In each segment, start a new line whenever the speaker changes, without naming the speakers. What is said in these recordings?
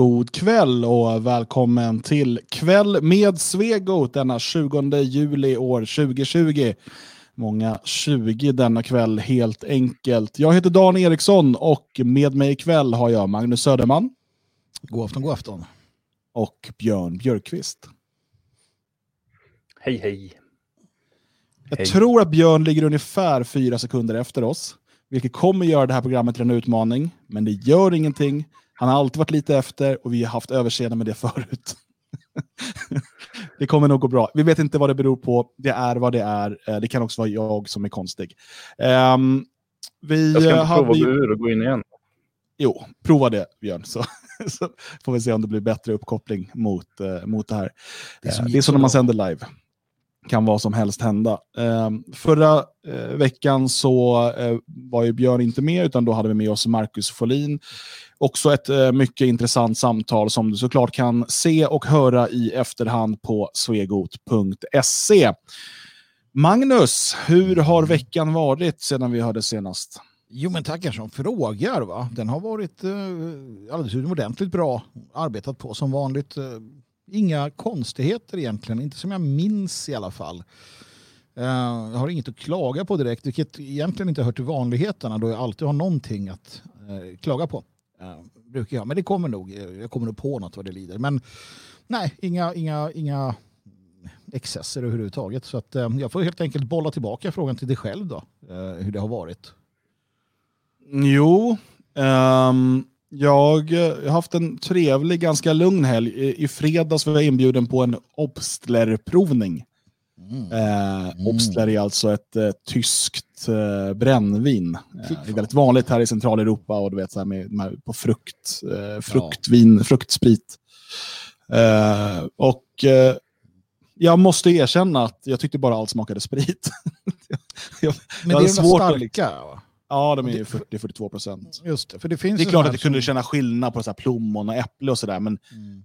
God kväll och välkommen till Kväll med Svegot denna 20 juli år 2020. Många 20 denna kväll helt enkelt. Jag heter Dan Eriksson och med mig ikväll har jag Magnus Söderman.
God afton, god afton.
Och Björn Björkqvist.
Hej, hej.
Jag
Hej.
tror att Björn ligger ungefär fyra sekunder efter oss, vilket kommer göra det här programmet till en utmaning, men det gör ingenting. Han har alltid varit lite efter och vi har haft överseende med det förut. det kommer nog gå bra. Vi vet inte vad det beror på. Det är vad det är. Eh, Det kan också vara jag som är konstig. Ehm, vi
Jag ska
eh,
inte prova
hade
att
ju-
gå ur och gå in igen.
Jo, prova det Björn, så, så får vi se om det blir bättre uppkoppling mot, eh, mot det här.
Det
Det,
som
är
gick
som
så
när man sänder live. Kan vad som helst hända. Eh, förra eh, veckan så eh, var ju Björn inte med, utan då hade vi med oss Marcus Folin. Också ett eh, mycket intressant samtal som du såklart kan se och höra i efterhand på svegot.se. Magnus, hur har veckan varit sedan vi hörde senast?
Jo, men tackar som frågar. Va? Den har varit eh, alldeles utomordentligt bra arbetat på som vanligt. Eh, inga konstigheter egentligen, inte som jag minns i alla fall. Eh, jag har inget att klaga på direkt, vilket egentligen inte hör till vanligheterna då jag alltid har någonting att eh, klaga på. Eh, brukar jag, men det kommer nog. Eh, jag kommer nog på något vad det lider. Men nej, inga, inga, inga excesser överhuvudtaget. Så att, eh, jag får helt enkelt bolla tillbaka frågan till dig själv då, eh, hur det har varit.
Jo, um, jag jag har haft en trevlig, ganska lugn helg. I, i fredags var jag inbjuden på en obstlerprovning.
Mm.
Eh, Obstler är alltså ett eh, tyskt eh, brännvin. Eh, det är väldigt vanligt här i Centraleuropa och du vet, så här med, med, på frukt, eh, fruktvin, fruktsprit. Eh, och eh, jag måste erkänna att jag tyckte bara allt smakade sprit. jag,
Men
Jag
det är
svårt att-
starka. va?
ja, de är ju 40-42 procent.
Just det, för det finns
Det är klart att jag kunde känna skillnad på så här plommon och äpple och sådär, men
Mm.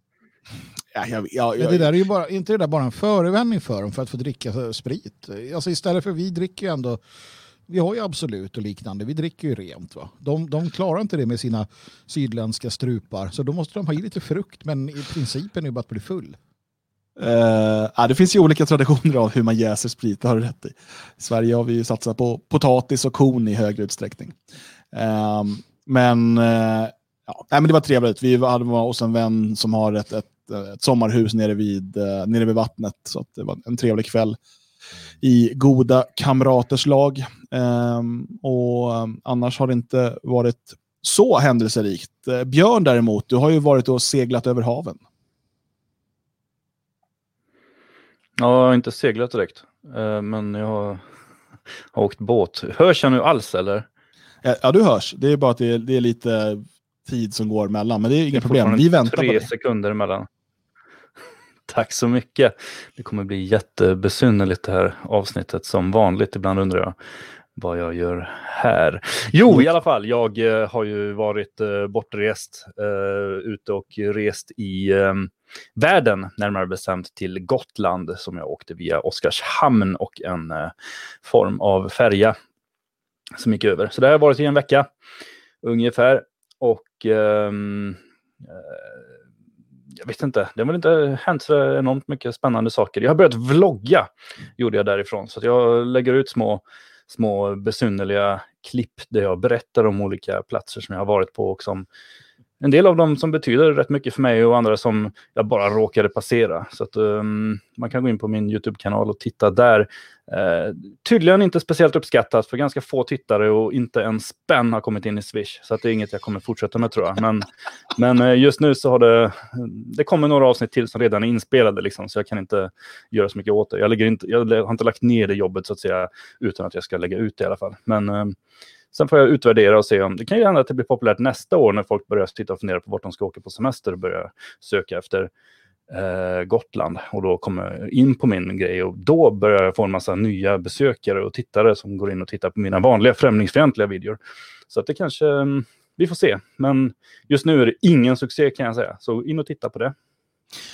Ja, jag, jag, jag,
det där är ju bara, inte det där bara en förevändning för dem för att få dricka sprit? Alltså istället för vi dricker ju ändå, vi har ju Absolut och liknande, vi dricker ju rent. Va? De, de klarar inte det med sina sydländska strupar, så då måste de ha i lite frukt, men i principen är det bara att bli full.
Eh, ja, det finns ju olika traditioner av hur man jäser sprit, det har du rätt i. I Sverige har vi ju satsat på potatis och korn i högre utsträckning. Ehm, men, eh, ja, nej, men det var trevligt. Vi hade hos en vän som har ett, ett, ett sommarhus nere vid, eh, nere vid vattnet. Så det var en trevlig kväll i goda kamraters lag. Ehm, och eh, annars har det inte varit så händelserikt. Eh, Björn däremot, du har ju varit och seglat över haven.
Ja, jag har inte seglat direkt. eh, Men jag har, har åkt båt. Hörs jag nu alls eller?
Ja, du hörs. Det är bara att det är, det är lite tid som går emellan. Men det är inga problem. Vi väntar
Tre
på det.
sekunder emellan. Tack så mycket. Det kommer bli jättebesynnerligt det här avsnittet som vanligt. Ibland undrar jag vad jag gör här. Jo, i alla fall. Jag eh, har ju varit eh, bortrest, eh, ute och rest i eh, världen, närmare bestämt till Gotland som jag åkte via Oskarshamn och en eh, form av färja som gick över. Så det har jag varit i en vecka ungefär. Och ehm, eh, jag vet inte, det har väl inte hänt så enormt mycket spännande saker. Jag har börjat vlogga, gjorde jag därifrån. Så att jag lägger ut små, små besynnerliga klipp där jag berättar om olika platser som jag har varit på och som en del av dem som betyder rätt mycket för mig och andra som jag bara råkade passera. Så att, ehm, man kan gå in på min YouTube-kanal och titta där. Eh, tydligen inte speciellt uppskattat för ganska få tittare och inte en spänn har kommit in i Swish. Så att det är inget jag kommer fortsätta med tror jag. Men, men eh, just nu så har det, det kommer några avsnitt till som redan är inspelade liksom, så jag kan inte göra så mycket åt det. Jag, inte, jag har inte lagt ner det jobbet så att säga utan att jag ska lägga ut det i alla fall. Men eh, sen får jag utvärdera och se om det kan ju hända att det blir populärt nästa år när folk börjar titta och fundera på vart de ska åka på semester och börja söka efter eh, Gotland och då kommer jag in på min grej och då börjar jag få en massa nya besökare och tittare som går in och tittar på mina vanliga främlingsfientliga videor. Så att det kanske, mm, vi får se. Men just nu är det ingen succé kan jag säga. Så in och titta på det.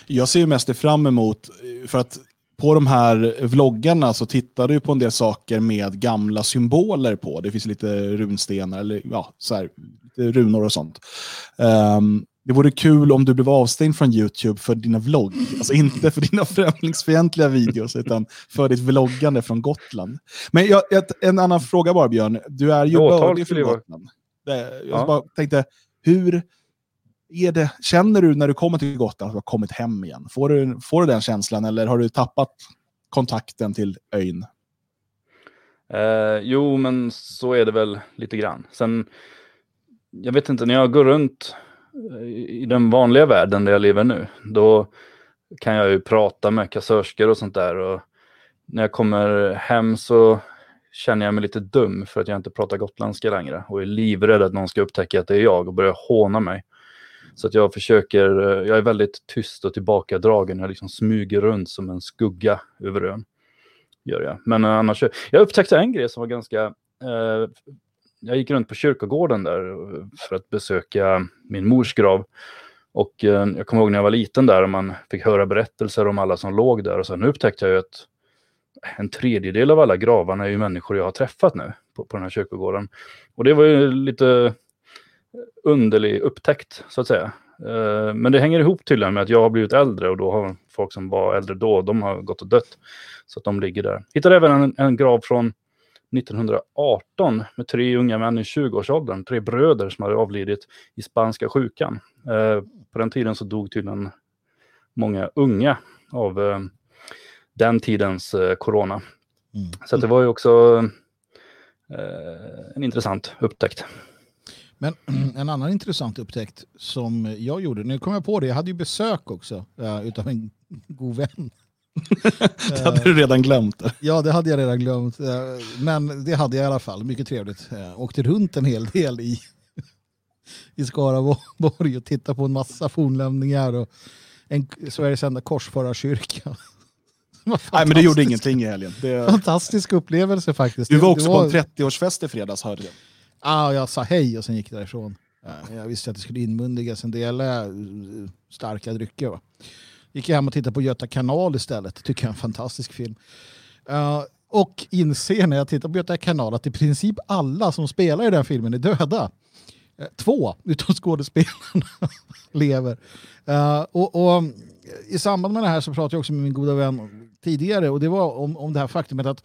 Jag ser mest det fram emot, eh, för att på de här vloggarna så tittar du på en del saker med gamla symboler på. Det finns lite runstenar eller ja, så här, lite runor och sånt. Ehm, det vore kul om du blev avstängd från YouTube för dina vlogg. Alltså inte för dina främlingsfientliga videos, utan för ditt vloggande från Gotland. Men jag, ett, en annan fråga bara, Björn. Du är ju bördig från Gotland. Det, jag
Ja.
bara tänkte, hur är det, känner du när du kommer till Gotland att du har kommit hem igen? Får du, får du den känslan eller har du tappat kontakten till ön?
Eh, jo, men så är det väl lite grann. Sen, jag vet inte, när jag går runt eh, i den vanliga världen där jag lever nu, då kan jag ju prata med kassörskor och sånt där. Och när jag kommer hem så känner jag mig lite dum för att jag inte pratar gotländska längre och är livrädd att någon ska upptäcka att det är jag och börja håna mig. Så att jag försöker, eh, jag är väldigt tyst och tillbakadragen. Jag liksom smyger runt som en skugga över ön. Gör jag. Men eh, annars, jag upptäckte en grej som var ganska, eh, jag gick runt på kyrkogården där eh, för att besöka min mors grav. Och eh, jag kommer ihåg när jag var liten där och man fick höra berättelser om alla som låg där. Och sen upptäckte jag ju att en tredjedel av alla gravarna är ju människor jag har träffat nu på, på den här kyrkogården. Och det var ju lite underlig upptäckt så att säga. Eh, Men det hänger ihop tydligen med att jag har blivit äldre och då har folk som var äldre då, de har gått och dött. Så att de ligger där. Hittade även en, en grav från 1918 med tre unga män i 20-årsåldern, tre bröder som hade avlidit i spanska sjukan. Eh, På den tiden så dog tydligen många unga av eh, den tidens corona.
Mm.
Så det var ju också en intressant upptäckt.
Men en annan intressant upptäckt som jag gjorde, nu kom jag på det, jag hade ju besök också uh, utav en god vän.
Det hade du redan glömt.
Ja, det hade jag redan glömt. eh, Men det hade jag i alla fall. Mycket trevligt. Eh, Åkte runt en hel del i, i Skaraborg och tittade på en massa fornlämningar och en, Sveriges enda korsfararkyrka. Var
Nej, men det gjorde ingenting i helgen. Det,
Fantastisk upplevelse faktiskt.
du var också
det
på en 30-årsfest i fredags, hörde jag.
Ah, jag sa hej och sen gick jag därifrån. Eh, jag visste att det skulle inmundigas en del eh, starka drycker. Va? Gick jag hem och tittade på Göta kanal istället. Tycker jag är en fantastisk film. Uh, och inser när jag tittar på Göta kanal att i princip alla som spelar i den filmen är döda. Två utav skådespelarna lever. Uh, och, och I samband med det här så pratade jag också med min goda vän tidigare och det var om, om det här faktumet att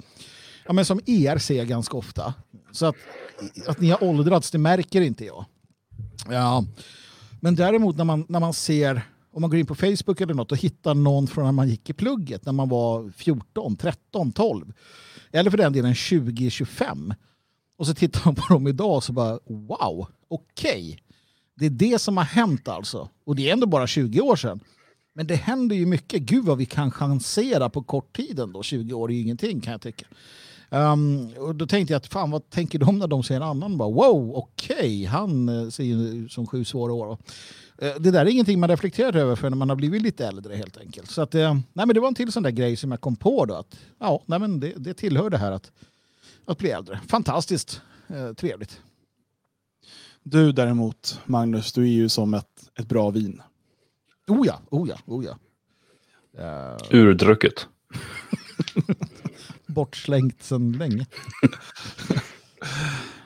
ja, men som er ser ganska ofta. Så att, att ni har åldrats, det märker inte jag. Ja. Men däremot när man, när man ser, om man går in på Facebook eller något och hittar någon från när man gick i plugget, när man var 14, 13, 12. Eller för den delen 20, 25. Och så tittar man på dem idag och så bara wow, okej. Det är det som har hänt alltså. Och det är ändå bara 20 år sedan. Men det händer ju mycket. Gud vad vi kan chansera på kort tid ändå. 20 år är ju ingenting kan jag tycka. Um, och då tänkte jag att fan vad tänker de när de ser en annan? Bara, wow, okej, han eh, ser ju som sju svåra år. Eh, det där är ingenting man reflekterar över för när man har blivit lite äldre helt enkelt. Så att, eh, nej, men det var en till sån där grej som jag kom på då. Att, ja, nej, men det, det tillhör det här att, att bli äldre. Fantastiskt eh, trevligt.
Du däremot, Magnus, du är ju som ett, ett bra vin.
Oh ja, oh ja, oh ja.
Urdrucket.
bortslängt sedan länge.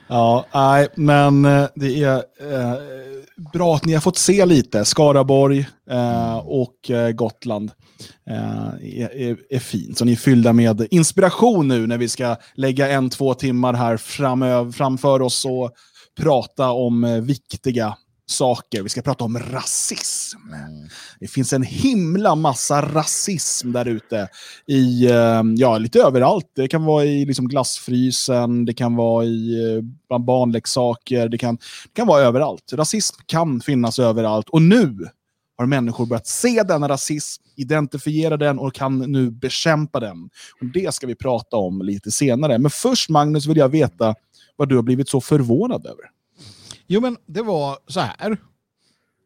Ja, nej, men eh, det är eh, bra att ni har fått se lite. Skaraborg eh, och eh, Gotland eh, är, är, är fint. Så ni är fyllda med inspiration nu när vi ska lägga en, två timmar här framöver, framför oss och prata om eh, viktiga saker. Vi ska prata om rasism. Det finns en himla massa rasism där ute. I, eh, ja, lite överallt. Det kan vara i liksom glassfrysen, det kan vara i eh, bland barnleksaker, det kan, det kan vara överallt. Rasism kan finnas överallt. Och nu har människor börjat se denna rasism, identifiera den och kan nu bekämpa den. Och det ska vi prata om lite senare. Men först Magnus vill jag veta vad du har blivit så förvånad över.
Jo, men det var så här.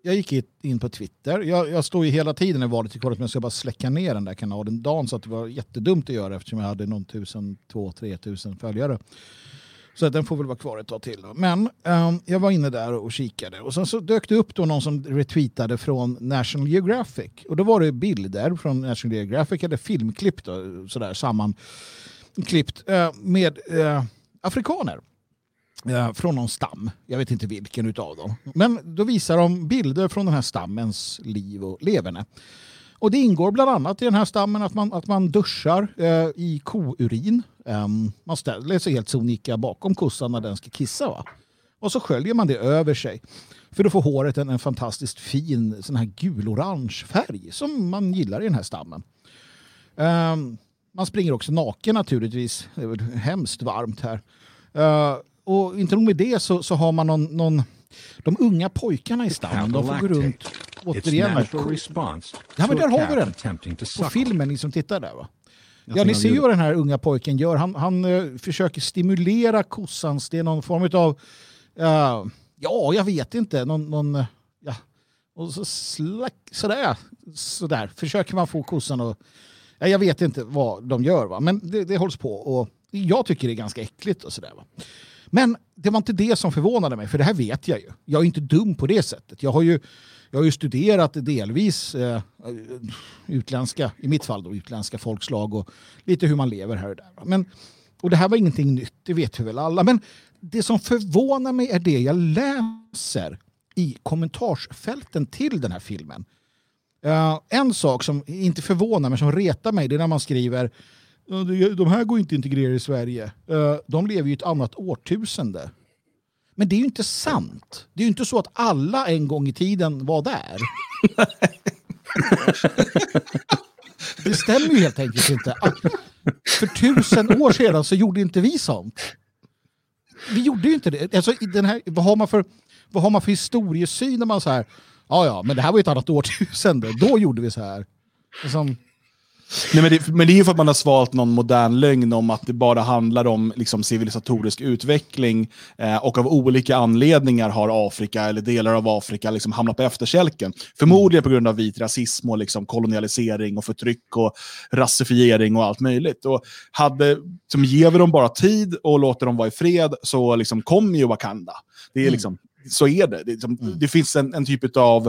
Jag gick in på Twitter. Jag, jag står ju hela tiden i valet i kollet men jag ska bara släcka ner den där kanalen. Dan sa att det var jättedumt att göra eftersom jag hade någon tusen, två, tre tusen följare. Så att den får väl vara kvar ett tag till. Då. Men um, jag var inne där och kikade och sen så dök det upp då någon som retweetade från National Geographic. Och då var det bilder från National Geographic, eller filmklipp då, sådär sammanklippt uh, eh, med uh, afrikaner från någon stam. Jag vet inte vilken utav dem. Men då visar de bilder från den här stammens liv och leverne. Och det ingår bland annat i den här stammen att man, att man duschar eh, i kourin. Um, man ställer sig helt sonika bakom kossan när den ska kissa. Va? Och så sköljer man det över sig. För då får håret en, en fantastiskt fin sån här gulorange färg som man gillar i den här stammen. Um, man springer också naken naturligtvis. Det är hemskt varmt här. Uh, och inte nog med det så, så har man någon, någon de unga pojkarna i stammen, de får gå runt återigen. Ja, men där har vi den! På filmen, ni som tittar där va? Ja, ni ser ju vad den här unga pojken gör. Han, han uh, försöker stimulera kossans, det är någon form av, uh, ja, jag vet inte, någon, någon uh, ja, och så slack, sådär, sådär, försöker man få kossan att, ja, jag vet inte vad de gör, va? men det, det hålls på och jag tycker det är ganska äckligt och sådär. Va? Men det var inte det som förvånade mig, för det här vet jag ju. Jag är inte dum på det sättet. Jag har ju, jag har ju studerat delvis eh, utländska, i mitt fall då, utländska folkslag och lite hur man lever här och där. Men, och det här var ingenting nytt, det vet vi väl alla. Men det som förvånar mig är det jag läser i kommentarsfälten till den här filmen. Uh, en sak som inte förvånar men som retar mig det är när man skriver de här går inte att integrera i Sverige. Eh, de lever ju i ett annat årtusende. Men det är ju inte sant. Det är ju inte så att alla en gång i tiden var där. det stämmer ju helt enkelt inte. För tusen år sedan så gjorde inte vi sånt. Vi gjorde ju inte det. Alltså, den här, vad, har man för, vad har man för historiesyn när man så här, ja ja, men det här var ju ett annat årtusende, då gjorde vi så här. Liksom,
Nej, men, det, men det är ju för att man har svalt någon modern lögn om att det bara handlar om liksom, civilisatorisk utveckling eh, och av olika anledningar har Afrika eller delar av Afrika liksom, hamnat på efterkälken. Förmodligen på grund av vit rasism och liksom, kolonialisering och förtryck och rasifiering och allt möjligt. Och hade, som ger vi dem bara tid och låter dem vara i fred så liksom, kommer ju Wakanda. Det är mm. liksom, Så är det. Det, liksom, mm. det finns en, en typ av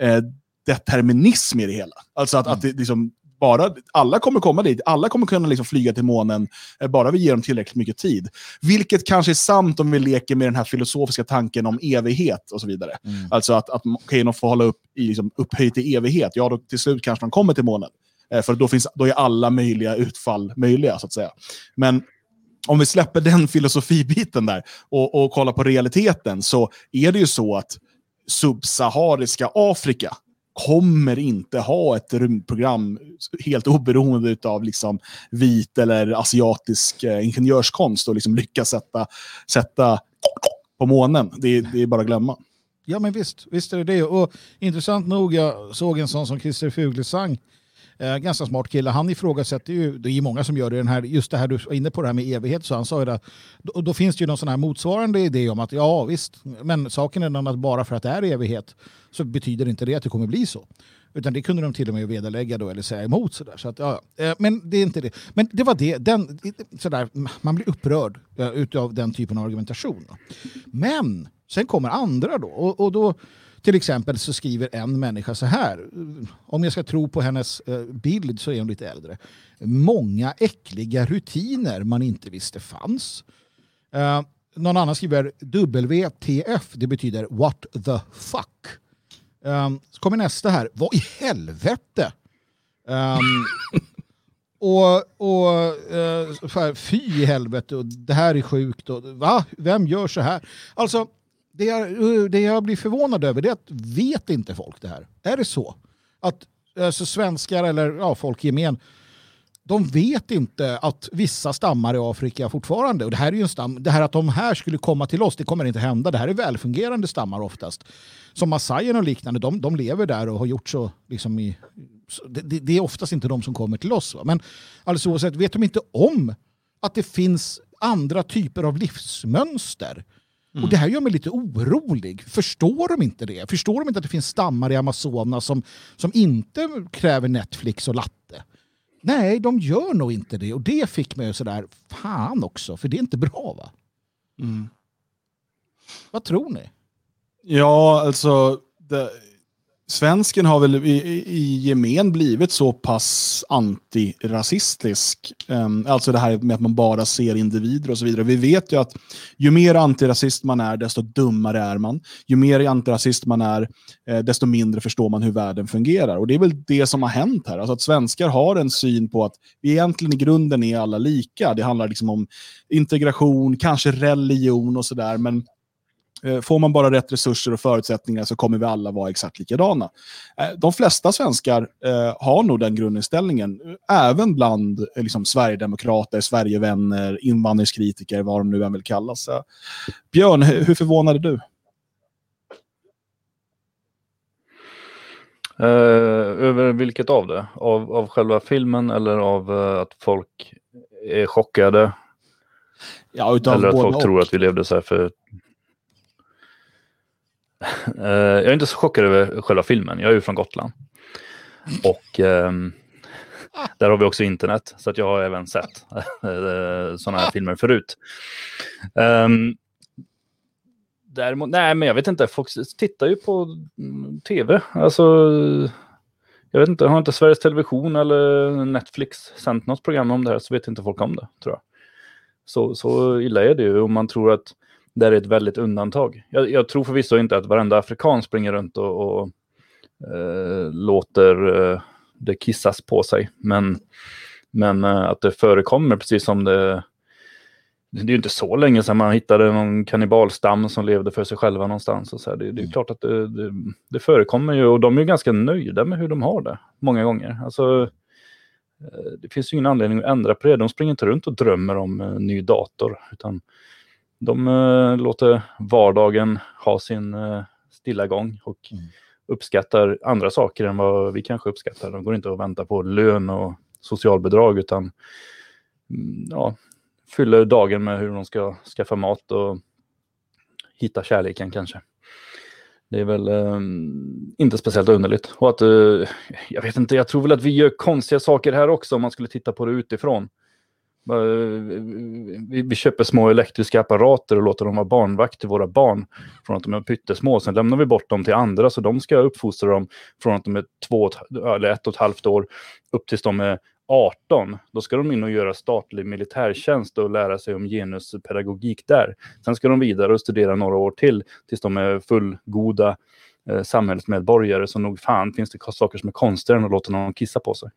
eh, determinism i det hela. Alltså att, mm. att det, liksom, bara, alla kommer komma dit, alla kommer kunna liksom flyga till månen, eh, bara vi ger dem tillräckligt mycket tid. Vilket kanske är sant om vi leker med den här filosofiska tanken om evighet och så vidare. Mm. Alltså att, att okay, de får hålla upp i liksom, upphöjt i evighet, ja då till slut kanske de kommer till månen. Eh, för då, finns, då är alla möjliga utfall möjliga, så att säga. Men om vi släpper den filosofibiten där och, och kollar på realiteten så är det ju så att subsahariska Afrika kommer inte ha ett rymdprogram helt oberoende av liksom vit eller asiatisk eh, ingenjörskonst och liksom lyckas sätta, sätta på månen. Det, det är bara att glömma.
Ja men visst, visst är det det. Och intressant nog, jag såg en sån som Christer Fuglesang Eh, ganska smart kille. Han ifrågasätter ju, det är många som gör det, den här, just det här du var inne på det här med evighet, så han sa ju det, då, då finns det ju någon sån här motsvarande idé om att ja visst, men saken är den att bara för att det är evighet så betyder inte det att det kommer bli så. Utan det kunde de till och med vederlägga då, eller säga emot. Sådär. Så att, ja, ja. Eh, men det är inte det. Men det var det. Den, sådär, man blir upprörd eh, uh, av den typen av argumentation. Men sen kommer andra då. Och, och då till exempel så skriver en människa så här, om jag ska tro på hennes eh, bild så är hon lite äldre. Många äckliga rutiner man inte visste fanns. Eh, någon annan skriver WTF, det betyder what the fuck. Um, så kommer nästa här, vad i helvete? Um, och, och uh, fy i helvete, och det här är sjukt. Och, va? Vem gör så här? Alltså, det jag, eh, det jag blir förvånad över är att vet inte folk det här? Är det så? Att alltså, svenskar eller ja, folk i gemen de vet inte att vissa stammar i Afrika fortfarande, och det här är ju en stam, det här att de här skulle komma till oss, det kommer inte hända. Det här är välfungerande stammar oftast. Som massajerna och liknande, de, de lever där och har gjort så liksom i, det, det, är oftast inte de som kommer till oss. Va? Men alldeles oavsett, vet de inte om att det finns andra typer av livsmönster? Mm. Och det här gör mig lite orolig. Förstår de inte det? Förstår de inte att det finns stammar i Amazonas som, som inte kräver Netflix och latte? Nej, de gör nog inte det. Och det fick mig sådär, fan också, för det är inte bra va? Mm. Vad tror ni?
Ja, alltså, det, svensken har väl i, i gemen blivit så pass antirasistisk. Um, alltså det här med att man bara ser individer och så vidare. Vi vet ju att ju mer antirasist man är, desto dummare är man. Ju mer antirasist man är, eh, desto mindre förstår man hur världen fungerar. Och det är väl det som har hänt här. Alltså att svenskar har en syn på att vi egentligen i grunden är alla lika. Det handlar liksom om integration, kanske religion och sådär. Men får man bara rätt resurser och förutsättningar så kommer vi alla vara exakt likadana. Eh, de flesta svenskar eh, har nog den grundinställningen, även bland liksom, Sverigedemokrater, Sverigevänner, invandringskritiker, vad de nu än vill kallas. Björn, hur förvånad är du?
Över vilket av det? Av, av själva filmen eller av att folk är chockade?
Ja,
eller att folk och. tror att vi levde så här för Eh, Eh, jag är inte så chockad över själva filmen. Jag är ju från Gotland. Och um, där har vi också internet, så att jag har även sett eh, uh, sådana här filmer förut. Um, däremot, nej men jag vet inte, folk tittar ju på mm, tv. Alltså, jag vet inte, har inte Sveriges Television eller Netflix sänt något program om det här så vet inte folk om det, tror jag. Så, så illa är det ju om man tror att det är ett väldigt undantag. Jag, jag tror förvisso inte att varenda afrikan springer runt och, och eh, låter eh, det kissas på sig. Men, men eh, att det förekommer precis som det... Det är ju inte så länge sedan man hittade någon kannibalstam som levde för sig själva någonstans. Och så det, det, är mm. klart att det, det, det, förekommer ju och de är ganska nöjda med hur de har det många gånger. Alltså, eh, det finns ju ingen anledning att ändra på det. De springer inte runt och drömmer om en ny dator. Utan de uh, låter vardagen ha sin uh, stilla gång och mm. uppskattar andra saker än vad vi kanske uppskattar. De går inte och väntar på lön och socialbidrag utan mm, ja, fyller dagen med hur de ska skaffa mat och hitta kärleken kanske. Det är väl um, inte speciellt underligt. Och att, uh, jag vet inte, jag tror väl att vi gör konstiga saker här också om man skulle titta på det utifrån. Eh, vi, vi, köper små elektriska apparater och låter dem vara barnvakt till våra barn från att de är pyttesmå. Sen lämnar vi bort dem till andra så de ska uppfostra dem från att de är två eller ett och ett halvt år upp tills de är 18. Då ska de in och göra statlig militärtjänst och lära sig om genuspedagogik där. Sen ska de vidare och studera några år till tills de är fullgoda eh, samhällsmedborgare. Så nog fan finns det saker som är konstigare än att låta någon kissa på sig.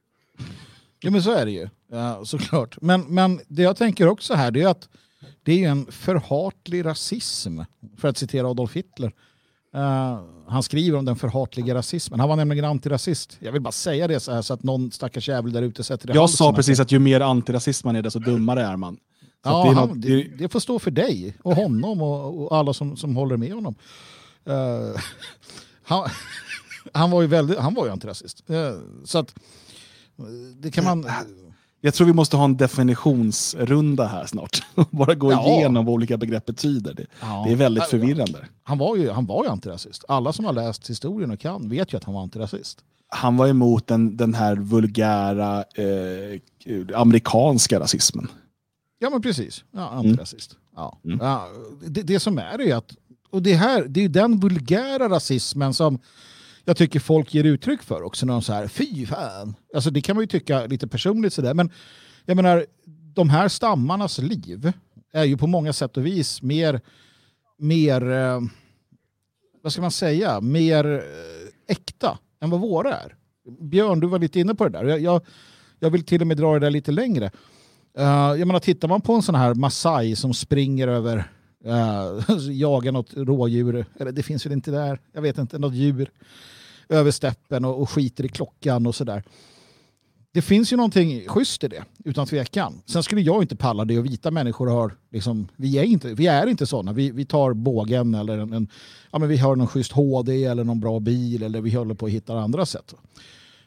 Ja men så är det ju, ja, såklart. Men, men det jag tänker också här det är att det är en förhatlig rasism, för att citera Adolf Hitler. Uh, han skriver om den förhatliga rasismen. Han var nämligen antirasist. Jag vill bara säga det så här så att någon stackars jävel där ute sätter det
Jag sa precis att ju mer antirasist man är desto dummare är man.
Så ja, det, han, det, det, får stå för dig och honom och, och alla som, som håller med honom. Uh, han, han, var ju väldigt, han var ju antirasist. Uh, så att det kan man...
Jag tror vi måste ha en definitionsrunda här snart. Bara gå ja. igenom vad olika begrepp betyder. Det, ja. det är väldigt förvirrande.
Han var, ju, han var ju antirasist. Alla som har läst historien och kan vet ju att han var antirasist.
Han var emot den, den här vulgära eh, amerikanska rasismen.
Ja men precis, ja, antirasist. Mm. Ja. Mm. Ja, det, det som är är att, och det, här, det är den vulgära rasismen som jag tycker folk ger uttryck för också. När de så här, fy fan. Alltså det kan man ju tycka lite personligt sådär. Men jag menar, de här stammarnas liv är ju på många sätt och vis mer, mer eh, vad ska man säga, mer eh, äkta än vad våra är. Björn, du var lite inne på det där. Jag, jag, jag vill till och med dra det där lite längre. Uh, jag menar, tittar man på en sån här Masai som springer över, Eh, uh, jagar något rådjur, eller det finns väl inte där, jag vet inte, något djur över steppen och, och skiter i klockan och sådär. Det finns ju någonting schysst i det, utan tvekan. Sen skulle jag inte palla det och vita människor har, liksom, vi är inte, vi är inte sådana. Vi, vi tar bågen eller en, en, ja, men vi har någon schysst HD eller någon bra bil eller vi håller på att hitta andra sätt.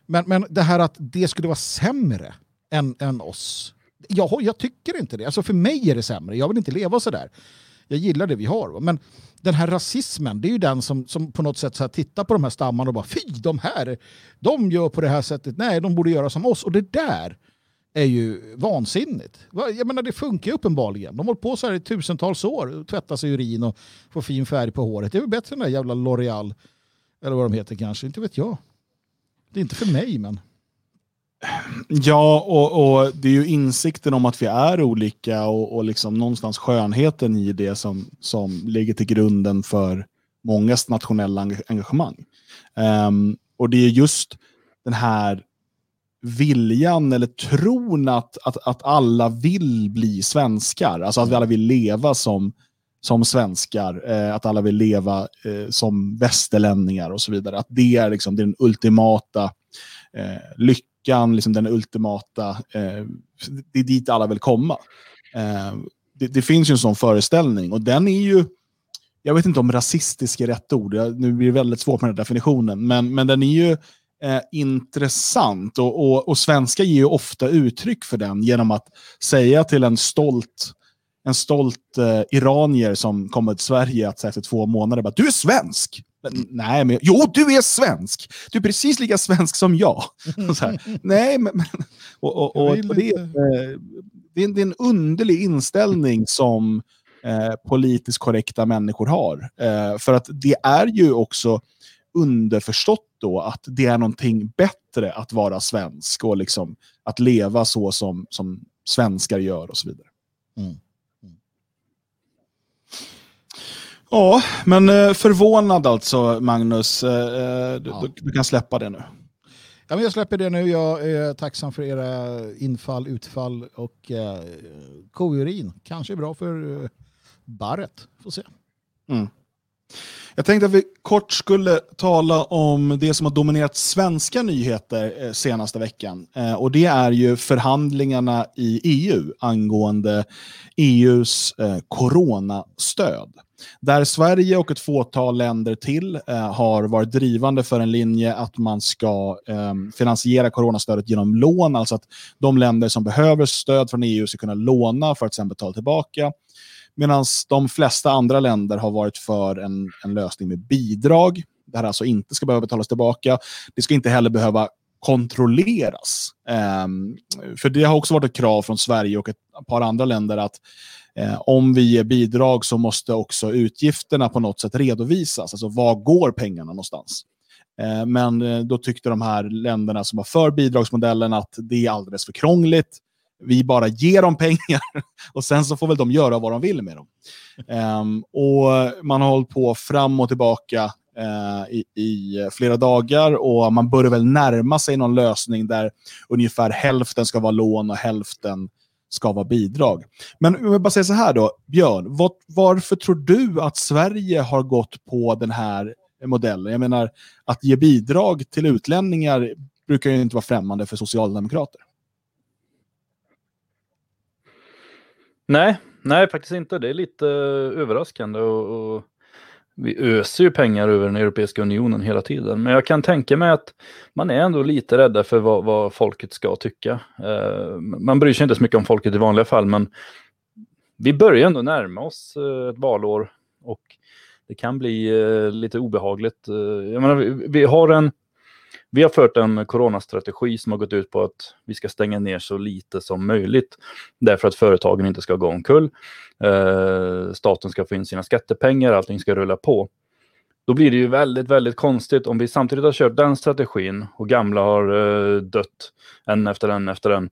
Men, men det här att det skulle vara sämre än, än oss. Jag, jag tycker inte det. Alltså för mig är det sämre. Jag vill inte leva sådär. Jag gillar det vi har. Men den här rasismen, det är ju den som, som på något sätt så här tittar på de här stammarna och bara fy, de här, de gör på det här sättet. Nej, de borde göra som oss. Och det där är ju vansinnigt. Jag menar, det funkar ju uppenbarligen. De har hållit på så här i tusentals år, tvättar sig urin och får fin färg på håret. Det är väl bättre än den där jävla L'Oreal. Eller vad de heter kanske, inte vet jag. Det är inte för mig men.
Ja, och, och, det är ju insikten om att vi är olika och, och liksom någonstans skönheten i det som, som ligger till grunden för mångas nationella engagemang. Um, och det är just den här viljan eller tron att, att, att alla vill bli svenskar. Alltså att vi alla vill leva som, som svenskar, eh, att alla vill leva eh, som västerlänningar och så vidare. Att det är liksom den ultimata eh, lyckan, liksom den ultimata, eh, det är dit alla vill komma. Eh, det, det, finns ju en sån föreställning och den är ju, jag vet inte om rasistisk är rätt ord, nu blir det väldigt svårt med den definitionen, men, men den är ju eh, intressant. Och, och, och svenskar ger ju ofta uttryck för den genom att säga till en stolt en stolt eh, iranier som kommer till Sverige att säga efter två månader bara, du är svensk. Men, nej, men jo, du är svensk. Du är precis lika svensk som jag. Nej, men, och, och, och, och det, är, eh, det, är en, det, är, en underlig inställning som eh, politiskt korrekta människor har. Eh, för att det är ju också underförstått då att det är någonting bättre att vara svensk och liksom att leva så som, som svenskar gör och så vidare. Mm. Ja, men eh, förvånad alltså Magnus. Eh, du, ja. du, kan släppa det nu.
Ja, men jag släpper det nu. Jag är tacksam för era infall, utfall och eh, kourin. Kanske är bra för eh, barret. Får se. Mm.
Jag tänkte att vi kort skulle tala om det som har dominerat svenska nyheter eh, senaste veckan. Eh, och det är ju förhandlingarna i EU angående EUs eh, coronastöd. Där Sverige och ett fåtal länder till eh, har varit drivande för en linje att man ska ehm, finansiera coronastödet genom lån, alltså att de länder som behöver stöd från EU ska kunna låna för att sen betala tillbaka. Medan de flesta andra länder har varit för en, en lösning med bidrag. Det här alltså inte ska behöva betalas tillbaka. Det ska inte heller behöva kontrolleras. Um, för det har också varit ett krav från Sverige och ett par andra länder att eh, om vi ger bidrag så måste också utgifterna på något sätt redovisas. Alltså var går pengarna någonstans? Eh, men eh, då tyckte de här länderna som var för bidragsmodellen att det är alldeles för krångligt vi bara ger dem pengar och sen så får väl de göra vad de vill med dem. Eh, och Man har hållit på fram och tillbaka eh, i, i, flera dagar och man börjar väl närma sig någon lösning där ungefär hälften ska vara lån och hälften ska vara bidrag. Men om jag bara säger så här då, Björn, vad, varför tror du att Sverige har gått på den här modellen? Jag menar, att ge bidrag till utlänningar brukar ju inte vara främmande för socialdemokrater.
Nej, nej faktiskt inte. Det är lite eh, överraskande och, och vi öser ju pengar över den Europeiska unionen hela tiden. Men jag kan tänka mig att man är ändå lite rädda för vad, vad folket ska tycka. Eh, man bryr sig inte så mycket om folket i vanliga fall, men vi börjar ändå närma oss eh, ett valår och det kan bli eh, lite obehagligt. Eh, jag menar, vi, vi har en vi har fört en coronastrategi som har gått ut på att vi ska stänga ner så lite som möjligt. Därför att företagen inte ska gå omkull. Eh, staten ska få in sina skattepengar, allting ska rulla på. Då blir det ju väldigt, väldigt konstigt om vi samtidigt har kört den strategin och gamla har eh, dött en efter en efter en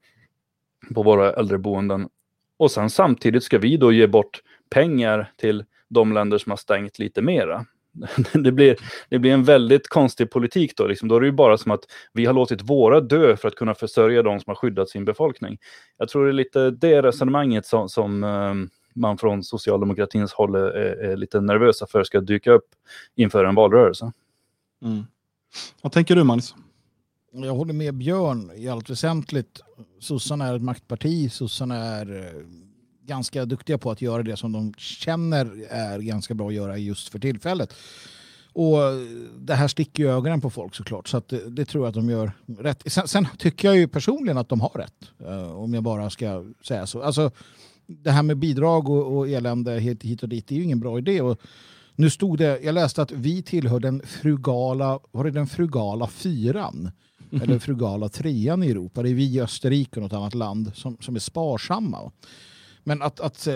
på våra äldreboenden. Och sen samtidigt ska vi då ge bort pengar till de länder som har stängt lite mera. det, blir, det blir en väldigt konstig politik då. Liksom. Då är det ju bara som att vi har låtit våra dö för att kunna försörja de som har skyddat sin befolkning. Jag tror det är lite det resonemanget som, som um, man från socialdemokratins håll är, är, lite nervösa för ska dyka upp inför en valrörelse.
Mm. Vad tänker du Magnus?
Jag håller med Björn i allt väsentligt. Sossarna är ett maktparti. Sossarna är ganska duktiga på att göra det som de känner är ganska bra att göra just för tillfället. Och det här sticker ju ögonen på folk såklart, så det, det, tror jag att de gör rätt. Sen, sen, tycker jag ju personligen att de har rätt, uh, om jag bara ska säga så. Alltså, det här med bidrag och, och elände hit, hit och dit är ju ingen bra idé. Och nu stod det, jag läste att vi tillhör den frugala, var det den frugala fyran? Eller frugala trean i Europa. Det är vi i Österrike och något annat land som, som är sparsamma. Men att, att eh,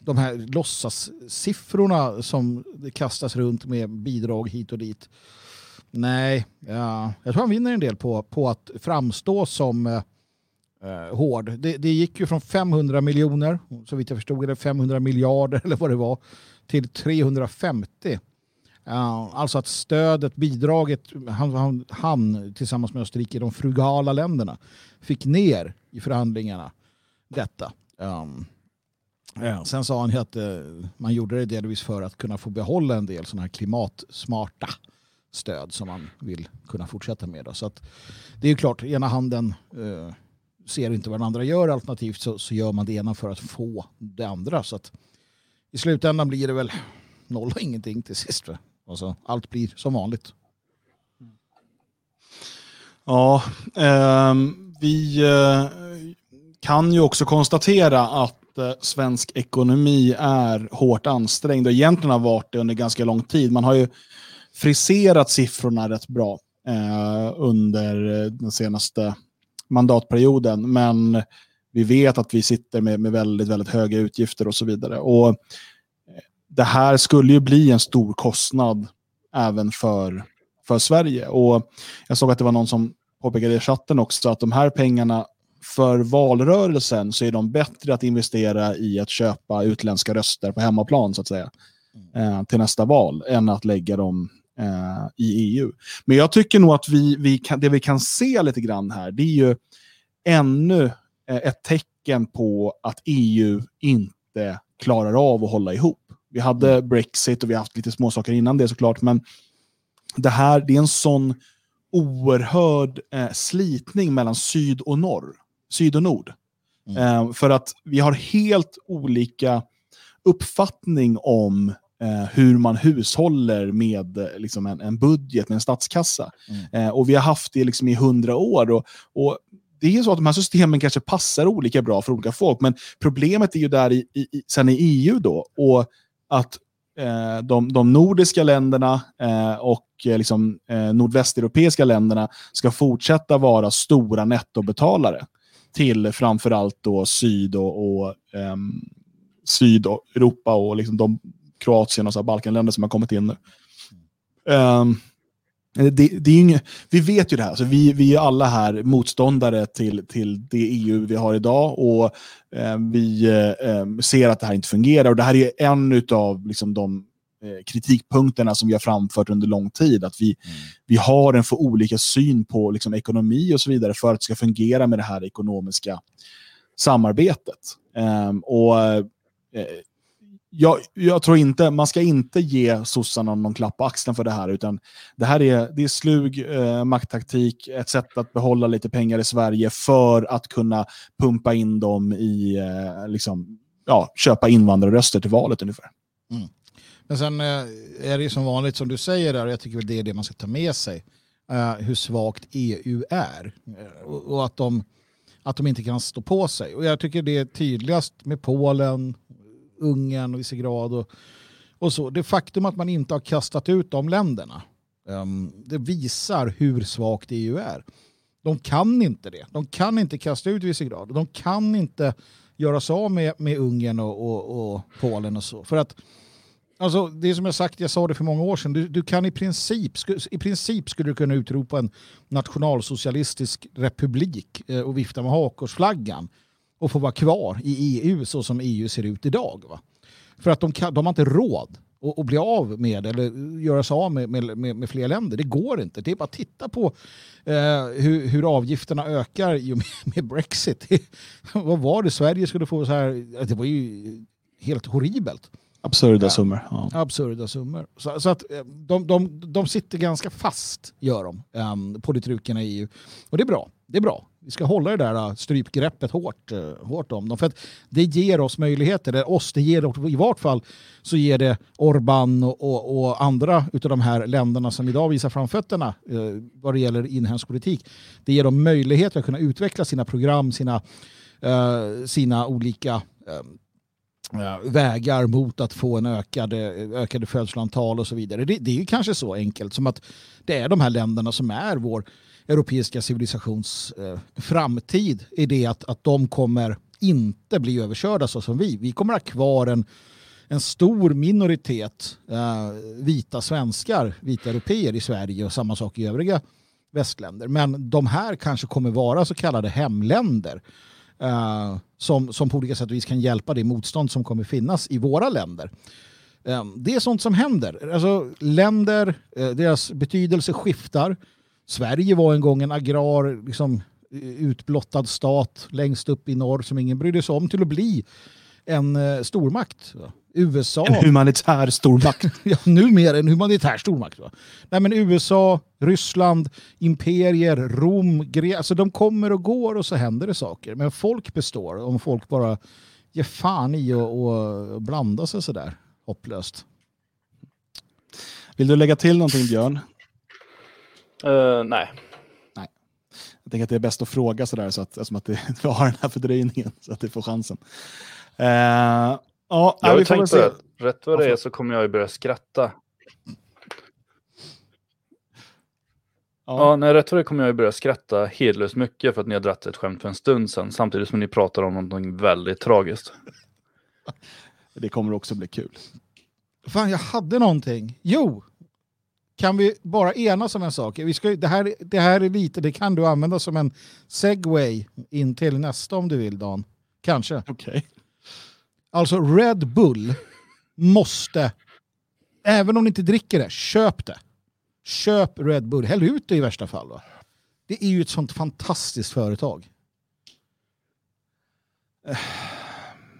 de här låtsassiffrorna som kastas runt med bidrag hit och dit. Nej, ja, jag tror han vinner en del på, på att framstå som eh, eh hård. Det, det, gick ju från 500 miljoner, så vitt jag förstod eller 500 miljarder eller vad det var, till 350. Uh, alltså att stödet, bidraget, han, han, han tillsammans med Österrike, de frugala länderna, fick ner i förhandlingarna detta. Um, ja, sen sa han ju att uh, man gjorde det delvis för att kunna få behålla en del sådana här klimatsmarta stöd som man vill kunna fortsätta med. Då. Så att, det är ju klart, ena handen uh, ser inte vad den andra gör, alternativt så, så gör man det ena för att få det andra. Så att, i slutändan blir det väl noll och ingenting till sist. Alltså, allt blir som vanligt.
Ja, eh, vi eh, kan ju också konstatera att eh, svensk ekonomi är hårt ansträngd och egentligen har varit det under ganska lång tid. Man har ju friserat siffrorna rätt bra eh, under eh, den senaste mandatperioden, men vi vet att vi sitter med, med väldigt, väldigt höga utgifter och så vidare. Och eh, det här skulle ju bli en stor kostnad även för, för Sverige. Och jag såg att det var någon som påpekade i chatten också att de här pengarna för valrörelsen så är de bättre att investera i att köpa utländska röster på hemmaplan så att säga eh, till nästa val än att lägga dem eh, i EU. Men jag tycker nog att vi, vi kan, det vi kan se lite grann här det är ju ännu eh, ett tecken på att EU inte klarar av att hålla ihop. Vi hade mm. Brexit och vi har haft lite småsaker innan det såklart, men det här det är en sån oerhörd eh, slitning mellan syd och norr, syd och nord. Mm. Eh, för att vi har helt olika uppfattning om eh, hur man hushåller med eh, liksom en, en, budget, med en statskassa. Mm. Eh, och vi har haft det liksom i hundra år. Och, och det är så att de här systemen kanske passar olika bra för olika folk, men problemet är ju där i, i, sen i EU då. Och att eh, de, de, nordiska länderna och liksom, nordvästeuropeiska länderna ska fortsätta vara stora nettobetalare till framförallt då syd och, och um, Sydeuropa och liksom de Kroatien och så Balkanländer som har kommit in nu. Um, det, det är inget, vi vet ju det här, så vi, vi är alla här motståndare till, till det EU vi har idag och eh, vi eh, ehm, ser att det här inte fungerar. Och Det här är en av liksom, de kritikpunkterna som vi har framfört under lång tid. Att vi, mm. vi har en för olika syn på liksom, ekonomi och så vidare för att det ska fungera med det här ekonomiska samarbetet. Ehm, och eh, jag, jag, tror inte, man ska inte ge sossarna någon klapp på axeln för det här, utan det här är, det är slug eh, makttaktik, ett sätt att behålla lite pengar i Sverige för att kunna pumpa in dem i, eh, liksom, ja, köpa invandrarröster till valet ungefär. Mm.
Men sen eh, är det som vanligt som du säger där, jag tycker det är det man ska ta med sig, eh, hur svagt EU är. Eh, och, och att de att de inte kan stå på sig. Och jag tycker det är tydligast med Polen, Ungern och Visegrad och, och så. Det faktum att man inte har kastat ut de länderna ehm, det visar hur svagt EU är. De kan inte det. De kan inte kasta ut Visegrad. De kan inte göra sig av med, med Ungern och, och, och, Polen och så. För att Alltså, det är som jag sagt, jag sa det för många år sedan, du, du kan i princip, i princip skulle du kunna utropa en nationalsocialistisk republik eh, och vifta med hakkorsflaggan och få vara kvar i EU så som EU ser ut idag. Va? För att de, kan, de har inte råd att, att bli av med eller göra sig av med, med, med, med, fler länder. Det går inte. Det är bara att titta på eh, hur, hur avgifterna ökar i och med, med Brexit. Vad var det Sverige skulle få så här? Det var ju helt horribelt.
Absurda ja. summor. Ja.
Absurda summor. Så, så, att eh, de, de, de sitter ganska fast, gör de, um, politrukerna i EU. Och det är bra. Det är bra. Vi ska hålla det där äh, strypgreppet hårt, äh, hårt om dem. För att det ger oss möjligheter. Det oss, det ger, I vart fall så ger det Orban och, och, och andra av de här länderna som idag visar framfötterna eh, vad det gäller inhemsk politik. Det ger dem möjligheter att kunna utveckla sina program, sina, eh, sina olika eh, Eh, vägar mot att få en ökade, ökade födslantal och så vidare. Det, det är kanske så enkelt som att det är de här länderna som är vår europeiska civilisations eh, framtid i det att, att de kommer inte bli överkörda så som vi. Vi kommer ha kvar en, en stor minoritet eh, vita svenskar, vita europeer i Sverige och samma sak i övriga västländer. Men de här kanske kommer vara så kallade hemländer eh, som, som på olika sätt och vis kan hjälpa det motstånd som kommer finnas i våra länder. Ehm, det är sånt som händer. Alltså, länder, eh, deras betydelse skiftar. Sverige var en gång en agrar, liksom, eh, utblottad stat längst upp i norr som ingen brydde sig om till att bli en eh, stormakt. USA.
En humanitär stormakt.
ja, numera en humanitär stormakt. Va? Nej, men USA, Ryssland, imperier, Rom, Gre alltså de kommer och går och så händer det saker. Men folk består om folk bara ger fan i och, och blanda sig sådär hopplöst.
Vill du lägga till någonting Björn?
Uh, nej.
Nej. Jag tänker att det är bäst att fråga sådär så att, eftersom att det, vi har den här fördröjningen så att det får chansen. Uh, ja,
jag har tänkt på det. Rätt vad det är så kommer jag ju börja skratta. Ja. ja, nej, rätt vad det kommer jag ju börja skratta hedlöst mycket för att ni har dratt ett skämt för en stund sedan samtidigt som ni pratar om någonting väldigt tragiskt.
Det kommer också bli kul.
Fan, jag hade någonting. Jo, kan vi bara enas om en sak? Vi ska, det, här, det här är lite, det kan du använda som en segway in till nästa om du vill Dan. Kanske.
Okej. Okay.
Alltså Red Bull måste, även om ni inte dricker det, köp det. Köp Red Bull, häll ut det i värsta fall. Va? Det är ju ett sånt fantastiskt företag.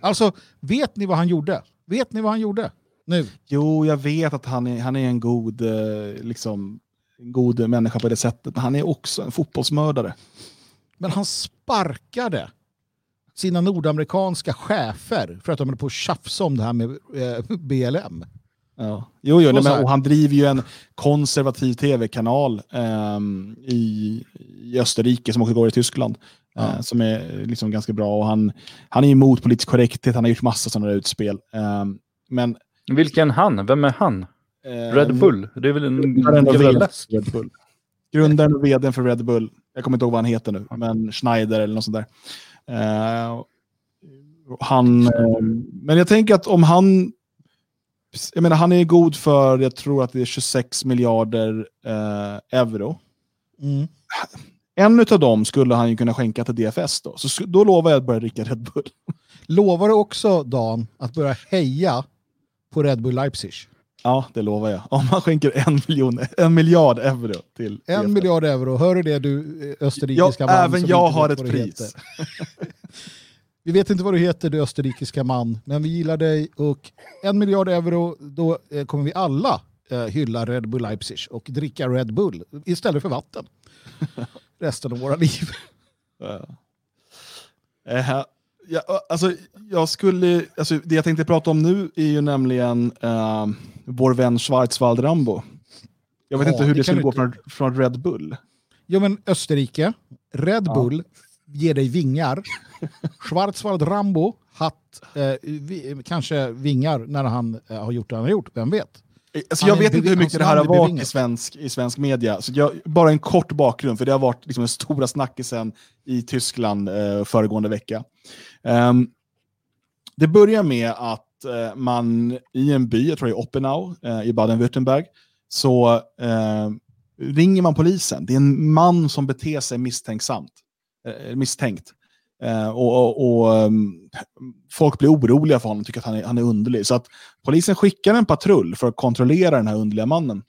Alltså, vet ni vad han gjorde? Vet ni vad han gjorde? Nu.
Jo, jag vet att han är, han är en god, eh, liksom, en god människa på det sättet, men han är också en fotbollsmördare.
Men han sparkade sina nordamerikanska chefer för att de höll på att tjafsa om det här med eh, BLM.
Ja. Jo, jo, nej, men, och han driver ju en konservativ tv-kanal eh, i, i Österrike som också går i Tyskland. Ja. Eh, som är liksom ganska bra. Och han, han är emot politisk korrekthet, han har gjort massa sådana utspel. Eh, men
vilken han? Vem är han? Eh, Red Bull? Det är väl en
läsk? Red Bull. Grundaren och vdn för Red Bull. Jag kommer inte ihåg vad han heter nu, men Schneider eller något sånt där. Eh, han, eh, men jag tänker att om han... Jag menar, han är god för, jag tror att det är 26 miljarder eh, euro. Mm. En av dem skulle han ju kunna skänka till DFS då. Så då lovar jag att börja dricka Red Bull.
Lovar du också, Dan, att börja heja på Red Bull Leipzig.
Ja, det lovar jag. Om man skänker en, miljon, en miljard euro till
En EFL. miljard euro. Hör du det du eh, österrikiska ja, man?
Även jag har ett pris.
vi vet inte vad du heter du österrikiska man, men vi gillar dig och en miljard euro, då eh, kommer vi alla eh, hylla Red Bull Leipzig och dricka Red Bull istället för vatten. Resten av våra liv.
Uh, Ja, alltså, jag skulle, alltså, det jag tänkte prata om nu är ju nämligen uh, vår vän Schwarzwald Rambo. Jag vet ja, inte hur det, det skulle gå från, från Red Bull.
Jo men Österrike, Red Bull ger dig vingar. Schwarzwald Rambo hatt eh, vi, kanske vingar när han eh, har gjort det han har gjort, vem vet?
Alltså jag vet inte hur mycket det här har varit i svensk, i svensk media. Så jag, bara en kort bakgrund, för det har varit liksom den stora snackisen i Tyskland eh, föregående vecka. Um, det börjar med att uh, man i en by, jag tror det är Oppenau uh, i Baden-Württemberg, så uh, ringer man polisen. Det är en man som beter sig misstänksamt, eh, misstänkt. Och, och, och um, folk blir oroliga för honom och tycker att han är, han är underlig. Så att polisen skickar en patrull för att kontrollera den här underliga mannen.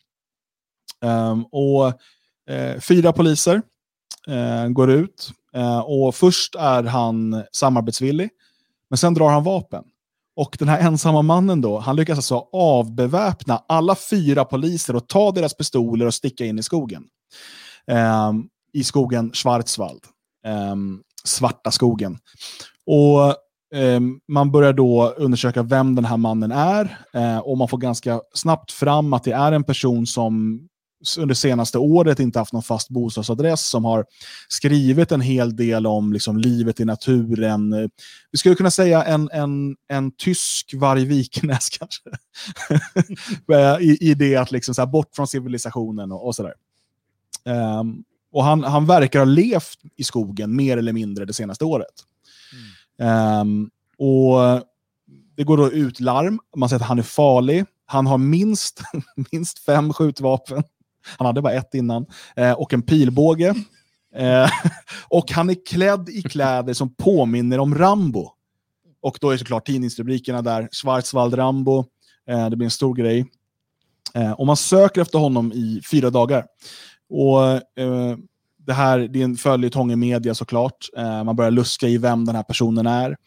Um, och Fyra poliser går ut. Eh, och Först är han samarbetsvillig, men sen drar han vapen. Och den här ensamma mannen då, han lyckas alltså avbeväpna alla fyra poliser och ta deras pistoler och sticka in i skogen. Um, I skogen Schwarzwald. Um, svarta skogen. Och um, Man börjar då undersöka vem den här mannen är uh, och man får ganska snabbt fram att det är en person som under senaste året inte haft någon fast bostadsadress, som har skrivit en hel del om liksom, livet i naturen. Eh, vi skulle kunna säga en, en, en tysk Vargviknäs kanske. Eh, I, I det att liksom, så här, bort från civilisationen och, och sådär. Um, och han, han verkar ha levt i skogen mer eller mindre det senaste året. Mm. Um, och det går då ut larm, man säger att han är farlig. Han har minst, minst fem skjutvapen. Han hade bara ett innan. Eh, och en pilbåge. Eh, och han är klädd i kläder som påminner om Rambo. Och då är såklart tidningsrubrikerna där, Schwarzwald Rambo. Eh, det blir en stor grej. Eh, och man söker efter honom i fyra dagar. Och eh, det här det är en följetong i media såklart. Eh, man börjar luska i vem den här personen är.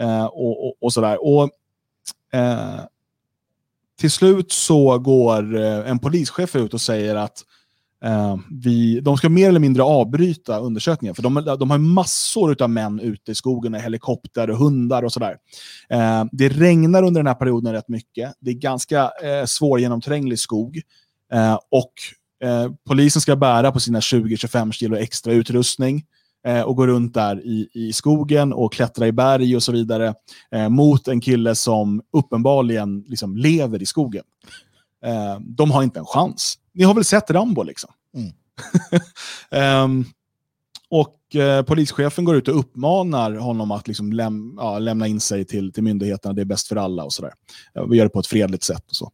Eh, och, och, och, sådär. Och, eh, till slut så går eh, en polischef ut och säger att eh, vi, de ska mer eller mindre avbryta undersökningen. För de, de har massor av män ute i skogen helikopter och hundar och sådär. Eh, det regnar under den här perioden rätt mycket. Det är ganska eh, svårgenomtränglig skog. Eh, och eh, polisen ska bära på sina 20-25 kilo extra utrustning eh, och gå runt där i, i skogen och klättra i berg och så vidare eh, mot en kille som uppenbarligen liksom lever i skogen. Eh, de har inte en chans. Ni har väl sett Rambo liksom? Mm. um, och eh, polischefen går ut och uppmanar honom att liksom läm ja, lämna in sig till, till myndigheterna. Det är bäst för alla och sådär. Vi gör det på ett fredligt sätt. och så.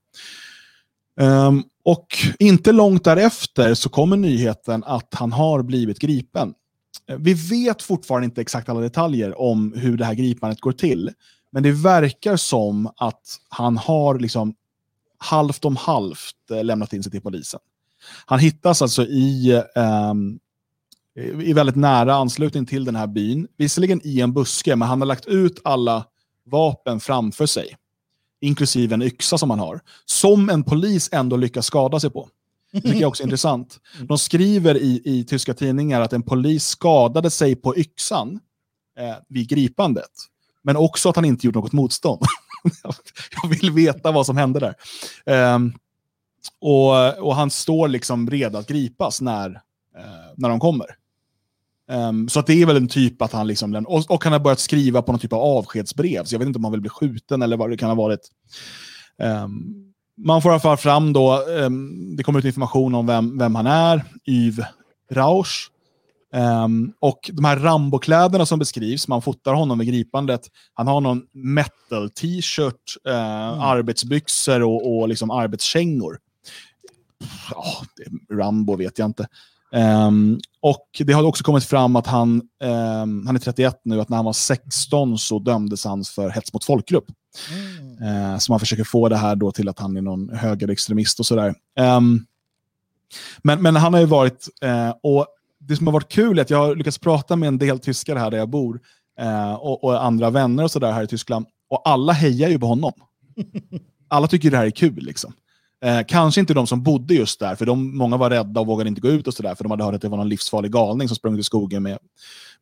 Um, och inte långt därefter så kommer nyheten att han har blivit gripen. Eh, vi vet fortfarande inte exakt alla detaljer om hur det här gripandet går till. Men det verkar som att han har liksom halvt om halvt eh, lämnat in sig till polisen. Han hittas alltså i, um, i väldigt nära anslutning till den här byn. Visserligen i en buske, men han har lagt ut alla vapen framför sig. Inklusive en yxa som han har. Som en polis ändå lyckas skada sig på. Det tycker jag också är intressant. De skriver i, i tyska tidningar att en polis skadade sig på yxan eh, vid gripandet. Men också att han inte gjorde något motstånd. jag vill veta vad som hände där. Um, och, och han står liksom redo att gripas när, uh, när de kommer. Um, så att det är väl en typ att han liksom, och, och han har börjat skriva på någon typ av avskedsbrev, så jag vet inte om han vill bli skjuten eller vad det kan ha varit. Um, man får i alla fall fram då, um, det kommer ut information om vem, vem han är, Yves Rausch. Um, och de här Rambo-kläderna som beskrivs, man fotar honom vid gripandet. Han har någon metal-t-shirt, uh, mm. arbetsbyxor och, och liksom arbetskängor. Oh, Rambo vet jag inte. Um, och det har också kommit fram att han, um, han är 31 nu, att när han var 16 så dömdes han för hets mot folkgrupp. Mm. Uh, så man försöker få det här då till att han är någon högerextremist och sådär. Um, men, men han har ju varit, uh, och det som har varit kul är att jag har lyckats prata med en del tyskar här där jag bor uh, och, och, andra vänner och sådär här i Tyskland. Och alla hejar ju på honom. Alla tycker det här är kul. liksom. Eh, kanske inte de som bodde just där, för de, många var rädda och vågade inte gå ut och sådär, för de hade hört att det var någon livsfarlig galning som sprang ut i skogen med,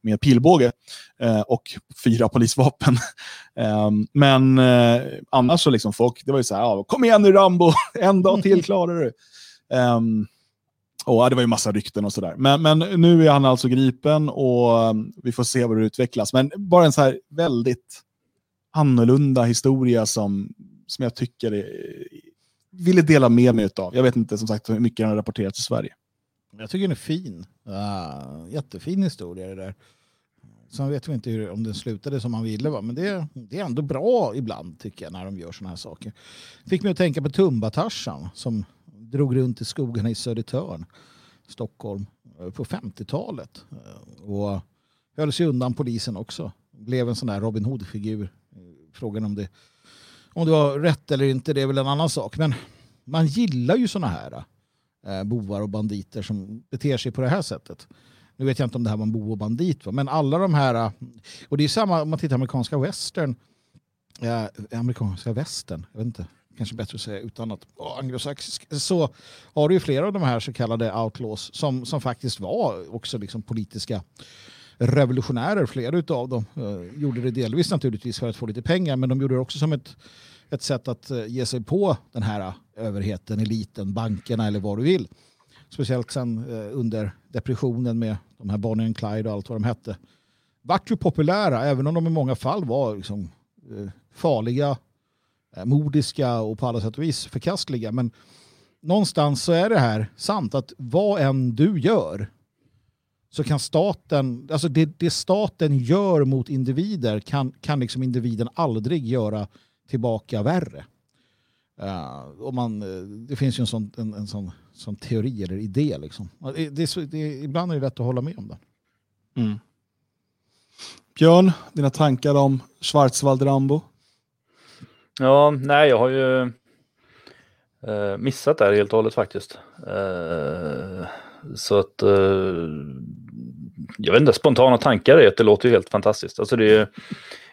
med pilbåge eh, och fyra polisvapen. eh, men eh, annars så liksom folk, det var ju så här, ja, kom igen nu Rambo, en dag till klarar du. Ehm, och det var ju massa rykten och sådär. Men, men nu är han alltså gripen och eh, vi får se vad det utvecklas. Men bara en så här väldigt annorlunda historia som, som jag tycker är, ville dela med mig av. Jag vet inte som sagt hur mycket den har rapporterats i Sverige.
Jag tycker den är fin. Uh, jättefin historia det där. Sen vet vi inte hur, om den slutade som man ville, va? men det, det är ändå bra ibland tycker jag när de gör sådana här saker. Fick mig att tänka på Tumba-Tarzan som drog runt i skogarna i Södertörn, Stockholm, eh, på 50-talet. Eh, och höll sig undan polisen också. Blev en sån där Robin Hood-figur. Eh, frågan om det om det var rätt eller inte, det är väl en annan sak. Men man gillar ju sådana här eh, bovar och banditer som beter sig på det här sättet. Nu vet jag inte om det här var en bov och bandit, va? men alla de här... Eh, och det är samma om man tittar på amerikanska western. Eh, amerikanska västern, jag vet inte, kanske bättre att säga utan att oh, anglosaxisk. Så har du ju flera av de här så kallade outlaws som, som faktiskt var också liksom politiska revolutionärer. Flera av dem eh, gjorde det delvis naturligtvis för att få lite pengar men de gjorde det också som ett ett sätt att eh, ge sig på den här eh, överheten, eliten, bankerna eller vad du vill. Speciellt sen eh, under depressionen med de här Bonnie and Clyde och allt vad de hette. Vart ju populära, även om de i många fall var liksom, farliga, modiska och på alla sätt och vis förkastliga. Men någonstans så är det här sant att vad än du gör så kan staten, alltså det, det staten gör mot individer kan, kan liksom individen aldrig göra tillbaka värre. Uh, och man, det finns ju en sån, en, en sån, sån teori eller idé. Liksom. Det, det, det, ibland är det lätt att hålla med om det.
Mm. Björn, dina tankar om Schwarzwald Rambo?
Ja, nej, jag har ju eh, missat det här helt och hållet faktiskt. Eh, så att eh, jag vet inte, spontana tankar är att det låter ju helt fantastiskt. Alltså det är,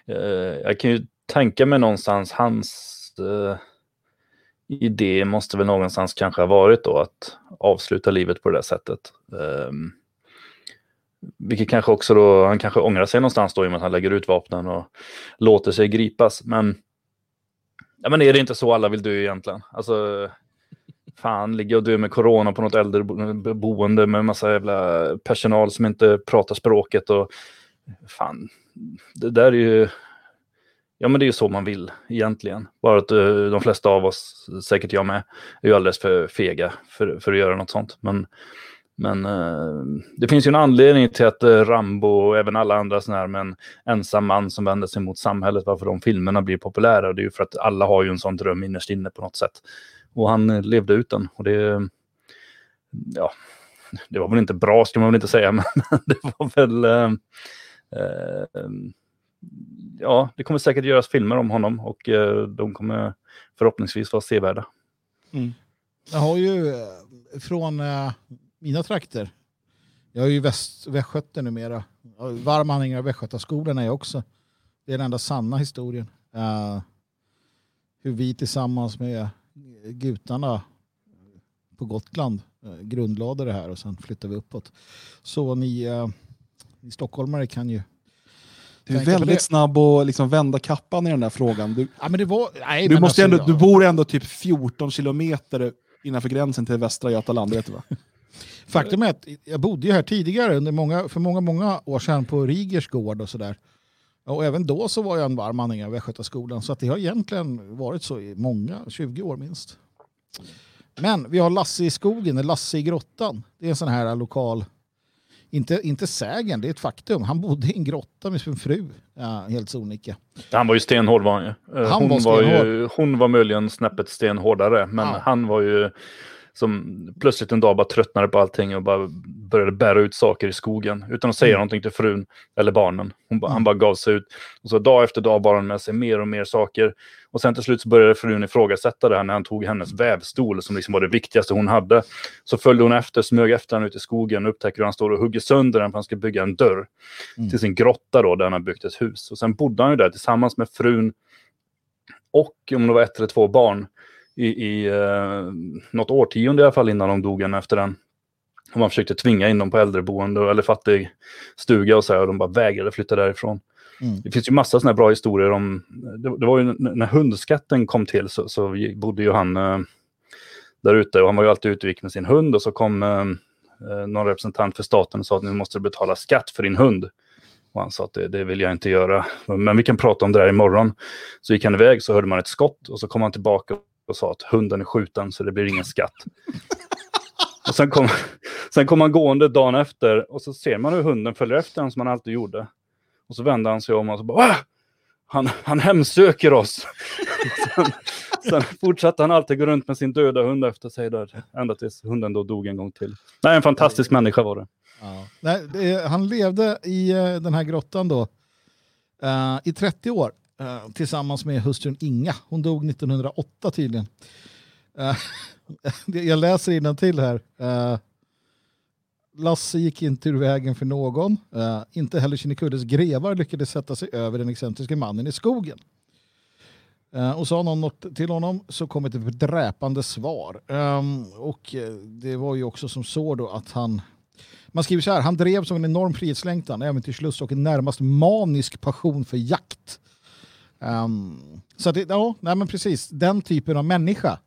eh, jag kan ju tänka mig någonstans hans eh, idé måste väl någonstans kanske ha varit då att avsluta livet på det där sättet. Eh, vilket kanske också då, han kanske ångrar sig någonstans då i och med att han lägger ut vapnen och låter sig gripas. Men, ja, men är det inte så alla vill dö egentligen? Alltså, fan, ligga och dö med corona på något äldreboende med massa jävla personal som inte pratar språket och fan, det där är ju Ja, men det är ju så man vill egentligen. Bara att uh, de flesta av oss, säkert jag med, är ju alldeles för fega för, för att göra något sånt. Men, men uh, det finns ju en anledning till att uh, Rambo och även alla andra sådana här med en ensam man som vänder sig mot samhället, varför de filmerna blir populära. Det är ju för att alla har ju en sån dröm innerst inne på något sätt. Och han levde ut den. Och det, ja, det var väl inte bra ska man väl inte säga, men det var väl ja, det kommer säkert göras filmer om honom och eh, de kommer förhoppningsvis vara sevärda.
Mm. Jag har ju eh, från eh, mina trakter, jag är ju väst, västgöte numera, varm anhängare av Västgötaskolan är jag också. Det är den enda sanna historien. Eh, hur vi tillsammans med gutarna på Gotland eh, grundlade det här och sen flyttade vi uppåt. Så ni, ni stockholmare kan ju
du är väldigt snabb att liksom vända kappan i den där frågan. Du,
ja, men det var, nej,
du, måste alltså, ändå, du bor ändå typ 14 kilometer innanför gränsen till Västra Götaland, vet du va?
Faktum är att jag bodde ju här tidigare, under många, för många, många år sedan på Rigers gård och sådär. Och även då så var jag en varm anhängare av Västgötaskolan. Så att det har egentligen varit så i många, 20 år minst. Men vi har Lasse i skogen, Lasse i grottan. Det är en sån här lokal inte, inte sägen, det är ett faktum. Han bodde i en grotta med sin fru, ja, helt sonika.
Han var ju stenhård var han ju. Eh, han hon, var, stenhård. ju, hon var möjligen snäppet stenhårdare, men ja. han var ju som plötsligt en dag bara tröttnade på allting och bara började bära ut saker i skogen utan att säga mm. någonting till frun eller barnen. Hon ba, mm. Han bara gav sig ut. Och så dag efter dag bar han med sig mer och mer saker. Och sen till slut så började frun ifrågasätta det här när han tog hennes vävstol som liksom var det viktigaste hon hade. Så följde hon efter, smög efter honom ut i skogen och upptäcker hur han står och hugger sönder den för att han ska bygga en dörr mm. till sin grotta då där han har byggt ett hus. Och sen bodde han ju där tillsammans med frun och om det var ett eller två barn i, i eh, något årtionde i alla fall innan de dog en efter den. Och man försökte tvinga in dem på äldreboende eller fattig stuga och så här, och de bara vägrade flytta därifrån. Mm. Det finns ju massa sådana bra historier om, det, det, var ju när hundskatten kom till så, så bodde ju han eh, där ute och han var ju alltid ute och gick med sin hund och så kom eh, eh, någon representant för staten och sa att nu måste du betala skatt för din hund. Och han sa att det, det, vill jag inte göra, men vi kan prata om det där imorgon. Så gick han iväg så hörde man ett skott och så kom han tillbaka och sa att hunden är skjuten så det blir ingen skatt. och sen kom, sen kom han gående dagen efter och så ser man hur hunden följer efter honom som han alltid gjorde. Och så vände han sig om och så bara Wah! han, han hemsöker oss. sen, sen fortsatte han alltid gå runt med sin döda hund efter sig där, ända tills hunden då dog en gång till. Nej, en fantastisk människa var det.
Ja. Nej, det, han levde i uh, den här grottan då uh, i 30 år. Uh, tillsammans med hustrun Inga. Hon dog 1908 tydligen. Uh, jag läser till här. Lasse gick inte ur vägen för någon. Eh, inte heller Kinnekulles grevar lyckades sätta sig över den excentriske mannen i skogen. Eh, och sa någon något till honom så kom ett dräpande svar. Um, och eh, det var ju också som så då att han man skriver så här, han drev som en enorm frihetslängtan, äventyrslust och en närmast manisk passion för jakt. Um, så det, ja, nej men precis, den typen av människa.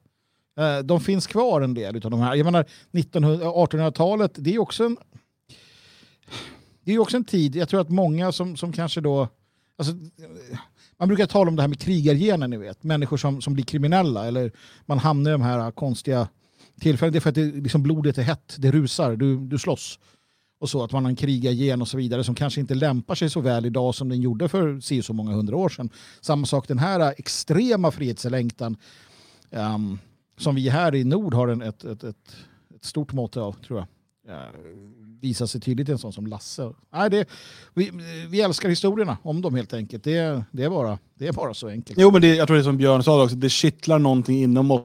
Eh, de finns kvar en del av de här. Jag menar, 1800-talet, det är också en... Det är också en tid, jag tror att många som, som kanske då... Alltså, man brukar tala om det här med krigargener, ni vet. Människor som, som blir kriminella eller man hamnar i de här konstiga tillfällena. Det är för att det, liksom blodet är hett, det rusar, du, du slåss. och så, att man har en krigargen och så vidare som kanske inte lämpar sig så väl idag som den gjorde för si så många hundra år sedan. Samma sak den här extrema frihetslängtan um, som vi här i nord har en, ett, ett, ett, ett stort mått av, tror jag. Ja. visar sig tydligt i en sån som Lasse. Nej, det, vi, vi älskar historierna om dem helt enkelt. Det, det, är, bara, det är bara så enkelt.
Jo, men det, jag tror det är som Björn sa också, det kittlar någonting inom oss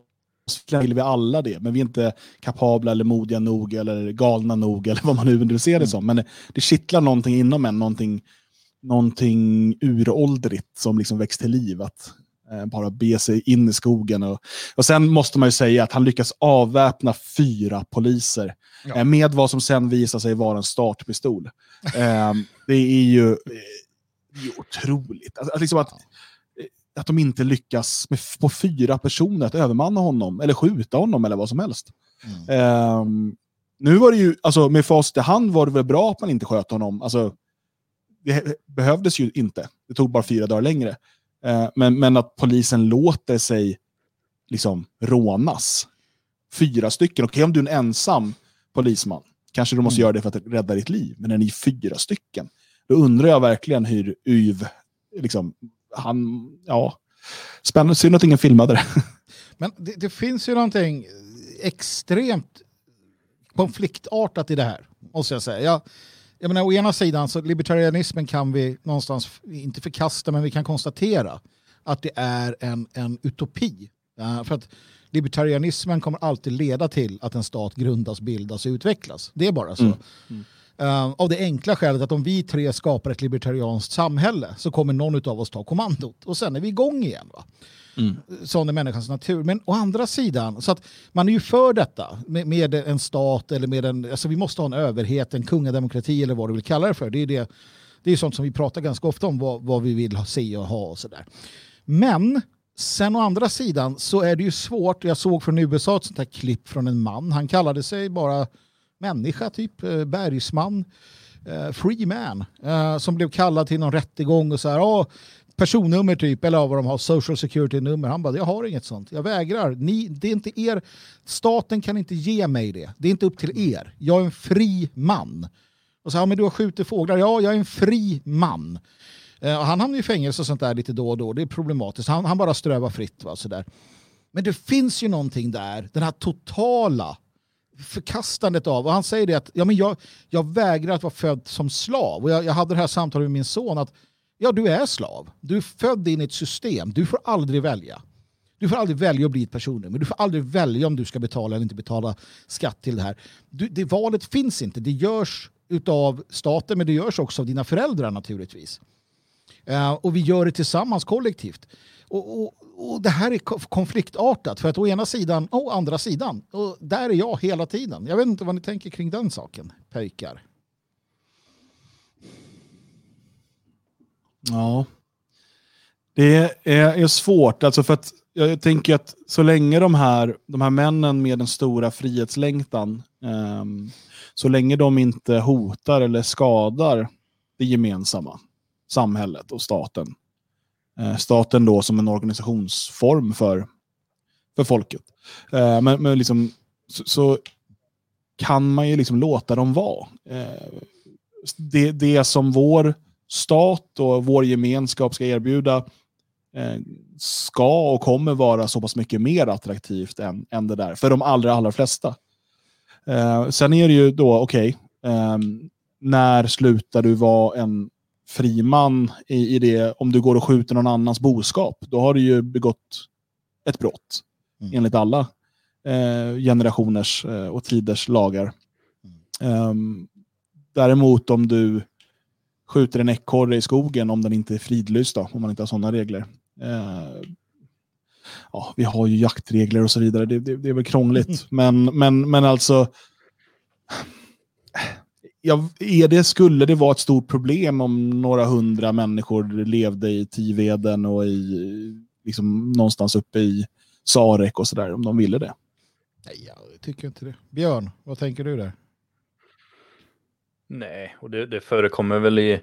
vill vi alla det, men vi är inte kapabla eller modiga nog eller galna nog eller vad man nu vill se det som. Men det kittlar någonting inom en, någonting, någonting uråldrigt som liksom väcks till liv. Att bara be sig in i skogen. Och, och sen måste man ju säga att han lyckas avväpna fyra poliser ja. eh, med vad som sen visar sig vara en startpistol. eh, det är ju eh, otroligt. Alltså, liksom att, att de inte lyckas med, på fyra personer att övermanna honom eller skjuta honom eller vad som helst. Mm. Um, nu var det ju, alltså med facit i hand var det väl bra att man inte sköt honom. Alltså, det behövdes ju inte. Det tog bara fyra dagar längre. Uh, men, men att polisen låter sig liksom rånas. Fyra stycken. Okej, okay, om du är en ensam polisman, kanske du måste mm. göra det för att rädda ditt liv. Men när ni är fyra stycken, då undrar jag verkligen hur YV liksom, han, ja, spännande. Synd att ingen filmade det.
Men det, det, finns ju någonting extremt konfliktartat i det här, måste jag säga. Jag, jag menar, å ena sidan så libertarianismen kan vi någonstans, inte förkasta, men vi kan konstatera att det är en, en utopi. Uh, för att libertarianismen kommer alltid leda till att en stat grundas, bildas och utvecklas. Det är bara så. Mm. Mm. Uh, av det enkla skälet att om vi tre skapar ett libertarianskt samhälle så kommer någon av oss ta kommandot och sen är vi igång igen. Va? Mm. Sån är människans natur. Men å andra sidan, så att man är ju för detta med, med, en stat eller med en, alltså vi måste ha en överhet, en kungademokrati eller vad du vill kalla det för. Det är, det, det är sånt som vi pratar ganska ofta om, vad, vad vi vill se och ha och sådär. Men sen å andra sidan så är det ju svårt, jag såg från USA ett sånt här klipp från en man, han kallade sig bara människa, typ eh, bergsman, eh, free man, eh, som blev kallad till någon rättegång och så här, oh, personnummer typ, eller vad de har, social security-nummer. Han bara, jag har inget sånt, jag vägrar. Ni, det är inte er, staten kan inte ge mig det. Det är inte upp till er. Jag är en fri man. Och så, ja, men du har skjutit fåglar. Ja, jag är en fri man. Uh, han hamnar i fängelse och sånt där lite då och då. Det är problematiskt. Han, han bara strövar fritt. Va, så där. Men det finns ju någonting där, den här totala förkastandet av, och han säger det att ja, men jag, jag vägrar att vara född som slav. Och jag, jag hade det här samtalet med min son att ja, du är slav. Du är född in i ett system. Du får aldrig välja. Du får aldrig välja att bli ett personnummer. Du får aldrig välja om du ska betala eller inte betala skatt till det här. Du, det valet finns inte. Det görs av staten men det görs också av dina föräldrar naturligtvis. Uh, och vi gör det tillsammans kollektivt. Och, och, och det här är konfliktartat för att å ena sidan och å andra sidan. Och där är jag hela tiden. Jag vet inte vad ni tänker kring den saken, pojkar.
Ja. Det är, svårt, alltså för att jag tänker att så länge de här, de här männen med den stora frihetslängtan, um, så länge de inte hotar eller skadar det gemensamma, samhället och staten, Eh, staten då som en organisationsform för, för folket. Eh, men, men liksom, så, så, kan man ju liksom låta dem vara. Eh, det, det som vår stat och vår gemenskap ska erbjuda eh, ska och kommer vara så pass mycket mer attraktivt än, än det där, för de allra, allra flesta. Eh, sen är det ju då, okej, okay, eh, när slutar du vara en friman i, i det, om du går och skjuter någon annans boskap, då har du ju begått ett brott mm. enligt alla eh, generationers eh, och tiders lagar. Mm. Um, däremot om du skjuter en ekorre i skogen, om den inte är fridlyst, då, om man inte har sådana regler. Uh, ja, vi har ju jaktregler och så vidare, det, det, det är väl krångligt. Mm. Men, men, men alltså, ja, är det, skulle det vara ett stort problem om några hundra människor levde i Tiveden och i, liksom, någonstans uppe i Sarek och sådär, om de ville det?
Nej, jag tycker inte det. Björn, vad tänker du där?
Nej, och det, det förekommer väl i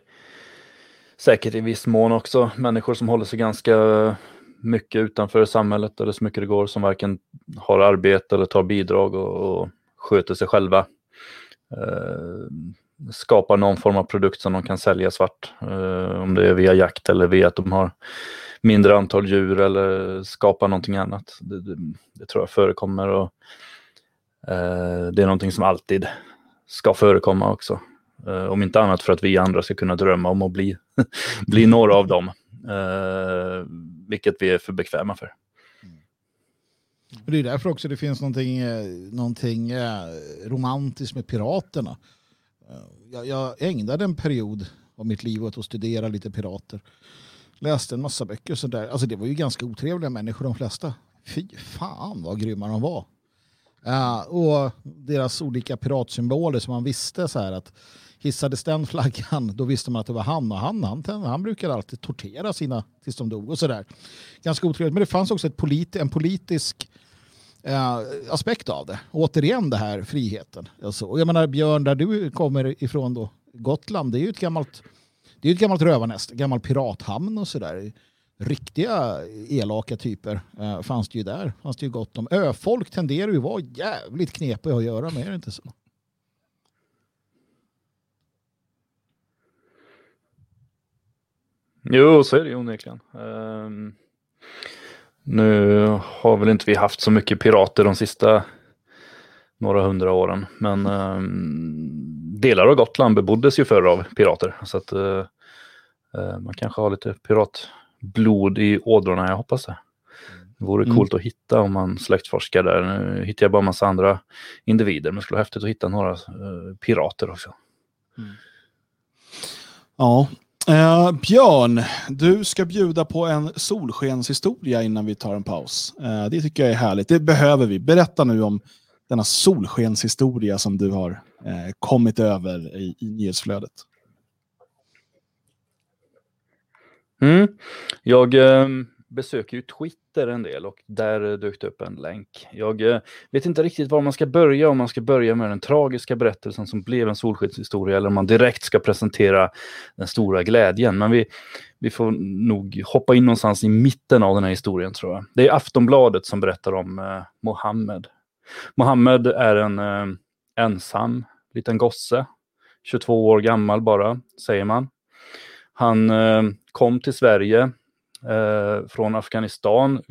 säkert i viss mån också människor som håller sig ganska mycket utanför samhället eller så mycket det går som varken har arbete eller tar bidrag och, och sköter sig själva. Eh, skapar någon form av produkt som de kan sälja svart. Eh, om det är via jakt eller via att de har mindre antal djur eller skapar någonting annat. Det, det, det tror jag förekommer och eh, det är någonting som alltid ska förekomma också. Eh, om inte annat för att vi andra ska kunna drömma om att bli, bli några av dem. Eh, vilket vi är för bekväma för.
Det är därför också det finns någonting, eh, någonting eh, romantiskt med piraterna. Eh, jag, jag ägnade en period av mitt liv åt att studera lite pirater. Läste en massa böcker och sådär. Alltså det var ju ganska otrevliga människor de flesta. Fy fan vad grymma de var. Uh, och deras olika piratsymboler som man visste så här att hissades den flaggan då visste man att det var han och han, han, han brukade alltid tortera sina tills de dog och sådär. Ganska otrevligt men det fanns också ett polit, en politisk eh, aspekt av det. Återigen det här friheten. Alltså, och jag menar Björn där du kommer ifrån då Gotland det är ju ett gammalt det är ett gammalt rövarnäst, gammal pirathamn och sådär riktiga elaka typer eh, fanns det ju där. Fanns det ju gott om. Öfolk tenderar ju att vara jävligt knepiga att göra med, är det inte så?
Jo, så är det ju onekligen. Um, nu har väl inte vi haft så mycket pirater de sista några hundra åren, men um, delar av Gotland beboddes ju förr av pirater. Så att uh, man kanske har lite pirat blod i ådrorna, jag hoppas det. Det vore mm. coolt att hitta om man släktforskar där. Nu hittar jag bara en massa andra individer, men det skulle vara häftigt att hitta några uh, pirater också. Mm.
Ja, eh, Björn, du ska bjuda på en solskenshistoria innan vi tar en paus. Eh, det tycker jag är härligt, det behöver vi. Berätta nu om denna solskenshistoria som du har eh, kommit över i, i nyhetsflödet.
Mm. Jag eh, besöker ju Twitter en del och där dök det upp en länk. Jag eh, vet inte riktigt var man ska börja, om man ska börja med den tragiska berättelsen som blev en solskenshistoria eller om man direkt ska presentera den stora glädjen. Men vi, vi får nog hoppa in någonstans i mitten av den här historien tror jag. Det är Aftonbladet som berättar om eh, Mohammed. Mohammed är en eh, ensam liten gosse, 22 år gammal bara, säger man. Han eh, kom till Sverige eh, från Afghanistan,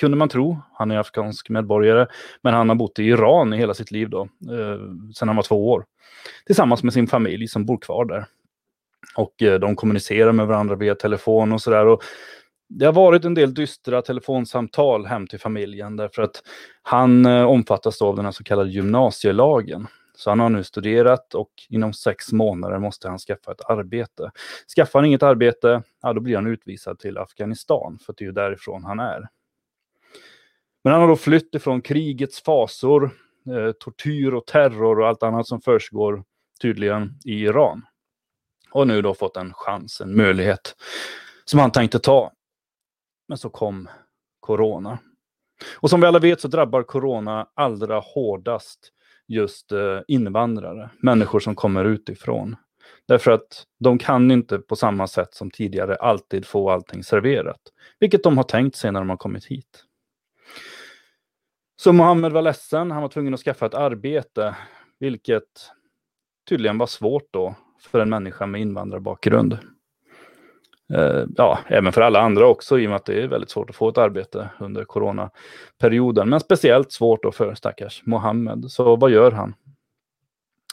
kunde man tro. Han är afghansk medborgare, men han har bott i Iran i hela sitt liv då, eh, sedan han var två år. Tillsammans med sin familj som bor kvar där. Och eh, de kommunicerar med varandra via telefon och sådär. Det har varit en del dystra telefonsamtal hem till familjen därför att han eh, omfattas av den här så kallade gymnasielagen. Så han har nu studerat och inom sex månader måste han skaffa ett arbete. Skaffar han inget arbete, ja, då blir han utvisad till Afghanistan, för det är ju därifrån han är. Men han har då flytt ifrån krigets fasor, eh, tortyr och terror och allt annat som försiggår tydligen i Iran. Och nu då fått en chans, en möjlighet som han tänkte ta. Men så kom corona. Och som vi alla vet så drabbar corona allra hårdast just eh, invandrare, människor som kommer utifrån. Därför att de kan inte på samma sätt som tidigare alltid få allting serverat. Vilket de har tänkt sig när de har kommit hit. Så Mohammed var ledsen, han var tvungen att skaffa ett arbete. Vilket tydligen var svårt då för en människa med invandrarbakgrund. Eh, ja, även för alla andra också i och med att det är väldigt svårt att få ett arbete under coronaperioden. Men speciellt svårt då för stackars Mohammed. Så vad gör han?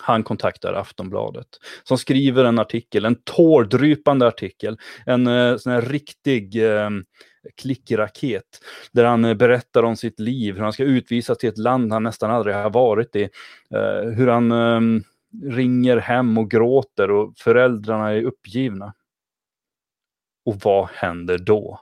Han kontaktar Aftonbladet som skriver en artikel, en tårdrypande artikel, en eh, sån här riktig eh, klickraket där han eh, berättar om sitt liv, hur han ska utvisas till ett land han nästan aldrig har varit i, eh, hur han eh, ringer hem och gråter och föräldrarna är uppgivna. Och vad händer då?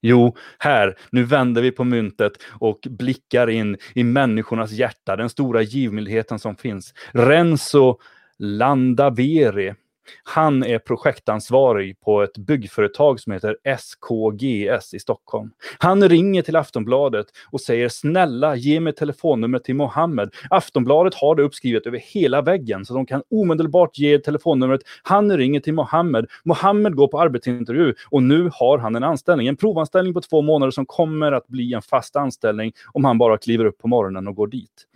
Jo, här, nu vänder vi på myntet och blickar in i människornas hjärta, den stora givmildheten som finns. Renzo Landaveri han är projektansvarig på ett byggföretag som heter SKGS i Stockholm. Han ringer till Aftonbladet och säger snälla ge mig telefonnumret till Mohammed. Aftonbladet har det uppskrivet över hela väggen så de kan omedelbart ge telefonnumret. Han ringer till Mohammed. Mohammed går på arbetsintervju och nu har han en anställning. En provanställning på två månader som kommer att bli en fast anställning om han bara kliver upp på morgonen och går dit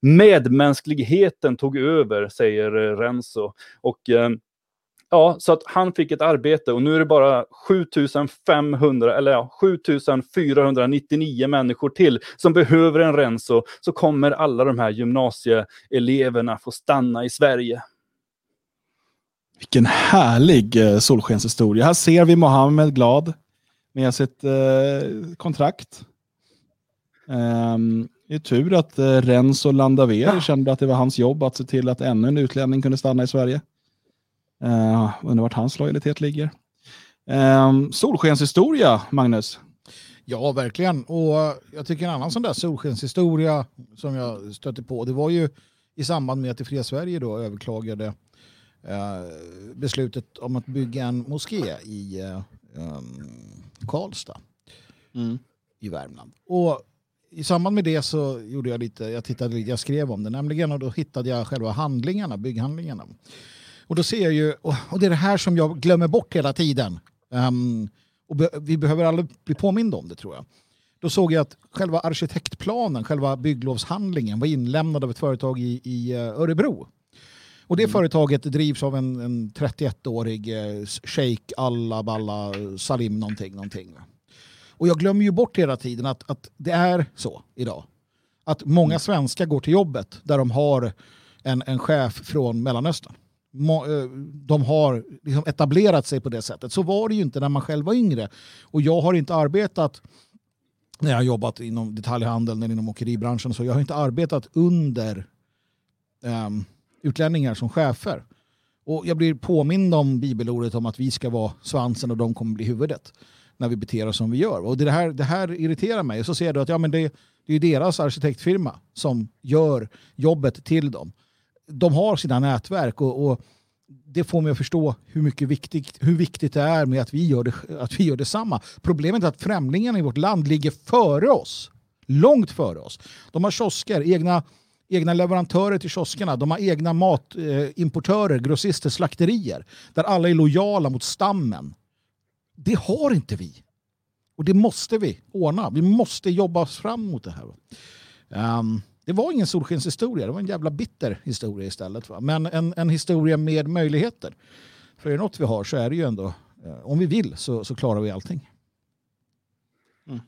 medmänskligheten tog över, säger eh, Renzo. Och eh, Ja, så att han fick ett arbete och nu är det bara 7500 eller ja, 7499 människor till som behöver en Renzo. Så kommer alla de här gymnasieeleverna få stanna i Sverige.
Vilken härlig eh, solskenshistoria. Här ser vi Mohammed glad med sitt eh, kontrakt. Um, det är tur att eh, Renzo Landaveri ja. kände att det var hans jobb att se till att ännu en utlänning kunde stanna i Sverige. Uh, undrar vart hans lojalitet ligger. Um, solskenshistoria, Magnus.
Ja, verkligen. Och jag tycker en annan sån där solskenshistoria som jag stötte på, det var ju i samband med att det Fria Sverige då överklagade uh, beslutet om att bygga en moské i uh, um, Karlstad mm. i Värmland. Och i samband med det så gjorde jag lite, jag tittade jag skrev om det nämligen och då hittade jag själva handlingarna, bygghandlingarna. Och då ser jag ju, och det är det här som jag glömmer bort hela tiden. Um, och vi behöver aldrig bli påminda om det tror jag. Då såg jag att själva arkitektplanen, själva bygglovshandlingen var inlämnad av ett företag i, i eh, Örebro. Och det mm. företaget drivs av en, en 31-årig eh, Sheikh Allah Balla Salim någonting. någonting. Och jag glömmer ju bort hela tiden att, att det är så idag. Att många mm. svenskar går till jobbet där de har en, en chef från Mellanöstern. Eh, de har liksom etablerat sig på det sättet. Så var det ju inte när man själv var yngre. Och jag har inte arbetat när jag har jobbat inom detaljhandeln eller inom åkeribranschen. Så jag har inte arbetat under um, utlänningar som chefer. Och jag blir påmind om bibelordet om att vi ska vara svansen och de kommer bli huvudet när vi beter oss som vi gör. Och det här, det här irriterar mig. Och så ser du att ja, men det, det är deras arkitektfirma som gör jobbet till dem. De har sina nätverk och, och det får mig att förstå hur, mycket viktigt, hur viktigt det är med att vi, gör det, att vi gör detsamma. Problemet är att främlingarna i vårt land ligger före oss. Långt före oss. De har kiosker, egna, egna leverantörer till kioskerna. De har egna matimportörer, eh, grossister, slakterier. Där alla är lojala mot stammen. Det har inte vi. Och det måste vi ordna. Vi måste jobba oss fram mot det här. Um, det var ingen solskenshistoria, det var en jävla bitter historia istället. Va? Men en, en historia med möjligheter. För är det något vi har så är det ju ändå, eh, om vi vill så, så klarar vi allting.
Mm.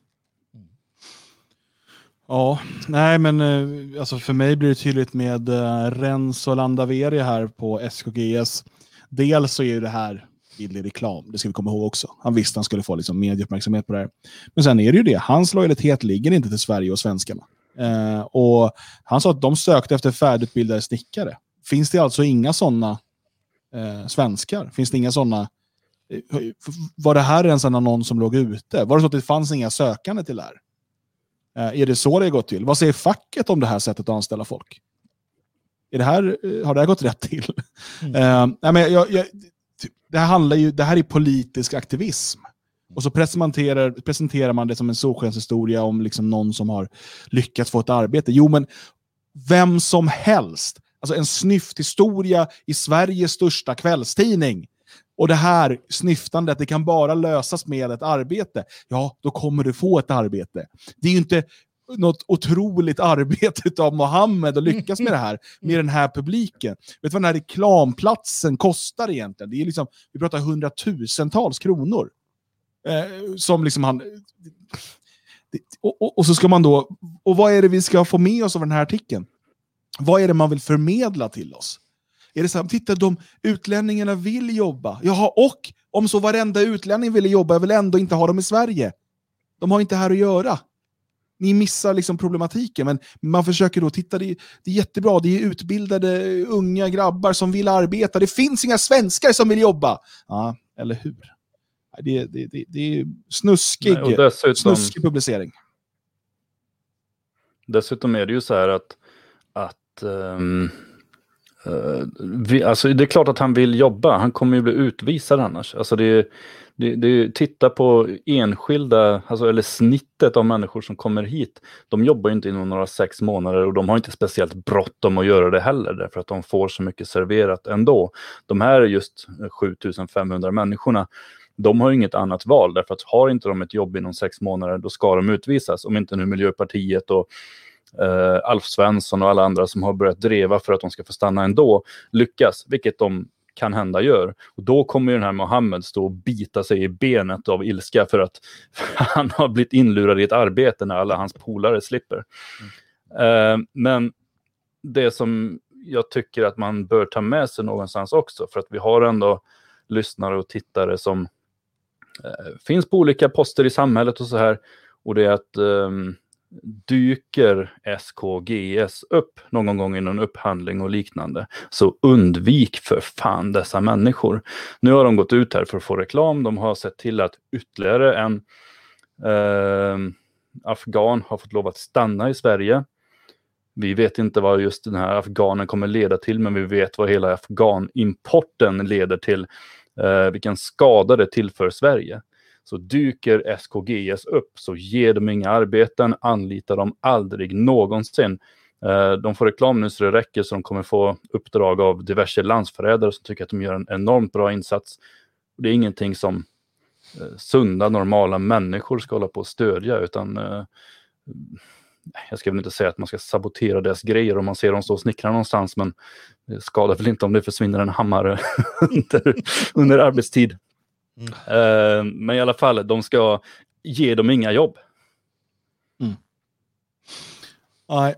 Ja, nej men eh, alltså för mig blir det tydligt med eh, Rens och Landaveri här på SKGS. Dels så är det här billig reklam. Det ska vi komma ihåg också. Han visste han skulle få liksom medieuppmärksamhet på det här. Men sen är det ju det. Hans lojalitet ligger inte till Sverige och svenskarna. Eh, och han sa att de sökte efter färdigutbildade snickare. Finns det alltså inga sådana eh, svenskar? Finns det inga sådana? Eh, var det här ens en annons som låg ute? Var det så att det fanns inga sökande till det här? Eh, är det så det har gått till? Vad säger facket om det här sättet att anställa folk? Är det här, eh, har det här gått rätt till? Mm. Uh, nej, men jag, jag, det här handlar ju, det här är politisk aktivism. Och så presenterar, presenterar man det som en solskenshistoria om liksom någon som har lyckats få ett arbete. Jo, men vem som helst. Alltså en snyfthistoria i Sveriges största kvällstidning. Och det här snyftandet, det kan bara lösas med ett arbete. Ja, då kommer du få ett arbete. Det är ju inte något otroligt arbete av Mohammed att lyckas med det här, med den här publiken. Vet du vad den här reklamplatsen kostar egentligen? Det är liksom, vi pratar hundratusentals kronor. Eh, som liksom han... Och, och, och, så ska man då... Och vad är det vi ska få med oss av den här artikeln? Vad är det man vill förmedla till oss? Är det så här, titta de utlänningarna vill jobba. Jaha, och om så varenda utlänning vill jobba, jag vill ändå inte ha dem i Sverige. De har inte här att göra ni missar liksom problematiken. Men man försöker då titta, det är, det är jättebra, det är utbildade unga grabbar som vill arbeta. Det finns inga svenskar som vill jobba. Ja, eller hur? Det, det, det, det är snuskig, Nej, dessutom, snuskig publicering.
Dessutom är det ju så här att, att um, Eh, vi, alltså det är klart att han vill jobba. Han kommer ju bli utvisad annars. Alltså det, det, det, titta på enskilda, alltså, eller snittet av människor som kommer hit. De jobbar inte inom några sex månader och de har inte speciellt bråttom att göra det heller därför att de får så mycket serverat ändå. De här just 7500 människorna, de har inget annat val därför att har inte de ett jobb inom sex månader då ska de utvisas. Om inte nu Miljöpartiet och eh, Alf Svensson och alla andra som har börjat dreva för att de ska få stanna ändå lyckas, vilket de kan hända gör. Och då kommer ju den här Mohammed stå och bita sig i benet av ilska för att han har blivit inlurad i ett arbete när alla hans polare slipper. Mm. Eh, men det som jag tycker att man bör ta med sig någonstans också, för att vi har ändå lyssnare och tittare som eh, finns på olika poster i samhället och så här. Och det är att um, dyker SKGS upp någon gång i någon upphandling och liknande, så undvik för fan dessa människor. Nu har de gått ut här för att få reklam. De har sett till att ytterligare en eh, afghan har fått lov att stanna i Sverige. Vi vet inte vad just den här afghanen kommer leda till, men vi vet vad hela afghanimporten leder till. Eh, vilken skada det tillför Sverige. Så dyker SKGS upp så ger de inga arbeten, anlitar dem aldrig någonsin. Eh, de får reklam nu så det räcker så de kommer få uppdrag av diverse landsförrädare som tycker att de gör en enormt bra insats. Det är ingenting som eh, sunda, normala människor ska hålla på att stödja utan eh, jag ska väl inte säga att man ska sabotera deras grejer om man ser dem stå och snickra någonstans men det skadar väl inte om det försvinner en hammare under, under arbetstid. Mm. Uh, men i alla fall, de ska ge dem inga jobb.
Mm. Nej,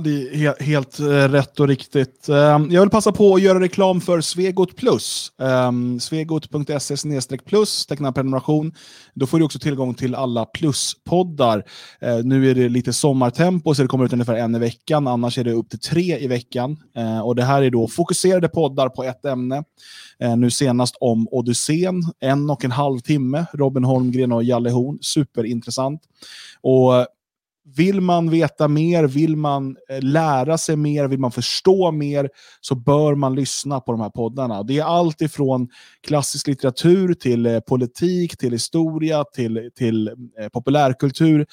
det är helt, helt rätt och riktigt. Ehm, jag vill passa på att göra reklam för Svegot Plus. Ehm, Svegot.se plus, teckna prenumeration. Då får du också tillgång till alla pluspoddar. Ehm, nu är det lite sommartempo så det kommer ut ungefär en i veckan. Annars är det upp till tre i veckan. och det här är då fokuserade poddar på ett ämne. Nu senast om Odysseen, en och en halv timme. Robin Holmgren och Jalle Horn, superintressant. Och vill man veta mer, vill man eh, lära sig mer, vill man förstå mer, så bör man lyssna på de här poddarna. Det är allt ifrån klassisk litteratur till eh, politik, till historia, till, till eh, populärkultur.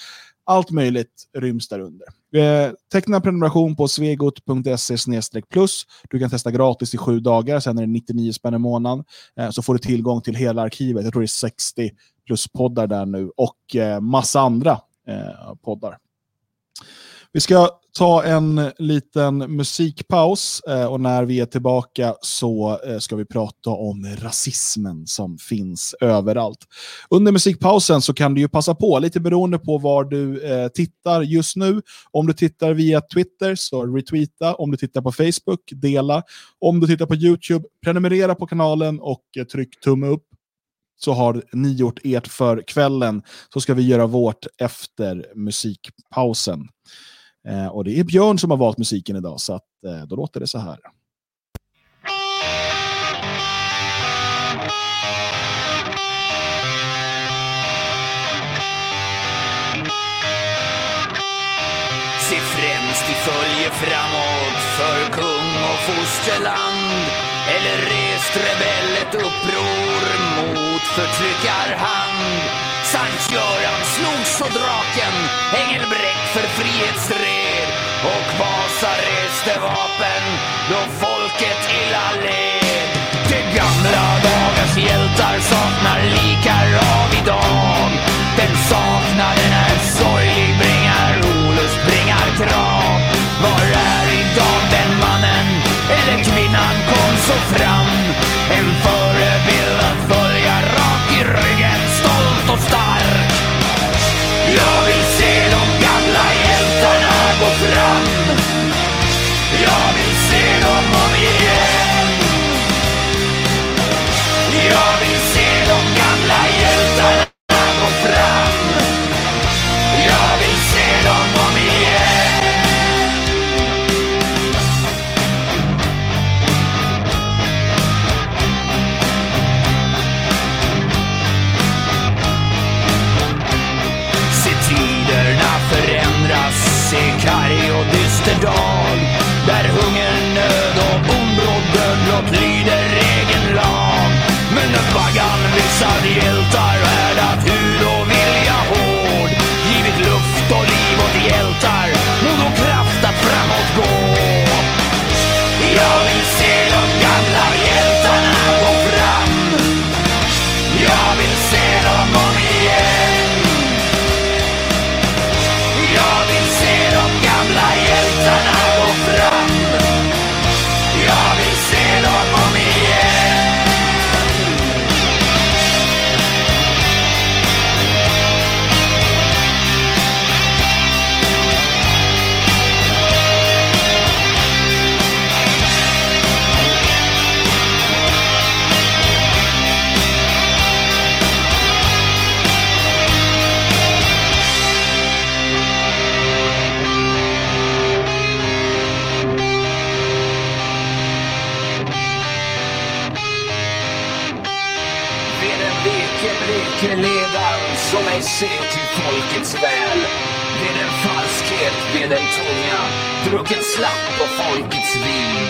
Allt möjligt ryms där under. Eh, teckna prenumeration på svegot.se plus. Du kan testa gratis i sju dagar, sen är det 99 spänn i månaden. Eh, så får du tillgång till hela arkivet. Jag tror det är 60 plus poddar där nu och eh, massa andra Eh, poddar. Vi ska ta en liten musikpaus eh, och när vi är tillbaka så eh, ska vi prata om rasismen som finns överallt. Under musikpausen så kan du ju passa på, lite beroende på var du eh, tittar just nu. Om du tittar via Twitter så retweeta, om du tittar på Facebook, dela. Om du tittar på YouTube, prenumerera på kanalen och eh, tryck tumme upp så har ni gjort ert för kvällen. Så ska vi göra vårt efter musikpausen. Eh, och det är Björn som har valt musiken idag, så att, eh, då låter det så här. Se främst i följe framåt för kung och fosterland eller rest rebell ett förtryckarhand Sankt Göran slogs och draken, Engelbrekt för frihetsred och Vasa reste vapen då folket illa led. De gamla dagars hjältar saknar likar av idag. Den saknaden är sorglig, bringar olust, bringar krav. Var är idag den mannen eller kvinnan kom så fram? En förebild att stolt och stark. Jag vill se de gamla hjältarna gå fram. Jag vill se dem omge
Världen är the old eldar folkets väl. Med en falskhet, med en tunga, drucken slapp på folkets vin.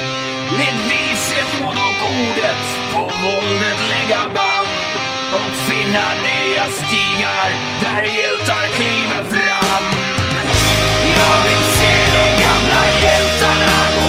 Med vishet och ordet, på våldet lägga band och finna nya stigar där hjältar kliver fram. Jag vill se de gamla hjältarna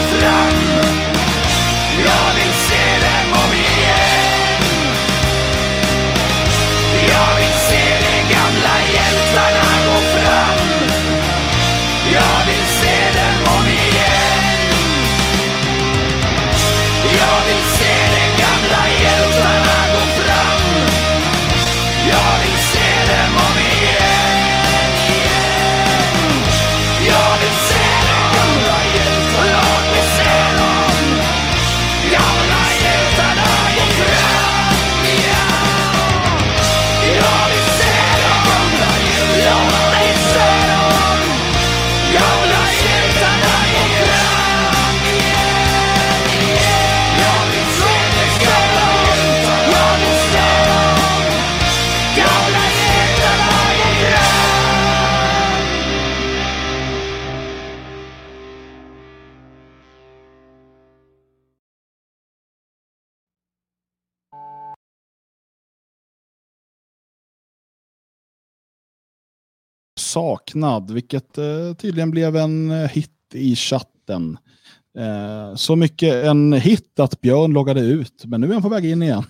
Saknad, vilket eh, tydligen blev en eh, hit i chatten. Eh, så mycket en hit att Björn loggade ut, men nu är han på väg in igen.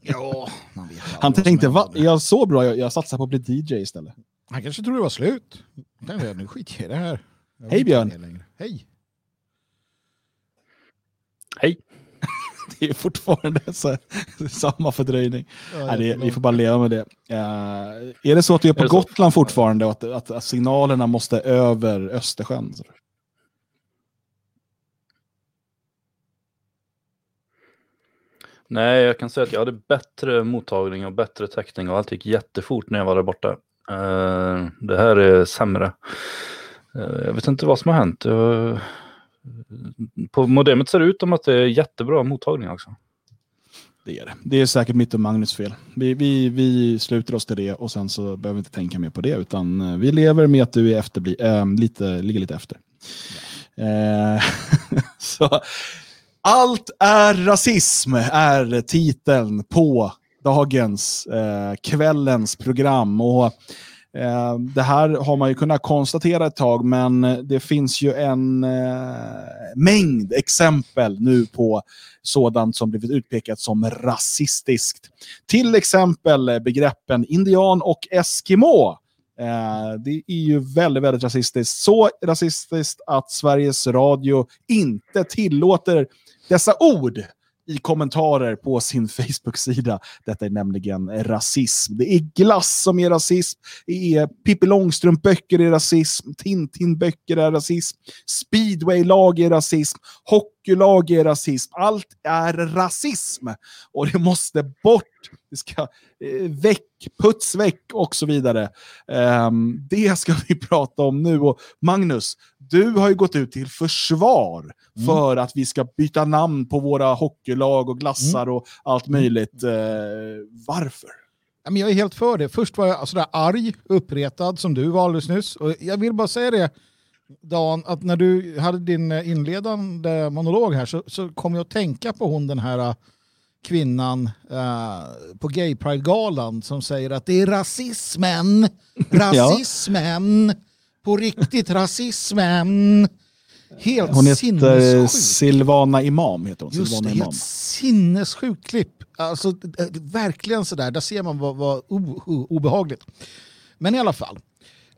Ja, man vet aldrig
Han tänkte, va? Jag så bra, jag, jag satsar på att bli DJ istället.
Han kanske trodde det var slut. Tänkte, nu skiter jag i det här. Jag
Hej, Björn.
Hej.
Hej!
Det är fortfarande så, samma fördröjning.
Ja,
Nej, det, vi får bara leva med det. Eh, är det så att du är på
Är det så?
Gotland fortfarande och att, att, att signalerna måste över Östersjön?
Nej, jag kan säga att jag hade bättre mottagning och bättre täckning och allt gick jättefort när jag var där borta. Eh, det här är sämre. Eh, jag vet inte vad som har hänt. Jag- på modemet ser det ut som att det är jättebra mottagning också.
Det är det. Det är säkert mitt och Magnus fel. Vi, vi, vi sluter oss till det och sen så behöver vi inte tänka mer på det. Utan eh, vi lever med att du är efter, äh, lite, ligger lite efter. Eh, så, Allt är rasism är titeln på dagens, eh, kvällens program. Och eh, Eh, det här har man ju kunnat konstatera ett tag, men det finns ju en eh, mängd exempel nu på sådant som blivit utpekat som rasistiskt. Till exempel begreppen indian och eskimo. Eh, det är ju väldigt, väldigt rasistiskt. Så rasistiskt att Sveriges Radio inte tillåter dessa ord i kommentarer på sin Facebook-sida. Detta är nämligen rasism. Det är glass som är rasism. Det är Pippi Långstrump-böcker är rasism. Tintin-böcker är rasism. Speedway-lag är rasism. Hockeylag är rasism. Allt är rasism. Och det måste bort. Det ska eh, väck, puts väck och så vidare. Um, det ska vi prata om nu. Och Magnus, du har ju gått ut till försvar
Mm.
för att vi ska byta namn på våra hockeylag och glassar och allt möjligt. Eh, varför?
Ja, jag är helt för det. Först var jag sådär arg, uppretad som du var alldeles nyss. Och jag vill bara säga det, Dan, att när du hade din eh, inledande monolog här så, så kom jag att tänka på hon den här eh, kvinnan eh, på Gay Pride-galan som säger att det är rasismen, rasismen, på riktigt rasismen. Helt
Hon heter. Silvana Imam. Heter hon.
Just det,
Silvana Imam.
helt sinnessjukt klipp. Alltså, eh, verkligen sådär, där ser man vad, vad obehagligt. Men i alla fall,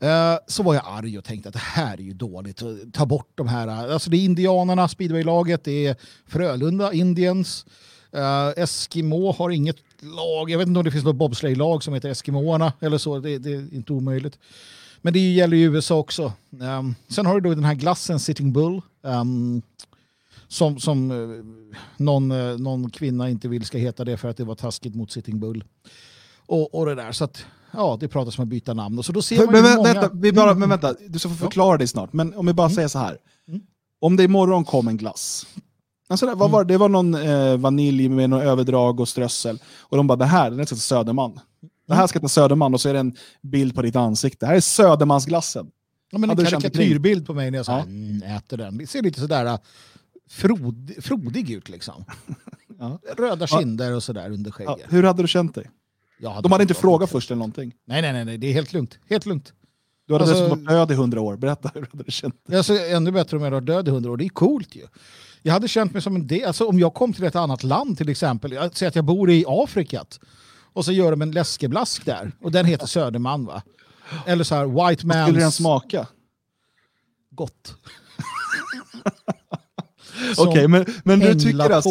eh, så var jag arg och tänkte att det här är ju dåligt. Ta bort de här, alltså det är indianerna, speedwaylaget, det är Frölunda, Indiens. Uh, Eskimo har inget lag, jag vet inte om det finns något bobsleigh-lag som heter Eskimoarna eller så, det, det är inte omöjligt. Men det gäller ju USA också. Um, sen har du då den här glassen Sitting Bull. Um, som som eh, någon, eh, någon kvinna inte vill ska heta det för att det var taskigt mot Sitting Bull. Och, och det där. Så att, ja, det pratas om att byta namn. Och så då ser
Men,
man
men,
många...
vänta, vi bara, men vänta, du ska få förklara dig snart. Men om vi bara säger så här. Om det imorgon kom en glass. Alltså, vad var, det? det var någon eh, vanilj med någon överdrag och strössel. Och de bara, det här den till Söderman. Det här ska till Söderman och så är det en bild på ditt ansikte. Det här är Södermansglassen.
Ja, men en
Hade
karikatyrbild på mig när jag så här,
Ja.
mm, äter den. Det ser lite sådär äh, frod, frodig ut liksom.
Ja.
Röda kinder och sådär under
Ja,
skägget.
hur hade du känt dig?
Jag
De hade inte frågat först eller någonting.
Nej, nej, nej, nej, det är helt lugnt. Helt lugnt.
Du hade
Alltså-
varit död i hundra år. Berätta, hur hade du känt dig?
Alltså ännu bättre om jag var död i hundra år. Det är coolt ju. Jag hade känt mig som en del, alltså om jag kom till ett annat land till exempel, säger att jag bor i Afrika och så gör de en läskeblask där och den heter Söderman va? Eller så här White
Skulle den
Man's
smaka?
gott.
Okej, men, men du tycker alltså...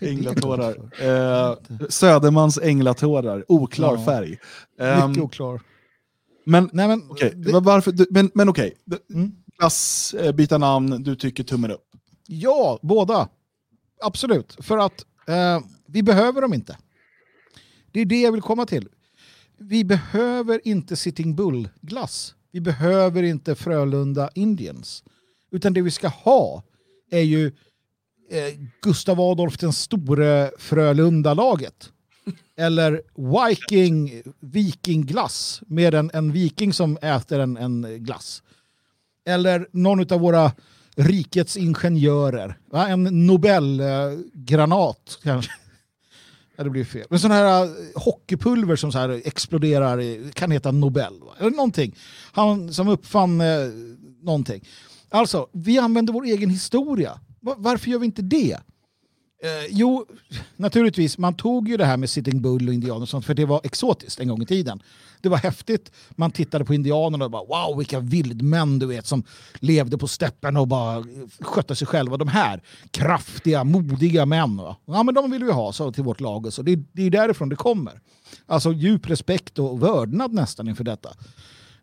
Änglatårar.
Eh, Södermans änglatårar. Oklar
Ja.
färg. Ehm,
Mycket oklar.
men
Nej, men,
okej,
det-
men varför... du- Men, men okej. Du-
Mm.
Klass, eh, byta namn, du tycker tummen upp.
Ja, båda. Absolut. För att eh, vi behöver dem inte. Det är det jag vill komma till. Vi behöver inte Sitting Bull-glass. Vi behöver inte Frölunda Indians. Utan det vi ska ha är ju eh, Gustav Adolf den store Frölunda-laget. Eller Viking, vikingglass med en, en viking som äter en, en glass. Eller någon av våra rikets ingenjörer. En Nobelgranat kanske. Ja, det blir fel. Men sån här äh, hockeypulver som så här exploderar kan heta Nobel. Va? Eller någonting. Han som uppfann eh, någonting. Alltså, vi använder vår egen historia. Varför gör vi inte det? Eh, jo, naturligtvis, man tog ju det här med Sitting Bull och indianer och sånt för det var exotiskt en gång i tiden. Det var häftigt. Man tittade på indianerna och bara wow vilka vildmän du vet som levde på steppen och bara skötte sig själva. De här kraftiga, modiga män. Va? Ja men de vill vi ha så, till vårt lag. Och så. Det, det är därifrån det kommer. Alltså djup respekt och vördnad nästan inför detta.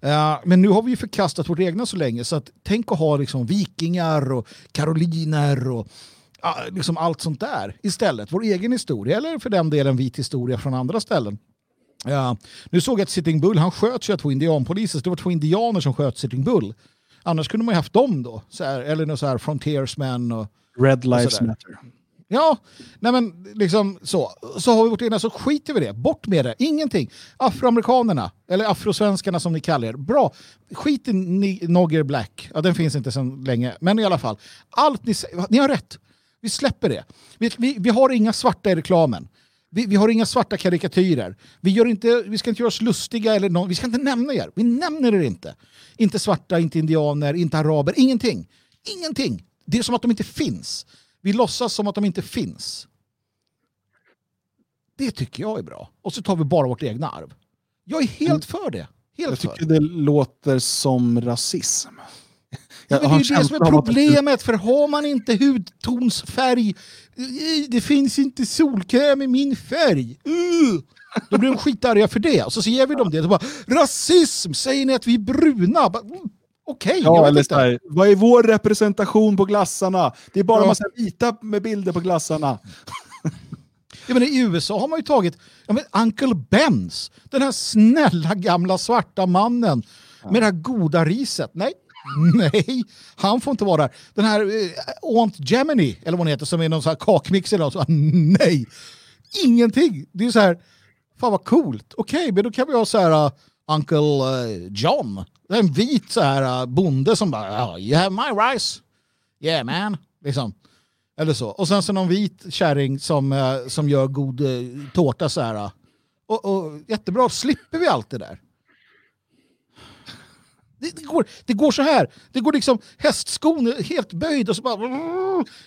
Eh, men nu har vi ju förkastat vårt egna så länge så att tänk att ha liksom vikingar och karoliner och liksom allt sånt där istället. Vår egen historia eller för den delen vit historia från andra ställen. Ja, nu såg jag att Sitting Bull, han sköt ju två indianpoliser, så det var två indianer som sköt Sitting Bull. Annars kunde man ju haft dem då, så här, eller något så här Frontiersmen och
Red Lives. Matter.
Ja, nej men liksom så. Så har vi vårt egna, så skiter vi det. Bort med det. Ingenting. Afroamerikanerna, eller afrosvenskarna som ni kallar er. Bra. Skit i Nogger Black. Ja, den finns inte sedan länge. Men i alla fall. Allt ni säger, ni har rätt. Vi släpper det. Vi, vi, vi har inga svarta i reklamen. Vi, vi har inga svarta karikatyrer. Vi, gör inte, vi ska inte göra oss lustiga eller nå- vi ska inte nämna er. Vi nämner er inte. Inte svarta, inte indianer, inte araber, ingenting. Ingenting. Det är som att de inte finns. Vi låtsas som att de inte finns. Det tycker jag är bra. Och så tar vi bara vårt egna arv. Jag är helt för det. Helt
Jag
för.
tycker det låter som rasism.
Ja, men det är ju det som är problemet, för har man inte hudtonsfärg, det finns inte solkräm i min färg, uh, då blir de skitarga för det. Och så ger vi dem det, och bara, rasism, säger ni att vi är bruna? Bara, mm, Okej,
Ja, eller så här, vad är vår representation på glassarna? Det är bara
Ja.
massa vita med bilder på glassarna.
Jag menar, I USA har man ju tagit ja, men Uncle Bens, den här snälla gamla svarta mannen med det här goda riset. Nej, nej, han får inte vara där. Den här eh, Aunt Gemini, eller vad hon heter, som är någon sån här kakmix eller något, så, nej, ingenting. Det är så här, fan vad coolt. Okej, men då kan vi ha så här uh, Uncle uh, John, en vit så här uh, bonde som bara, oh, you have my rice. Yeah man, liksom. Eller så. Och sen så någon vit kärring som, uh, som gör god uh, tårta så här. Uh. Och, och jättebra, slipper vi allt det där. Det, det, går, det går så här. Det går liksom hästskon är helt böjd och så bara...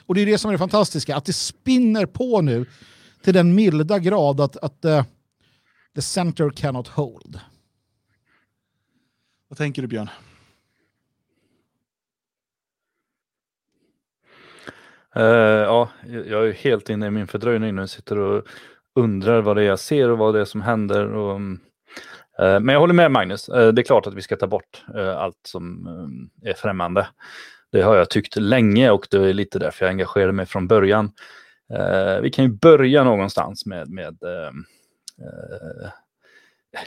Och det är det som är det fantastiska, att det spinner på nu till den milda grad att, att eh, the center cannot hold.
Vad tänker du Björn?
Eh, ja, jag är helt inne i min fördröjning nu. Sitter och undrar vad det är jag ser och vad det är som händer. Och, eh, Eh, men jag håller med Magnus. Eh, det är klart att vi ska ta bort eh, allt som är främmande. Det har jag tyckt länge och det är lite därför jag engagerade mig från början. Vi kan ju börja någonstans med, med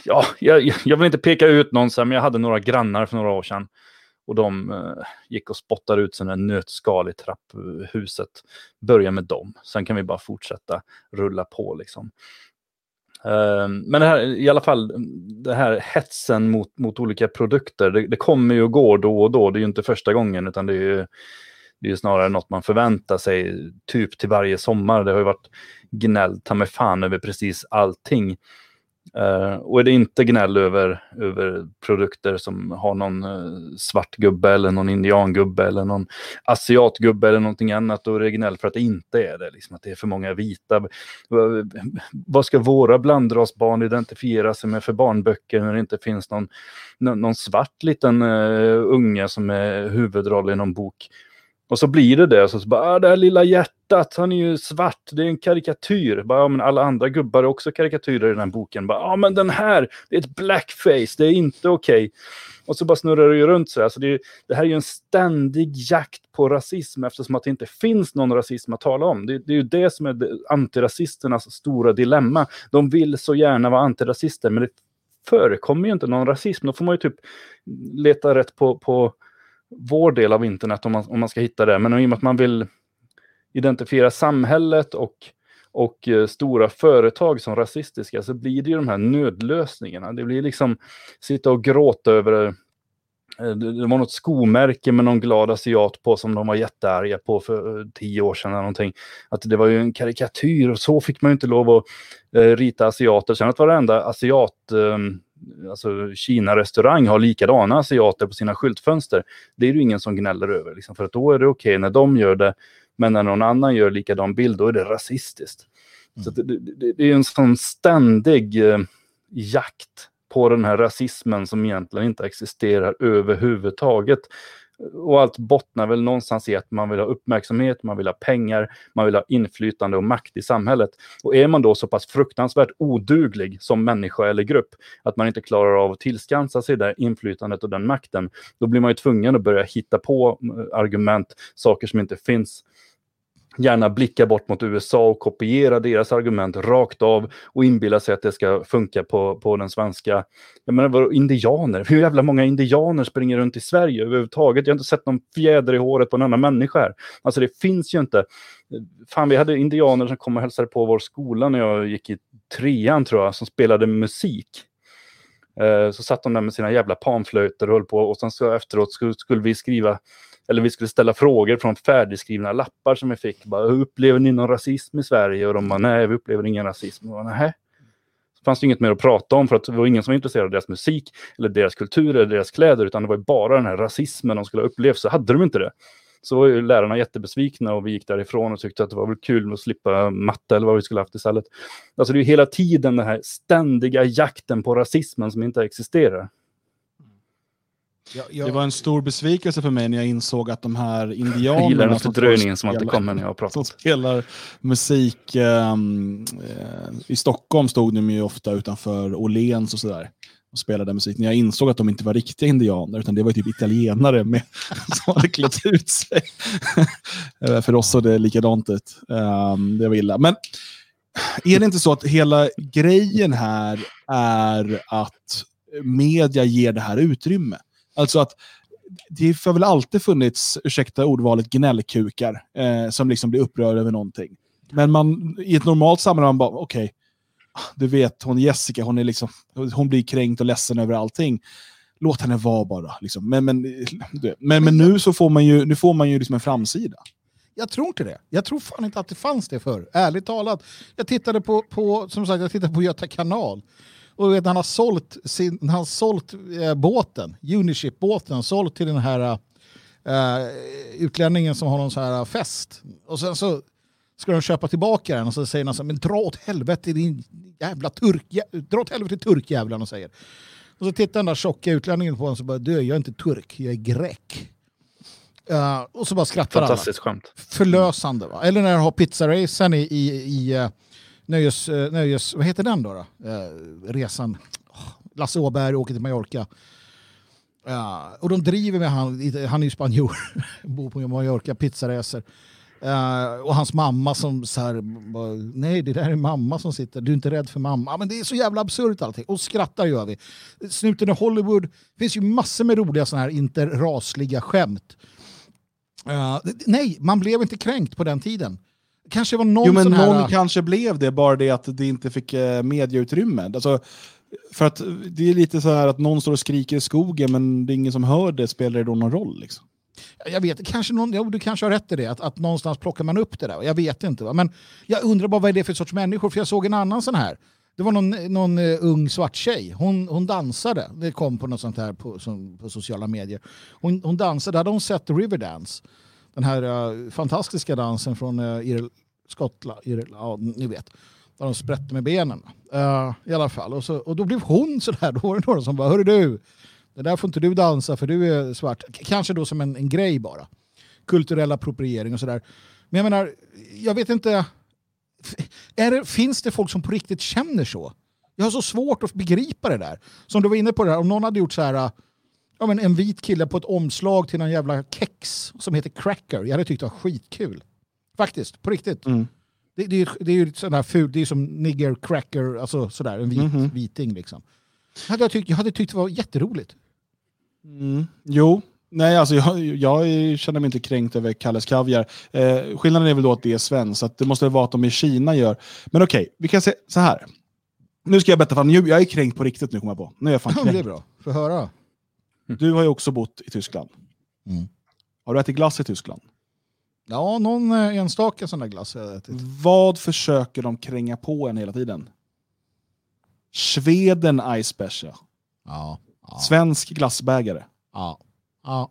ja, jag, jag vill inte peka ut någon, men jag hade några grannar för några år sedan. Och de eh, gick och spottade ut sådana nötskal i trapphuset. Börja med dem, sen kan vi bara fortsätta rulla på liksom. Ehm, men det här, i alla fall, det här hetsen mot, mot olika produkter, det, det kommer ju och går då och då. Det är ju inte första gången, utan det är ju, det är ju snarare något man förväntar sig typ till varje sommar. Det har ju varit gnäll ta mig fan över precis allting. Uh, och är det inte gnäll över, över produkter som har någon uh, svart gubbe eller någon indiangubbe eller någon asiatgubbe eller någonting annat, då är det gnäll för att det inte är det. Liksom, att det är för många vita. Vad ska våra blandrasbarn identifiera sig med för barnböcker när det inte finns någon, någon, svart liten uh, unge som är huvudroll i någon bok? Och så blir det det, så, så bara, ah, det här lilla hjärtat, han är ju svart, det är en karikatyr. Bara, ja, men alla andra gubbar är också karikatyrer i den här boken. Bara, ja, men den här, det är ett blackface, det är inte okej. Okay. Och så bara snurrar det ju runt så här. Så det, det här är ju en ständig jakt på rasism eftersom att det inte finns någon rasism att tala om. Det, det är ju det som är det, antirasisternas stora dilemma. De vill så gärna vara antirasister, men det förekommer ju inte någon rasism. Då får man ju typ leta rätt på, på vår del av internet om man, om man ska hitta det. Men i och med att man vill identifiera samhället och, och eh, stora företag som rasistiska så blir det ju de här nödlösningarna. Det blir liksom sitta och gråta över eh, det var något skomärke med någon glad asiat på som de var jättearga på för eh, tio år sedan. Eller någonting. Att det var ju en karikatyr och så fick man ju inte lov att eh, rita asiater. Sen att varenda asiat alltså Kina-restaurang har likadana asiater på sina skyltfönster. Det är det ingen som gnäller över, liksom, för att då är det okej okay när de gör det, men när någon annan gör likadan bild, då är det rasistiskt. Mm. Så det, det, det, är en sån ständig eh, jakt på den här rasismen som egentligen inte existerar överhuvudtaget och allt bottnar väl någonstans i att man vill ha uppmärksamhet, man vill ha pengar, man vill ha inflytande och makt i samhället. Och är man då så pass fruktansvärt oduglig som människa eller grupp att man inte klarar av att tillskansa sig det inflytandet och den makten, då blir man ju tvungen att börja hitta på mm, argument, saker som inte finns gärna blicka bort mot USA och kopiera deras argument rakt av och inbilla sig att det ska funka på, på den svenska... Jag menar, vad, indianer? Hur jävla många indianer springer runt i Sverige överhuvudtaget? Jag har inte sett någon fjäder i håret på en annan människa här. Alltså det finns ju inte. Fan, vi hade indianer som kom och hälsade på vår skola när jag gick i trean tror jag, som spelade musik. Eh, så satt de där med sina jävla panflöjter och höll på och sen så efteråt skulle vi skriva eller vi skulle ställa frågor från färdigskrivna lappar som vi fick. Bara, upplever ni någon rasism i Sverige? Och de bara, nej, vi upplever ingen rasism. Och nej. Så fanns det inget mer att prata om för att det var ingen som var intresserad av deras musik eller deras kultur eller deras kläder, utan det var bara den här rasismen de skulle ha upplevt, så hade de inte det. Så var ju lärarna jättebesvikna och vi gick därifrån och tyckte att det var väl kul att slippa matte eller vad vi skulle haft istället. Alltså det är hela tiden den här ständiga jakten på rasismen som inte existerar.
Jag, jag... Det var en stor besvikelse för mig när jag insåg att de här indianerna... Jag
gillar den fördröjningen som alltid kommer när jag pratar.
Som spelar musik um, uh, i Stockholm stod de ju ofta utanför Åhléns och sådär och spelade musik. När jag insåg att de inte var riktiga indianer utan det var typ italienare med, som hade klätt ut sig. Eh, för oss såg det likadant ut. Um, det var illa. Men är det inte så att hela grejen här är att media ger det här utrymme? Alltså att det har väl alltid funnits, ursäkta ordvalet, gnällkukar eh, som liksom blir upprörda över någonting. Men man, i ett normalt sammanhang, bara, okej, okay, du vet, hon Jessica, hon, är liksom, hon blir kränkt och ledsen över allting. Låt henne vara bara. Liksom. Men, men, men, men nu så får man ju, nu får man ju liksom en framsida.
Jag tror inte det. Jag tror fan inte att det fanns det förr. Ärligt talat. Jag tittade på, på, som sagt, jag tittade på Göta kanal. Och vet, han har sålt, sin, han har sålt eh, båten, Uniship-båten, sålt till den här eh, utlänningen som har någon så här fest. Och sen så ska de köpa tillbaka den och så säger han så här, men dra åt helvete din jävla turk, dra åt helvete turkjävlarna och säger. Och så tittar den där tjocka utlänningen på honom och så bara, du jag är inte turk, jag är grek. Uh, och så bara skrattar
Fantastiskt alla. skämt.
Förlösande va? Eller när de har pizzaracen i, i, i uh, nöjes, eh, nöjes... Vad heter den då? då? Eh, resan. Oh, Lasse Åberg åker till Mallorca. och de driver med han, han är ju spanjor, bor på Mallorca, pizzaresor. Eh, och hans mamma som så här, bara, nej det där är mamma som sitter, du är inte rädd för mamma. Men det är så jävla absurt allting. Och skrattar gör vi. Snuten i Hollywood, det finns ju massor med roliga sådana här interrasliga skämt. Uh, nej, man blev inte kränkt på den tiden. Kanske var någon
Jo, men
sån här...
någon kanske blev det, bara det att det inte fick eh, medieutrymme. Alltså, för att det är lite så här att någon står och skriker i skogen, men det är ingen som hör det, spelar det då någon roll? Liksom?
Jag vet, kanske någon, jo, du kanske har rätt i det, att, att någonstans plockar man upp det där. Jag vet inte. Va? Men jag undrar bara vad är det för sorts människor, för jag såg en annan sån här. Det var någon, någon uh, ung svart tjej. Hon, hon dansade. Det kom på något sånt här på, som, på sociala medier. Hon, hon dansade. Hade hon sett Riverdance? Den här uh, fantastiska dansen från eh, uh, Irl Skottland. Ja, ni vet. Där de sprätte med benen. Uh, I alla fall. Och, så, och då blev hon sådär. Då var det några som bara, hörru du. Det där får inte du dansa för du är svart. K- Kanske då som en, en grej bara. Kulturell appropriering och sådär. Men jag menar, jag vet inte. Är det, finns det folk som på riktigt känner så? Jag har så svårt att begripa det där. Som du var inne på det här, om någon hade gjort så här, ja, men en vit kille på ett omslag till en jävla kex som heter Cracker. Jag hade tyckt det var skitkul. Faktiskt, på riktigt.
Mm.
Det, det, är, det är ju sån här ful, det är som nigger cracker, alltså sådär, en vit,
Mhm.
viting liksom. Hade jag, tyckt, jag hade tyckt det var jätteroligt.
Mm. Jo, nej alltså jag, jag känner mig inte kränkt över Kalles Kaviar. Eh, skillnaden är väl då att det är svenskt, så att det måste vara att de i Kina gör. Men okej, vi kan säga så här. Nu ska jag berätta, fan, jag är kränkt på riktigt nu kommer jag på. Nu är jag fan
Ja, det är
kränkt.
bra. Få höra.
Du har ju också bott i Tyskland.
Mm.
Har du ätit glass i Tyskland?
Ja, någon eh, enstaka sån där glass har jag ätit.
Vad försöker de kränga på en hela tiden? Sweden Ice Special.
Ja. Ja.
Svensk glassbägare.
ja. ja.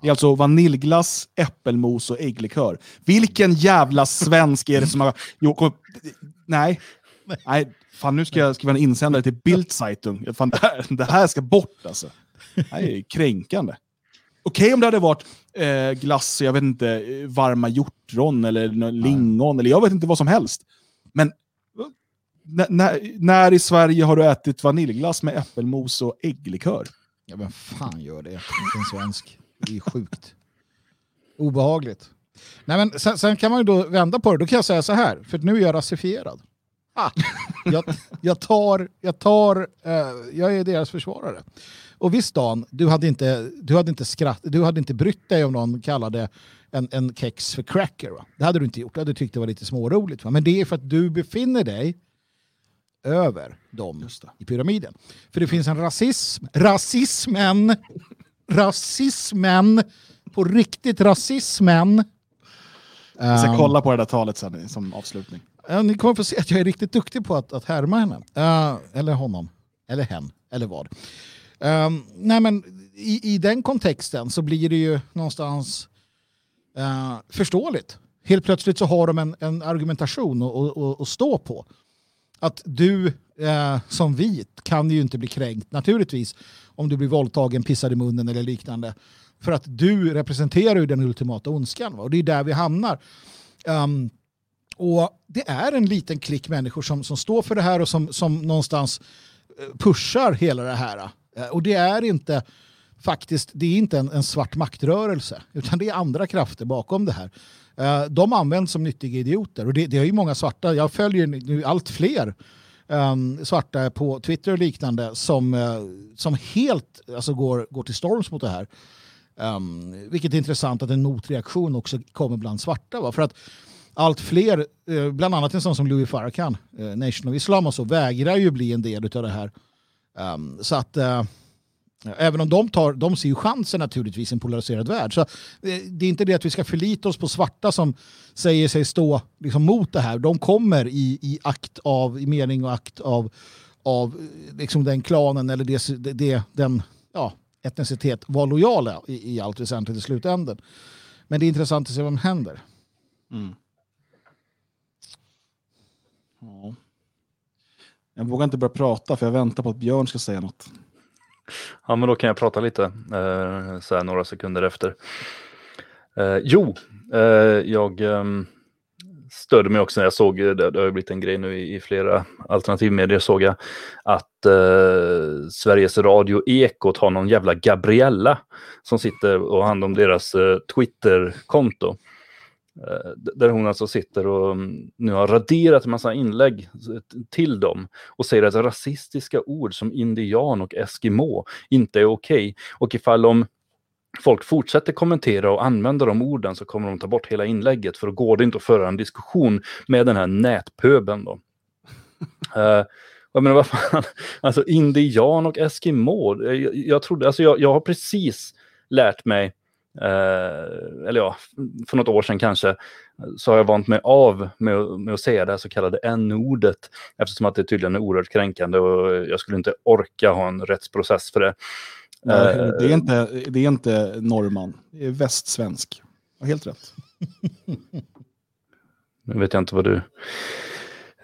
Det är alltså vaniljglass, äppelmos och ägglikör. Vilken jävla svensk är det som har... Jo, kom... Nej. Nej, fan nu ska jag skriva en insändare till Bildzeitung. Fan, det, här, det här ska bort alltså. Det här är kränkande. Okej om det hade varit eh, glass, jag vet inte, varma hjortron eller lingon, eller jag vet inte vad som helst. Men när, när i Sverige har du ätit vaniljglass med äppelmos och ägglikör?
Ja, vem fan gör det? Inte en svensk. Det är sjukt. Obehagligt. Nej, men sen, sen kan man ju då vända på det. Då kan jag säga så här, för nu är jag rasifierad. Ah, jag, jag tar, jag tar, eh, jag är deras försvarare. Och visst Dan, du hade inte, du hade inte skratt, du hade inte brytt dig om någon kallade en, en kex för cracker. Va? Det hade du inte gjort, du hade tyckt det var lite småroligt. Va? Men det är för att du befinner dig över dem
det.
i pyramiden. För det finns en rasism, rasismen, rasismen, på riktigt rasismen.
Jag ska
Ehm,
kolla på det där talet sen som avslutning.
Ja, ni kommer få se att jag är riktigt duktig på att, att härma henne. Eh, eller honom. Eller hen. Eller vad. Um, nej men i, i den kontexten så blir det ju någonstans uh, förståeligt. Helt plötsligt så har de en, en argumentation att- stå på. Att du uh, som vit kan ju inte bli kränkt naturligtvis om du blir våldtagen, pissad i munnen eller liknande. För att du representerar ju den ultimata ondskan. Va? Och det är där vi hamnar. Um, och det är en liten klick människor som, som står för det här och som, som någonstans eh, pushar hela det här. Eh, och det är inte faktiskt, det är inte en, en svart maktrörelse, utan det är andra krafter bakom det här. Eh, De används som nyttiga idioter och det, det är ju många svarta, jag följer nu allt fler um, svarta på Twitter och liknande som, eh, som helt alltså, går, går till storms mot det här. Um, vilket är intressant att en motreaktion också kommer bland svarta. Va? För att allt fler, eh, bland annat en sån som Louis Farrakhan, eh, Nation of Islam och så, vägrar ju bli en del av det här. Um, så att eh, även om de tar, de ser ju chansen naturligtvis i en polariserad värld. Så eh, det är inte det att vi ska förlita oss på svarta som säger sig stå liksom, mot det här. De kommer i, i akt av, i mening och akt av, av liksom den klanen eller det, det, den ja, etnicitet var lojala i, i allt väsentligt i slutändan. Men det är intressant att se vad som händer.
Ja. Jag vågar inte börja prata för jag väntar på att Björn ska säga något.
Ja, men då kan jag prata lite eh, så här några sekunder efter. Eh, jo, eh, jag eh, stödde mig också när jag såg, eh, det, det har ju blivit en grej nu i, i flera alternativmedier, såg jag att eh, Sveriges Radio Ekot har någon jävla Gabriella som sitter och har hand om deras eh, Twitter-konto. Eh, Där hon alltså sitter och mm, nu har raderat en massa inlägg till dem och säger att rasistiska ord som indian och eskimo inte är okej. Och ifall de folk fortsätter kommentera och använda de orden så kommer de ta bort hela inlägget för då går det inte att föra en diskussion med den här nätpöben då. Eh, jag menar vad fan, alltså indian och eskimo, eh, jag, jag trodde, alltså jag, jag har precis lärt mig, eller ja, för något år sedan kanske, så har jag vant mig av med, med att säga det här så kallade n-ordet, eftersom att det tydligen är oerhört kränkande och jag skulle inte orka ha en rättsprocess för det.
Nej,
Eh,
det, är inte, det är inte norrman, det är västsvensk. Helt rätt.
Nu vet jag inte vad du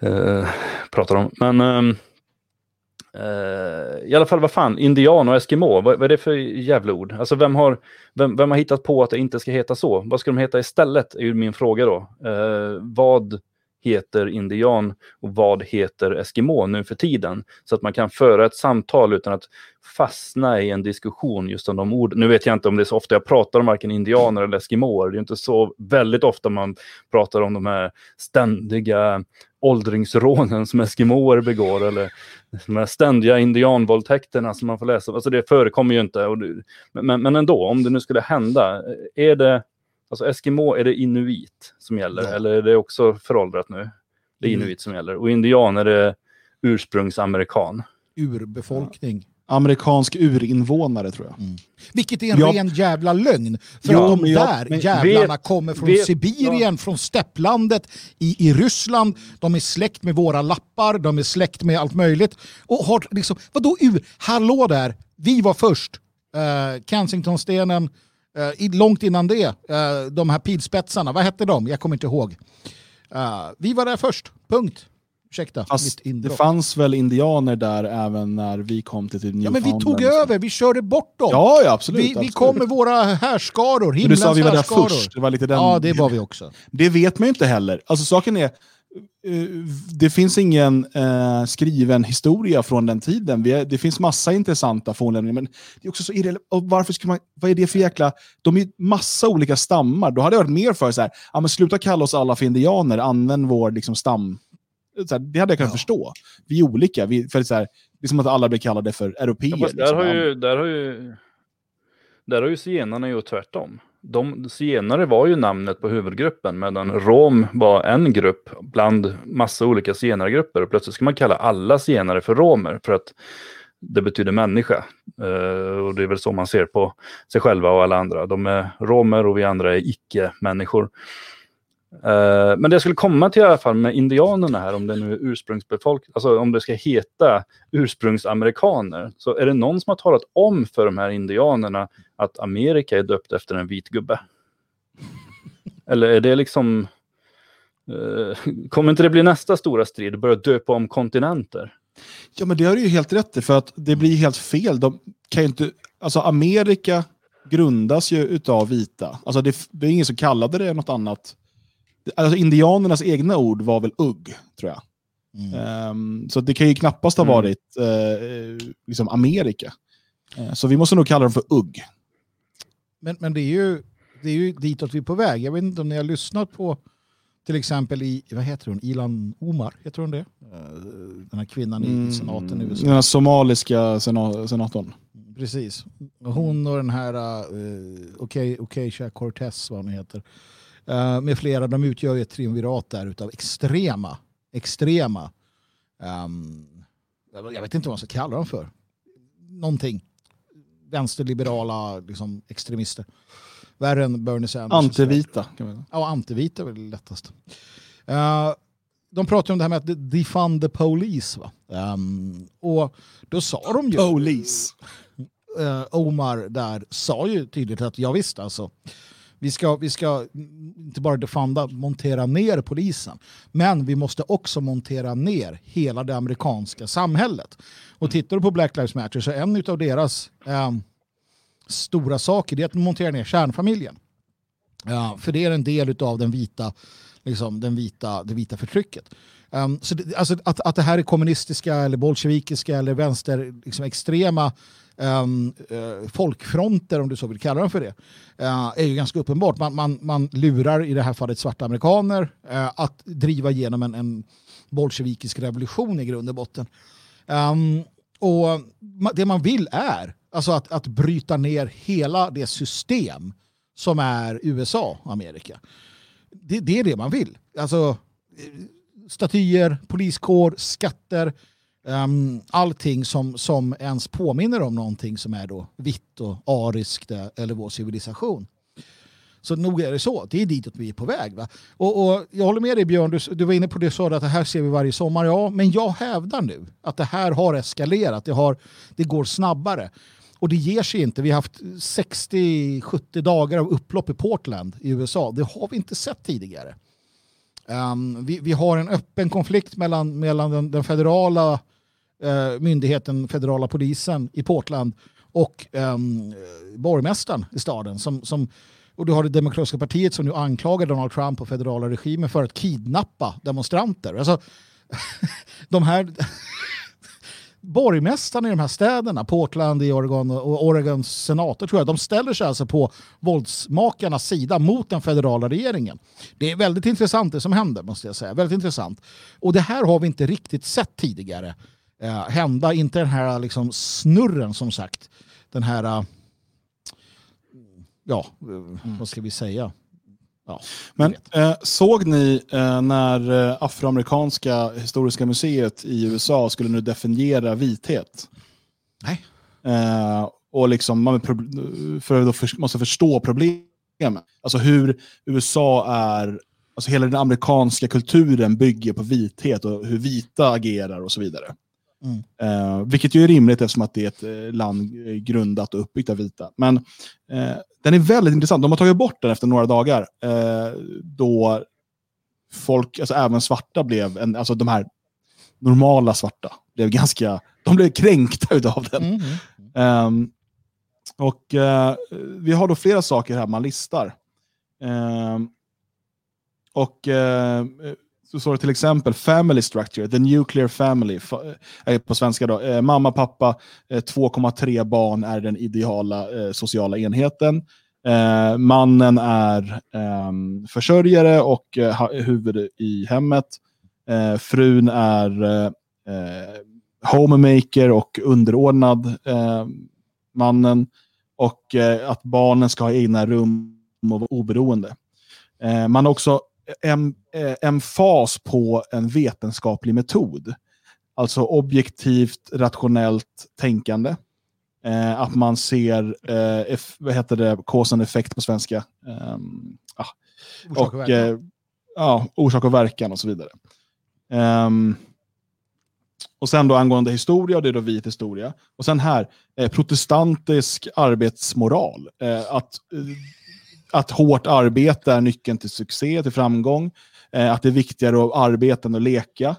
eh, pratar om. Men ehm, Uh, i alla fall, vad fan, indian och eskimo, vad, vad är det för jävla ord? Alltså vem har, vem, vem har hittat på att det inte ska heta så? Vad ska de heta istället? är ju min fråga då. Uh, vad heter indian och vad heter eskimo nu för tiden? Så att man kan föra ett samtal utan att fastna i en diskussion just om de orden. Nu vet jag inte om det är så ofta jag pratar om varken indianer eller eskimoer. Det är inte så väldigt ofta man pratar om de här ständiga åldringsrånen som eskimoer begår eller de här ständiga indianvåldtäkterna som man får läsa. Alltså det förekommer ju inte. Det, men, men ändå, om det nu skulle hända, är det alltså eskimo, är det inuit som gäller
Ja.
eller är det också föråldrat nu? Det är inuit som gäller. Och indian är det ursprungsamerikan.
Urbefolkning.
Amerikansk urinvånare tror jag.
Vilket är en
Ja.
ren jävla lögn. För
Ja,
att de
men jag-
där
men
jävlarna
vet-
kommer från
vet-
Sibirien, från stepplandet i, i Ryssland. De är släkt med våra lappar, de är släkt med allt möjligt. Och har liksom, vadå ur? Hallå där, vi var först. Uh, Kensingtonstenen, eh, i- långt innan det, eh, de här pilspetsarna, vad hette de? Jag kommer inte ihåg. Eh, vi var där först, punkt. Ursäkta,
Fast det fanns väl indianer där även när vi kom till typ
Ja men vi tog
Newfoundland.
över, vi körde bort dem.
Ja, ja absolut.
vi, vi kom med våra härskaror,
Men Du
himlens
sa vi var där
härskaror.
först. Det var lite den...
Ja, det var vi också.
Det vet man ju inte heller. Alltså saken är, det finns ingen eh, skriven historia från den tiden. Vi är, det finns massa intressanta fornlämningar, men det är också så irrelevant. Varför ska man, vad är det för jäkla... De är massa olika stammar. Då hade jag varit mer för så här, ja, men sluta kalla oss alla för indianer, använd vår liksom, stam... Så här, det hade jag kunnat
Ja.
förstå. Vi är olika. Vi, för så här, det är som att alla blir kallade för europeer.
Ja, där,
liksom.
har ju, där, har ju, där har ju zigenarna gjort tvärtom. De, zigenare var ju namnet på huvudgruppen medan rom var en grupp bland massa olika zigenargrupper. Och plötsligt ska man kalla alla zigenare för romer för att det betyder människa. Eh, och det är väl så man ser på sig själva och alla andra. De är romer och vi andra är icke-människor. Uh, men det jag skulle komma till i alla fall med indianerna här, om det nu är ursprungsbefolkning, alltså om det ska heta ursprungsamerikaner, så är det någon som har talat om för de här indianerna att Amerika är döpt efter en vit gubbe? Eller är det liksom... Uh, kommer inte det bli nästa stora strid, börja döpa om kontinenter?
Ja, men det har du ju helt rätt i, för att det blir helt fel. De kan ju inte, alltså Amerika grundas ju utav vita. Alltså det, det är ingen som kallade det något annat. Alltså indianernas egna ord var väl ugg, tror jag. Ehm, så det kan ju knappast ha
Mm.
varit eh, liksom Amerika. Eh, så vi måste nog kalla dem för ugg.
Men, men det, är ju, det är ju ditåt vi är på väg. Jag vet inte om ni har lyssnat på till exempel i, vad heter hon, Ilan Omar, heter hon det? Eh, Den här kvinnan i senaten i USA.
Den här somaliska sena, senatorn.
Precis. Hon och den här uh, Okej, Okej, Cortez, vad hon heter. Eh, med flera, de utgör ett triumvirat där utav extrema, extrema, ehm, jag vet inte vad man ska kalla dem för. Någonting. Vänsterliberala liksom, extremister. Värre än Bernie Sanders.
Antivita. Kan man. säga.
Ja, antivita är väl lättast. Eh, de pratar om det här med att defund the police. Va? Ehm, och då sa de ju...
Police.
eh, Omar där sa ju tydligt att ja, visst alltså. Vi ska, vi ska inte bara defunda, montera ner polisen. Men vi måste också montera ner hela det amerikanska samhället. Och tittar du på Black Lives Matter så är en av deras eh, stora saker är att montera ner kärnfamiljen. Ja, för det är en del av den vita, liksom, den vita, det vita förtrycket. Um, så det, alltså, att, att det här är kommunistiska eller bolsjevikiska eller vänster liksom, Ehm, eh, folkfronter, om du så vill kalla dem för det, eh, är ju ganska uppenbart. Man, man, man lurar, i det här fallet svarta amerikaner, eh, att driva igenom en, en bolsjevikisk revolution i grund och botten. Um, och det man vill är alltså att, att bryta ner hela det system som är USA, Amerika. Det, det är det man vill. Alltså eh, statyer, poliskår, skatter, um, allting som, som ens påminner om någonting som är då vitt och ariskt eh, eller vår civilisation. Så nog är det så. Det är ditåt vi är på väg. Va? Och, och jag håller med dig Björn, du, du var inne på det sa att det här ser vi varje sommar. Ja, men jag hävdar nu att det här har eskalerat. Det, har, det går snabbare. Och det ger sig inte. Vi har haft 60-70 dagar av upplopp i Portland i USA. Det har vi inte sett tidigare. Um, vi, vi, har en öppen konflikt mellan, mellan den, den federala Eh, myndigheten, federala polisen i Portland och um, borgmästaren i staden. Som, som, och du har det demokratiska partiet som nu anklagar Donald Trump och federala regimen för att kidnappa demonstranter. Alltså, de här borgmästarna i de här städerna, Portland i Oregon och Oregons senator tror jag, de ställer sig alltså på våldsmakarnas sida mot den federala regeringen. Det är väldigt intressant det som händer måste jag säga. Väldigt intressant. Och det här har vi inte riktigt sett tidigare eh, hända. Inte den här liksom, snurren som sagt. Den här, uh, ja, mm. vad ska vi säga?
Ja, Men eh, såg ni eh, när eh, Afroamerikanska historiska museet i USA skulle nu definiera vithet?
Nej.
Eh, och liksom, man för, för, måste förstå problemet. Alltså hur USA är, alltså hela den amerikanska kulturen bygger på vithet och hur vita agerar och så vidare. Mm. Eh, vilket ju är rimligt eftersom att det är ett eh, land eh, grundat och uppbyggt av vita. Men eh, den är väldigt intressant. De har tagit bort den efter några dagar. Eh, då folk, alltså även svarta blev, en, alltså de här normala svarta, blev ganska, de blev kränkta av den. Mm. Um, och uh, vi har då flera saker här man listar. Um, och så står det till exempel family structure, the nuclear family, eh, på svenska då. Eh, mamma, pappa, eh, 2,3 barn är den ideala eh, sociala enheten. Eh, mannen är ehm, försörjare och eh, huvud i hemmet. Eh, frun är homemaker och underordnad mannen. Och att barnen ska ha egna rum och vara oberoende. man har också en, en fas på en vetenskaplig metod. Alltså objektivt, rationellt tänkande. Eh, att man ser, eh, vad heter det, cause and effekt på svenska. Eh, ah.
orsak och, och eh,
ja, orsak och verkan och så vidare. Um, och sen då angående historia, det är då vit historia. Och sen här, eh, protestantisk arbetsmoral. Eh, att, eh, att hårt arbete är nyckeln till succé, till framgång. Eh, att det är viktigare att arbeta än att leka.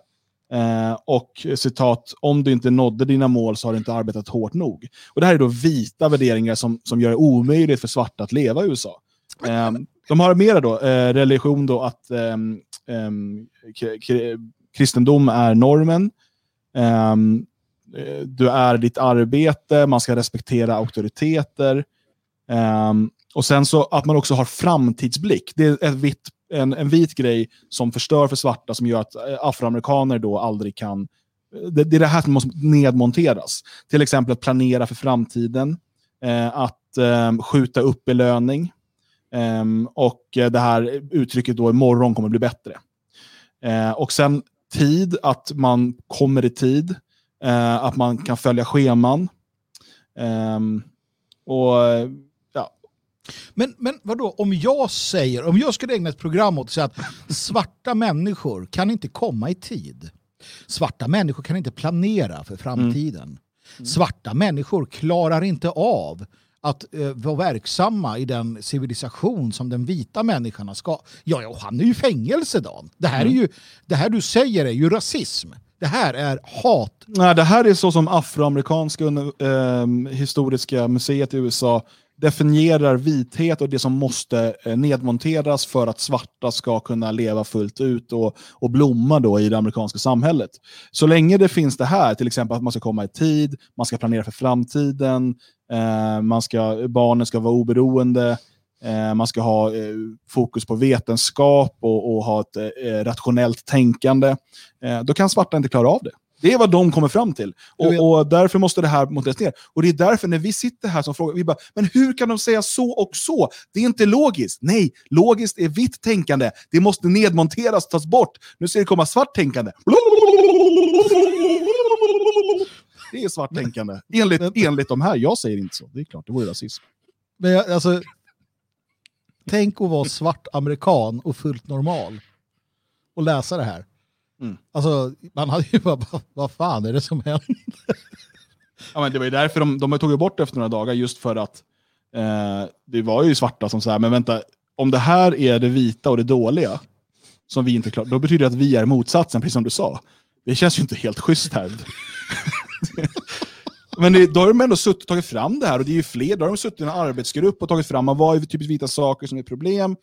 Eh, och citat, om du inte nådde dina mål så har du inte arbetat hårt nog. Och Det här är då vita värderingar som, som gör det omöjligt för svarta att leva i USA. Eh, de har mera då, eh, religion då att ehm, ehm, kristendom är normen. Ehm, eh, du är ditt arbete, man ska respektera auktoriteter och sen så att man också har framtidsblick. Det är ett vitt en, en vit grej som förstör för svarta som gör att eh, afroamerikaner då aldrig kan... Eh, det, det är det här som måste nedmonteras. Till exempel att planera för framtiden, eh, att eh, skjuta upp belöning ehm, eh, och det här uttrycket då imorgon kommer bli bättre. Eh, och sen tid, att man kommer i tid, eh, att man kan följa scheman. Ehm, och eh,
men, men vadå, om jag säger, om jag skulle ägna ett program åt att säga att svarta människor kan inte komma i tid. Svarta människor kan inte planera för framtiden. Mm. Mm. Svarta människor klarar inte av att uh, vara verksamma i den civilisation som den vita människan ska. Ja, ja han är ju fängelse Dan. Det här, mm. är ju, det här du säger är ju rasism. Det här är hat.
Nej, det här är så som afroamerikanska eh, historiska museet i USA definierar vithet och det som måste eh, nedmonteras för att svarta ska kunna leva fullt ut och, och blomma då i det amerikanska samhället. Så länge det finns det här, till exempel att man ska komma i tid, man ska planera för framtiden, eh, man ska, barnen ska vara oberoende, eh, man ska ha eh, fokus på vetenskap och, och ha ett eh, rationellt tänkande, eh, då kan svarta inte klara av det. Det är vad de kommer fram till. Och, och därför måste det här monteras ner. Och det är därför när vi sitter här som frågar, vi bara, men hur kan de säga så och så? Det är inte logiskt. Nej, logiskt är vitt tänkande. Det måste nedmonteras, tas bort. Nu ska det komma svart tänkande. Det är svart tänkande. Enligt, enligt de här. Jag säger inte så. Det är klart, det vore rasism.
Men jag, alltså, tänk att vara svart amerikan och fullt normal och läsa det här.
Mm.
Alltså, man hade ju bara, "Vad- fan är det som händer?
Ja, men det var ju därför de, de tog bort det efter några dagar, just för att eh, det var ju svarta som sa, men vänta, om det här är det vita och det dåliga, som vi inte klarar, då betyder det att vi är motsatsen, precis som du sa. Det känns ju inte helt schysst här. men det, då har de ändå suttit och tagit fram det här, och det är ju fler, då har de suttit i en arbetsgrupp och tagit fram vad är typiskt vita saker som är problem,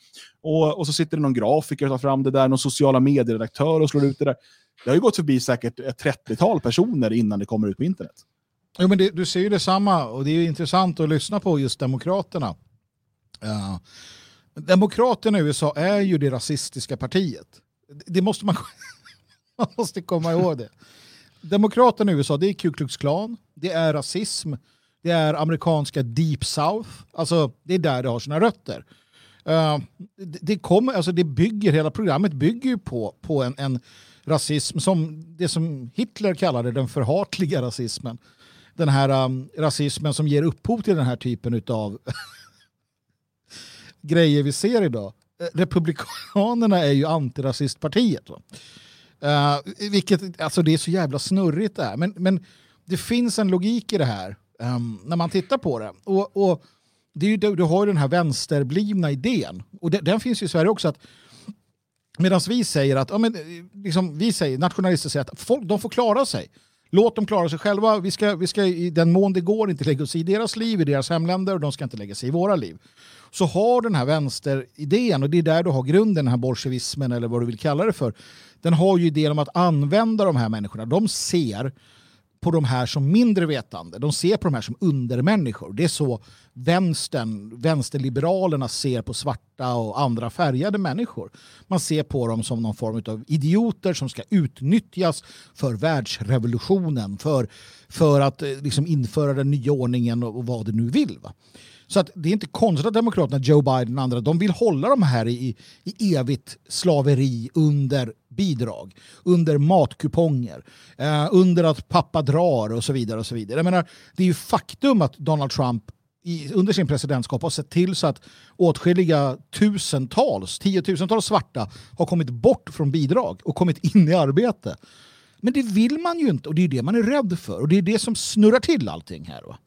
och, och så sitter det någon grafiker och tar fram det där, någon sociala medieredaktör och slår ut det där. Det har ju gått förbi säkert ett 30-tal personer innan det kommer ut på internet.
Jo, men det, du ser ju detsamma och det är ju intressant att lyssna på just Demokraterna. Uh, Demokraterna i USA är ju det rasistiska partiet. Det- Det måste man, man måste komma ihåg det. Demokraterna i USA, det är Ku Klux Klan, det är rasism, det är amerikanska Deep South, alltså det är där det har sina rötter. Uh, det, det, kommer, alltså det bygger, hela programmet bygger ju på, på en, en rasism som det som Hitler kallade den förhatliga rasismen. Den här um, rasismen som ger upphov till den här typen av grejer vi ser idag. Eh, republikanerna är ju antirasistpartiet. Va? Uh, vilket, alltså det är så jävla snurrigt det här. Men, men det finns en logik i det här um, när man tittar på det. Och, och det är ju, du, du har ju den här vänsterblivna idén. Och det, den finns ju i Sverige också. att Medan vi säger att, ja, men, eh, liksom, vi säger, nationalister säger att folk, de får klara sig. Låt dem klara sig själva. Vi ska, vi ska i den mån det går inte lägga oss i deras liv, i deras hemländer och de ska inte lägga sig i våra liv. Så har den här vänsteridén, och det är där du har grunden, den här bolsjevismen eller vad du vill kalla det för. Den har ju idén om att använda de här människorna. De ser på de här som mindre vetande. De ser på de här som undermänniskor. Det är så vänstern, vänsterliberalerna ser på svarta och andra färgade människor. Man ser på dem som någon form av idioter som ska utnyttjas för världsrevolutionen, för, för att eh, liksom införa den nya ordningen och, och vad det nu vill. Va? Så att det är inte konstigt att Demokraterna, Joe Biden och andra, de vill hålla de här i, i evigt slaveri under bidrag, under matkuponger, eh, under att pappa drar och så vidare. och så vidare. Jag menar, det är ju faktum att Donald Trump i, under sin presidentskap har sett till så att åtskilliga tusentals, tiotusentals svarta har kommit bort från bidrag och kommit in i arbete. Men det vill man ju inte och det är det man är rädd för och det är det som snurrar till allting här. Va?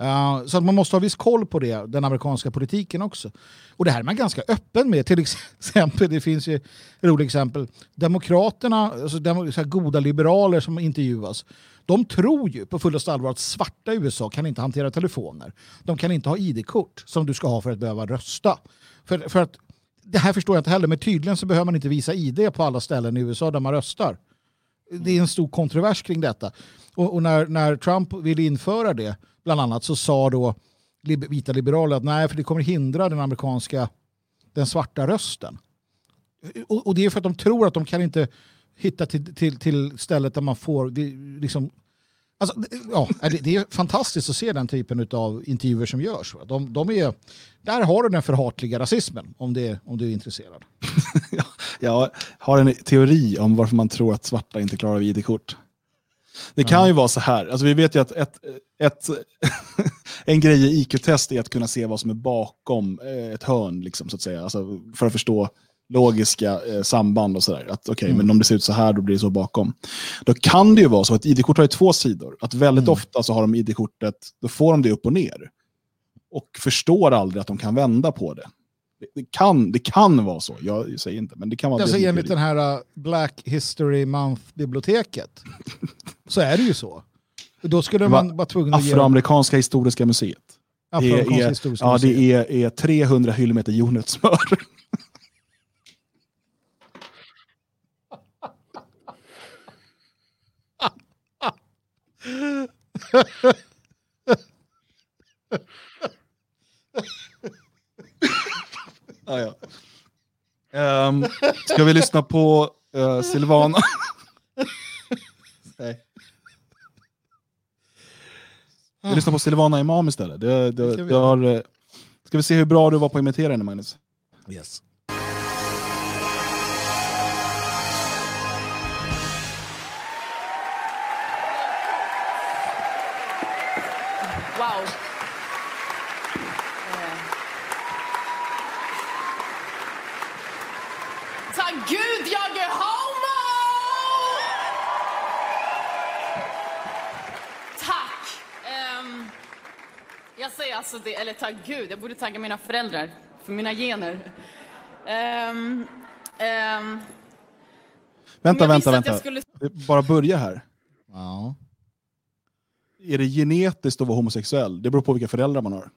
Uh, så att man måste ha viss koll på det, den amerikanska politiken också. Och det här är man ganska öppen med. Till exempel, det finns ju roliga exempel. Demokraterna, alltså dem, så här goda liberaler som intervjuas, de tror ju på fullaste allvar att svarta i USA kan inte hantera telefoner. De kan inte ha ID-kort som du ska ha för att behöva rösta. För, för att, det här förstår jag inte heller, men tydligen så behöver man inte visa ID på alla ställen i USA där man röstar. Det är en stor kontrovers kring detta. Och, och när, när Trump ville införa det, bland annat, så sa då vita liberaler att nej, för det kommer hindra den amerikanska, den svarta rösten. Och, och det är för att de tror att de kan inte hitta till, till, till stället där man får, det, liksom, alltså, ja, det, det är fantastiskt att se den typen av intervjuer som görs. De, de är, där har du den förhatliga rasismen, om, det, om du är intresserad.
Jag har en teori om varför man tror att svarta inte klarar av ID-kort. Det kan ju vara så här, alltså vi vet ju att ett, ett, en grej i IQ-test är att kunna se vad som är bakom eh, ett hörn, liksom, så att säga. Alltså, för att förstå logiska eh, samband och sådär. Att okej, men om det ser ut så här, då blir det så bakom. Då kan det ju vara så att ID-kort har ju två sidor. Att väldigt ofta så har de ID-kortet, då får de det upp och ner. Och förstår aldrig att de kan vända på det. Det, det, kan, det kan vara så, jag säger inte, men det kan vara
Alltså
det.
enligt den här uh, Black History Month-biblioteket så är det ju så. Då skulle man vara tvungen att ge.
Afroamerikanska historiska museet.
Afroamerikansk
är,
historiska
ja,
museum.
det är, är 300 hyllmeter jordnötssmör. Ah, ja. Ehm, ska vi lyssna på uh, Silvana? Nej. Vi lyssnar på Silvana Imam istället. Det, det,
ska vi
har, eh, ska vi se hur bra du var på att imitera henne, Magnus?
Yes.
Gud, jag borde tacka mina föräldrar för mina gener. Ehm, ehm,
Vänta, vänta, vänta.
jag skulle-
Bara börja här.
Ja.
Är det genetiskt att vara homosexuell? Det beror på vilka föräldrar man har.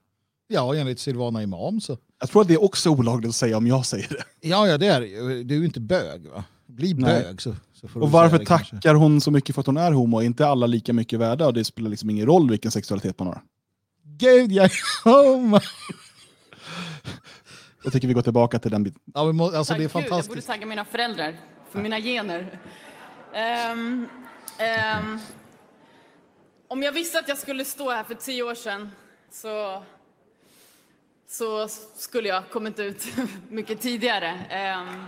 ja, enligt Silvana Imam så.
Jag tror att det är också olagligt att säga om jag säger det.
Ja, ja, det är. Du är ju inte bög va? Bli
Nej.
bög så, så får
Och
du
varför
det kanske.
tackar hon så mycket för att hon är homo? Är inte alla lika mycket värda? Och det spelar liksom ingen roll vilken sexualitet man har.
Gud, jag är homo!
Jag tycker vi går tillbaka till den biten.
Ja, vi må, alltså
Tack
det är
Gud, jag borde
fantastiskt.
tacka mina föräldrar för mina gener. Ehm, ehm, om jag visste att jag skulle stå här för tio år sedan så, så skulle jag kommit ut mycket tidigare. Ehm,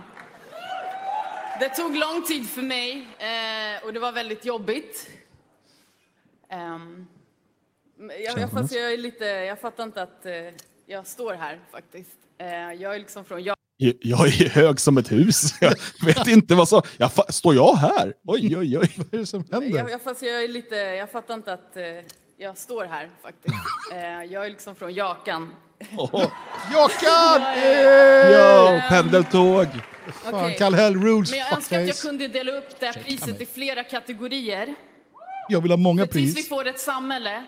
det tog lång tid för mig eh, och det var väldigt jobbigt. Ehm, jag, jag, fast jag, är lite, jag fattar inte att eh, jag står här faktiskt. Eh, jag är liksom från
Jag är hög som ett hus. Jag vet inte vad så. Jag fa- står jag här? Oj, oj, oj.
Vad är det som händer?
Jag, jag, fast jag, är lite, jag fattar inte att eh, jag står här faktiskt. Eh, jag är liksom från Jakan.
Jockan!
Ja, pendeltåg.
Fan,
Okej.
Kall-Hell rules,
Men jag önskar att jag kunde dela upp det här priset i flera kategorier.
Jag vill ha många
För tills vi
pris.
får ett samhälle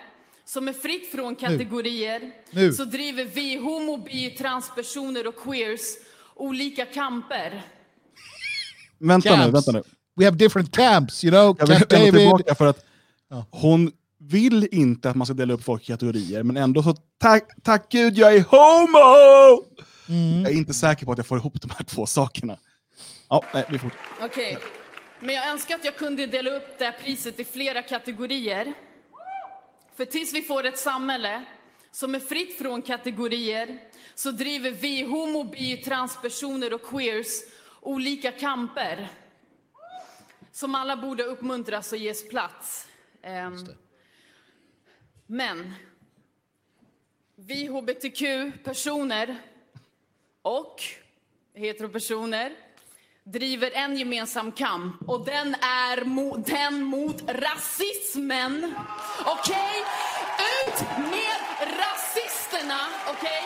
som är fritt från kategorier
Nu.
så driver vi homo, bi, transpersoner och queers olika kamper.
Vänta nu,
Camps.
vänta nu.
We have different camps, you know.
Jag vill
Camp David.
tillbaka för att hon vill inte att man ska dela upp folk i kategorier, men ändå så tack, tack gud jag är homo!
Mm.
Jag är inte säker på att jag får ihop de här två sakerna. Ja, nej, vi får...
Okej. Men jag önskar att jag kunde dela upp det här priset i flera kategorier. För tills vi får ett samhälle som är fritt från kategorier så driver vi homo, bi, transpersoner och queers olika kamper som alla borde uppmuntras och ges plats. Ehm, men vi hbtq-personer och heteropersoner driver en gemensam kamp och den är mo- den mot rasismen. Okej? Ut med rasisterna, okej?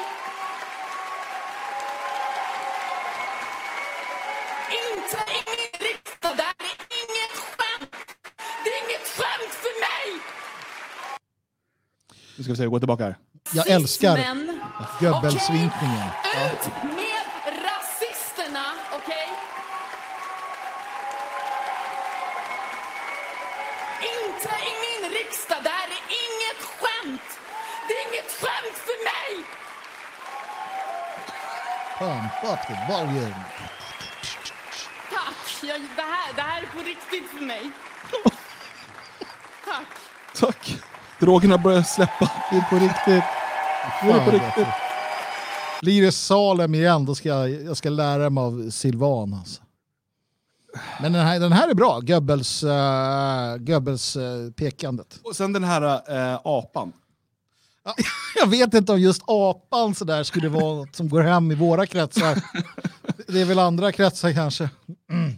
Inte i min riksdag, det här är inget skämt! Det är inget skämt för mig!
Nu ska vi se, gå tillbaka här.
Jag älskar
Rasismen.
Göbbelsvinkningen.
Okej? Ut med
Up the volume.
Tack! Jag, det, här, det här är på riktigt för mig. Tack.
Tack. Drogerna börjar släppa.
Det är på riktigt.
Nu är det på
Fan,
riktigt.
alltså. Blir det Salem igen, då ska jag, jag ska lära mig av Silvan. Alltså. Men den här, den här är bra, Goebbels, uh, Goebbels eh, pekandet.
Och sen den här äh, apan.
Jag vet inte om just apan så där skulle vara något som går hem i våra kretsar. Det är väl andra kretsar kanske. Mm.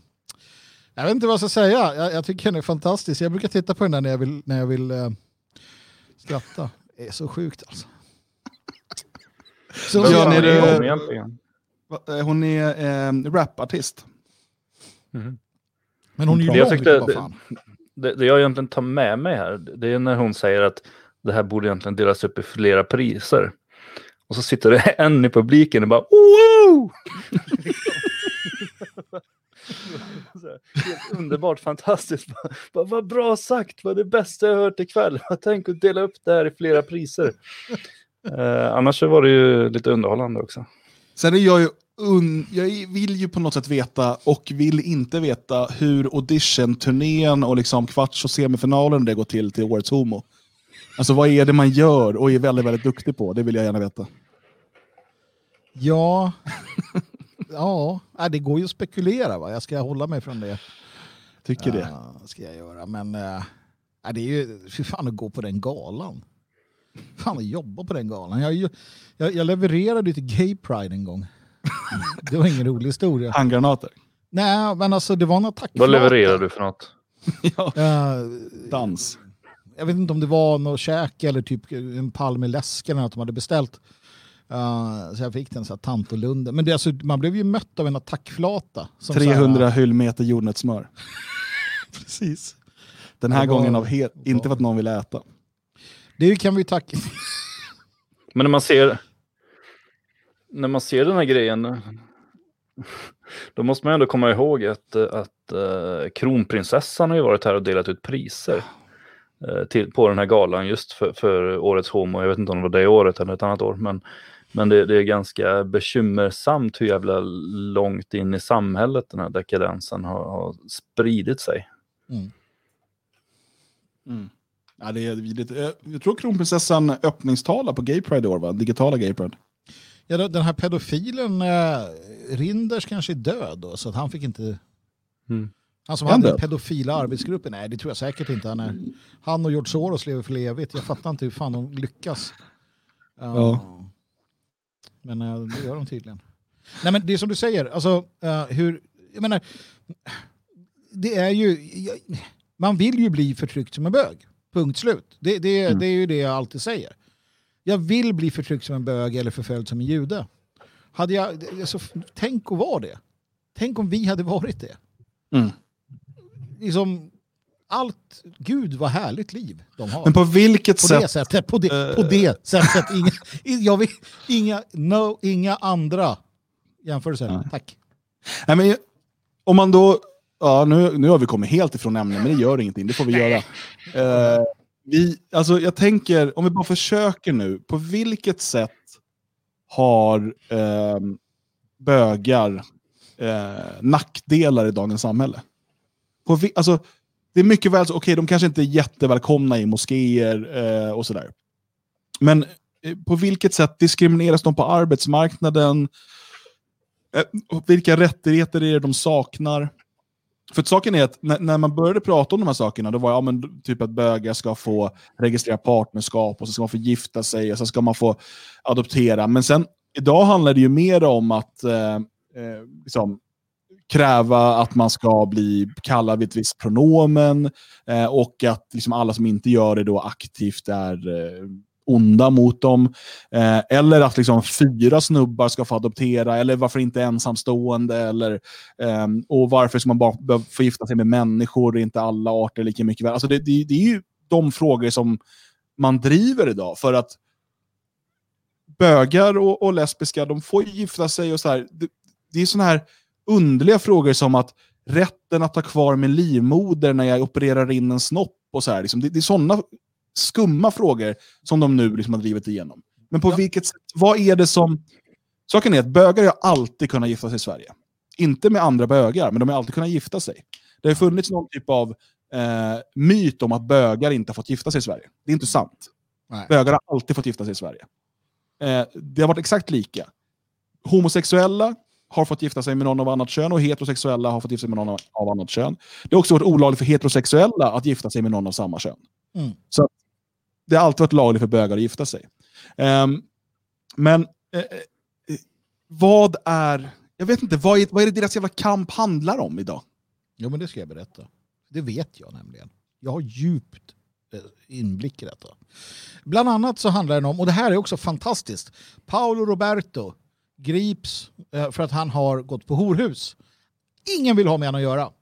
Jag vet inte vad jag ska säga. Jag, jag tycker den är fantastisk. Jag brukar titta på den där när jag vill, när jag vill eh, skratta. Det är så sjukt alltså. Så,
ni
är
det?
hon
eh, är äh, rapartist.
men hon är ju
Det jag
lång,
tyckte-
vad fan.
Det, det jag egentligen tar med mig här, det är när hon säger att det här borde egentligen delas upp i flera priser. Och så sitter det en i publiken och bara wow! Helt underbart, fantastiskt. Bara, vad bra sagt, vad det bästa jag hört ikväll. Tänk att dela upp det här i flera priser. Eh, annars så var det ju lite underhållande också.
Sen är jag ju un... jag vill ju på något sätt veta och vill inte veta hur audition-turnén och liksom kvarts och semifinalen det går till till årets homo. Alltså vad är det man gör och är väldigt, väldigt duktig på? Det vill jag gärna veta.
Ja, ja nej, det går ju att spekulera. Va? Jag ska hålla mig från det.
Tycker det.
Ja, ska jag göra. Men äh, det är ju, fy fan att gå på den galan. Fan att jobba på den galan. Jag, jag, jag levererade ju till Gay Pride en gång. Det var ingen rolig historia.
Handgranater.
Nej, men alltså det var en attack.
Vad levererar du för något?
ja. Dans.
Jag vet inte om det var något käk eller typ en pall med läsk eller något de hade beställt. Uh, så jag fick den så här Tantolunden. Men det, alltså, man blev ju mött av en attackflata. som så här-
300 hyllmeter jordnötssmör.
precis.
Den här
var-
gången av het, inte för att någon vill äta.
Det kan vi tacka.
Men när man ser när man ser den här grejen då måste man ändå komma ihåg att, att uh, kronprinsessan har ju varit här och delat ut priser till, på den här galan just för, för årets homo. Jag vet inte om det var det året eller ett annat år, men, men det, det är ganska bekymmersamt hur jävla långt in i samhället den här dekadensen har, har spridit sig.
Ja, det är vidrigt. Eh, Jag tror kronprinsessan öppningstalar på Gay Pride i år, va? Digitala Gay Pride.
Ja, den här pedofilen, eh, Rinders kanske är död då, så att han fick inte...
Mm.
Han som hade den pedofila arbetsgruppen, nej det tror jag säkert inte. Han, är, han och George Soros lever för evigt. Jag fattar inte hur fan de lyckas. Uh,
Ja.
Men eh, det gör de tydligen. Nej men det är som du säger, alltså eh, hur... Jag menar, det är ju... jag- Man vill ju bli förtryckt som en bög. Punkt slut. Det, det,
Mm.
det är ju det jag alltid säger. Jag vill bli förtryckt som en bög eller förföljd som en jude. Hade jag, alltså, tänk att vara det. Tänk om vi hade varit det.
Mm.
Liksom, allt, gud vad härligt liv de har.
Men på vilket
på
sätt...
det sättet, på det, på det sättet. Inga, vill, inga, no, inga andra jämförelser. Tack.
Nej, men, om man då... Ja, nu, nu har vi kommit helt ifrån ämnet, men det gör ingenting. Det får vi göra. Eh, vi, alltså, jag tänker, om vi bara försöker nu. På vilket sätt har eh, bögar eh, nackdelar i dagens samhälle? På alltså, det är mycket väl så, okej, de kanske inte är jättevälkomna i moskéer eh, och sådär. Men eh, på vilket sätt diskrimineras de på arbetsmarknaden? Eh, vilka rättigheter är det de saknar? För att saken är att när, när man började prata om de här sakerna, då var det ja, men, typ att bögar ska få registrera partnerskap och så ska man få gifta sig och så ska man få adoptera. Men sen idag handlar det ju mer om att eh, eh, liksom, kräva att man ska bli kallad vid ett visst pronomen eh, och att liksom, alla som inte gör det då aktivt är eh, onda mot dem. Eh, eller att liksom, fyra snubbar ska få adoptera, eller varför inte ensamstående, eller eh, och varför ska man bara få gifta sig med människor, är inte alla arter lika mycket värda? Alltså det, det, det är ju de frågor som man driver idag, för att bögar och, och lesbiska, de får gifta sig och så här. Det, det är sådana här underliga frågor som att rätten att ha kvar min livmoder när jag opererar in en snopp och så här. Liksom, det, det är sådana skumma frågor som de nu liksom har drivit igenom. Men på vilket sätt, vad är det som... Saken är att bögar har alltid kunnat gifta sig i Sverige. Inte med andra bögar, men de har alltid kunnat gifta sig. Det har funnits någon typ av eh, myt om att bögar inte har fått gifta sig i Sverige. Det är inte sant.
Nej.
Bögar har alltid fått gifta sig i Sverige. Eh, det har varit exakt lika. Homosexuella har fått gifta sig med någon av annat kön och heterosexuella har fått gifta sig med någon av- annat kön. Det har också varit olagligt för heterosexuella att gifta sig med någon av samma kön.
Mm.
Så det har alltid varit lagligt för bögar att gifta sig. Ehm, men eh, eh, vad är... Jag vet inte, vad är, vad är det deras jävla kamp handlar om idag?
Jo, men det ska jag berätta. Det vet jag nämligen. Jag har djupt eh, inblick i detta. Bland annat så handlar det om, och det här är också fantastiskt, Paolo Roberto grips eh, för att han har gått på horhus. Ingen vill ha med honom att göra.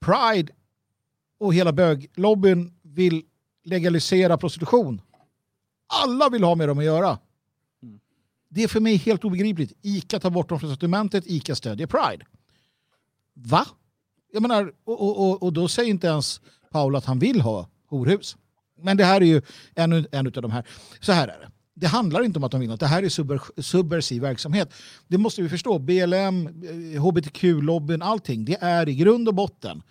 Pride och hela böglobbyn vill legalisera prostitution. Alla vill ha med dem att göra. Det är för mig helt obegripligt. ICA tar bort dem från sortimentet, ICA stödjer Pride. Va? Jag menar, och, och, och, och då säger inte ens Paul att han vill ha horhus. Men det här är ju en, en av de här. Så här är det. Det handlar inte om att de vill något. Det här är subver, subversiv verksamhet. Det måste vi förstå. BLM, hbtq-lobbyn, eh, allting. Det är i grund och botten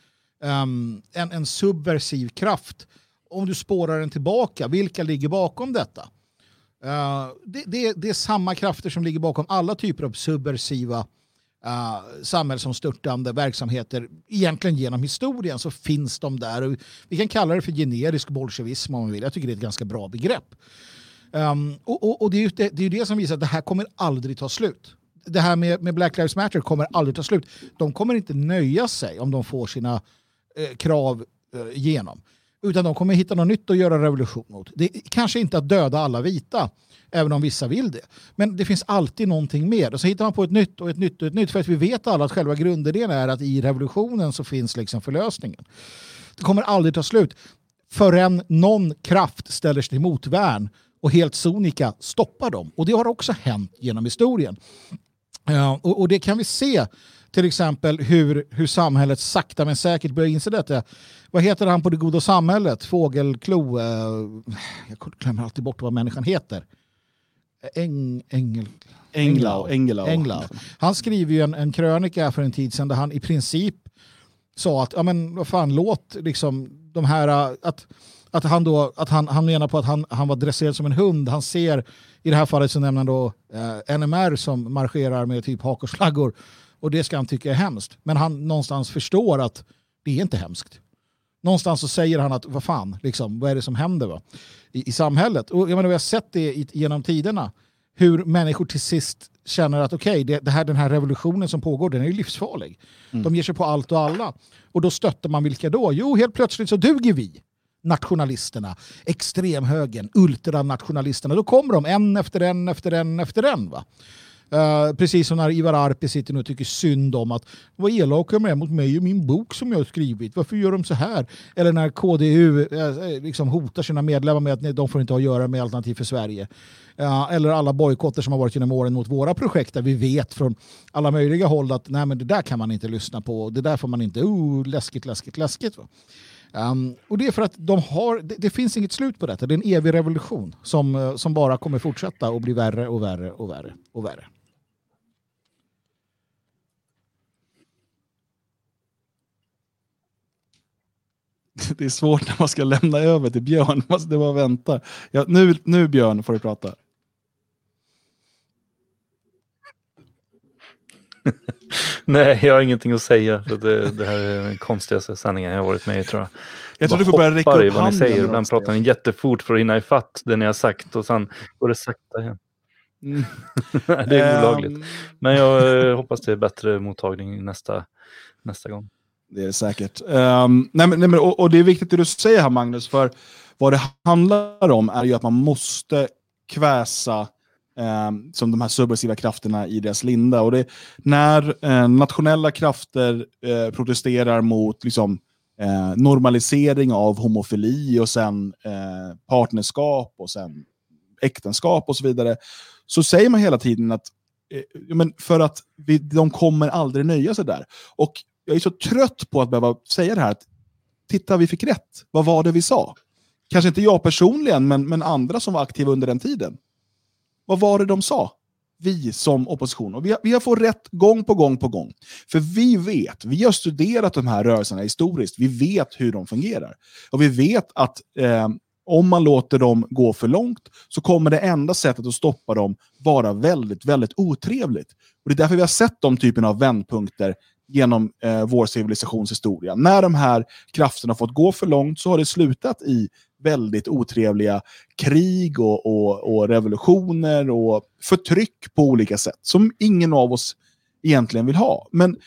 um, en, en subversiv kraft. Om du spårar den tillbaka, vilka ligger bakom detta? Uh, det, det, det, är samma krafter som ligger bakom alla typer av subversiva uh, samhällsomstörtande verksamheter. Egentligen genom historien så finns de där. Vi kan kalla det för generisk bolsjevism om man vill. Jag tycker det är ett ganska bra begrepp. Um, och, och, och det, är ju det, det, är det som visar att det här kommer aldrig ta slut. Det här med, med Black Lives Matter kommer aldrig ta slut. De kommer inte nöja sig om de får sina eh, krav eh, igenom. Utan de kommer hitta något nytt att göra revolution mot. Det är kanske inte att döda alla vita, även om vissa vill det. Men det finns alltid någonting mer. Och så hittar man på ett nytt och ett nytt och ett nytt. För att vi vet alla att själva grundidén är att i revolutionen så finns liksom förlösningen. Det kommer aldrig ta slut förrän någon kraft ställer sig till motvärn och helt sonika stoppar dem. Och det har också hänt genom historien. Uh, och, och, det kan vi se till exempel hur, hur samhället sakta men säkert börjar inse detta. Vad heter han på det goda samhället? Fågelklo? Uh, jag glömmer alltid bort vad människan heter. Eng, engel,
Englau. Englau.
Englau. Han skriver ju en, en krönika för en tid sedan där han i princip sa att ja, men, vad fan, låt liksom de här... att att han, då, att han, han menar på att han, han var dresserad som en hund. Han ser, i det här fallet så nämner han då eh, NMR som marscherar med typ hakorsflaggor. Och det ska han tycka är hemskt. Men han någonstans förstår att det är inte hemskt. Någonstans så säger han att vad fan, liksom, vad är det som händer va? I, i samhället? Och jag menar, vi har sett det i, genom tiderna. Hur människor till sist känner att okej, okay, det, här, den här revolutionen som pågår, den är livsfarlig. Mm. De ger sig på allt och alla. Och då stöttar man vilka då? Jo, helt plötsligt så duger vi nationalisterna, extremhögern, ultranationalisterna. Då kommer de en efter en efter en efter en. Va? Uh, precis som när Ivar Arpi sitter nu och tycker synd om att vad elaka de är mot mig och min bok som jag har skrivit. Varför gör de så här? Eller när KDU uh, eh, eh, liksom hotar sina medlemmar med att nej, de får inte ha att göra med Alternativ för Sverige. Uh, eller alla bojkotter som har varit genom åren mot våra projekt där vi vet från alla möjliga håll att nej, men det där kan man inte lyssna på. Det där får man inte. Uh, läskigt, läskigt, läskigt. Va? Um, och det är för att de har, det, det, finns inget slut på detta. Det är en evig revolution som, eh, som bara kommer fortsätta och bli värre och värre och värre och värre.
Det är svårt när man ska lämna över till Björn. Man måste bara vänta. Ja, nu, nu Björn får du prata.
Nej, jag har ingenting att säga. Det, det här är den konstigaste sanningen jag har varit med i tror jag.
Jag tror du får börja räcka upp
vad ni säger. Ibland pratar ni jättefort för att hinna ifatt det ni har sagt och sen går det sakta igen. Mm. det är olagligt. Men jag eh, hoppas det är bättre mottagning nästa, nästa gång.
Det är det säkert. Um, nej, men, nej, men, och, och, det är viktigt det du säger här Magnus, för vad det handlar om är ju att man måste kväsa eh, som de här subversiva krafterna i deras linda. Och det, när eh, nationella krafter eh, protesterar mot liksom, eh, normalisering av homofili och sen eh, partnerskap och sen äktenskap och så vidare, så säger man hela tiden att eh, men för att vi, de kommer aldrig nöja sig där. Och jag är så trött på att behöva säga det här, att titta vi fick rätt, vad var det vi sa? Kanske inte jag personligen, men, men andra som var aktiva under den tiden. Vad var det de sa? Vi som opposition. Och vi, har, vi har fått rätt gång på gång på gång. För vi vet, vi har studerat de här rörelserna historiskt, vi vet hur de fungerar. Och vi vet att eh, om man låter dem gå för långt så kommer det enda sättet att stoppa dem vara väldigt, väldigt otrevligt. Och Det är därför vi har sett de typen av vändpunkter genom eh, vår civilisationshistoria. När de här krafterna fått gå för långt så har det slutat i väldigt otrevliga krig och, och, och, revolutioner och förtryck på olika sätt som ingen av oss egentligen vill ha. Men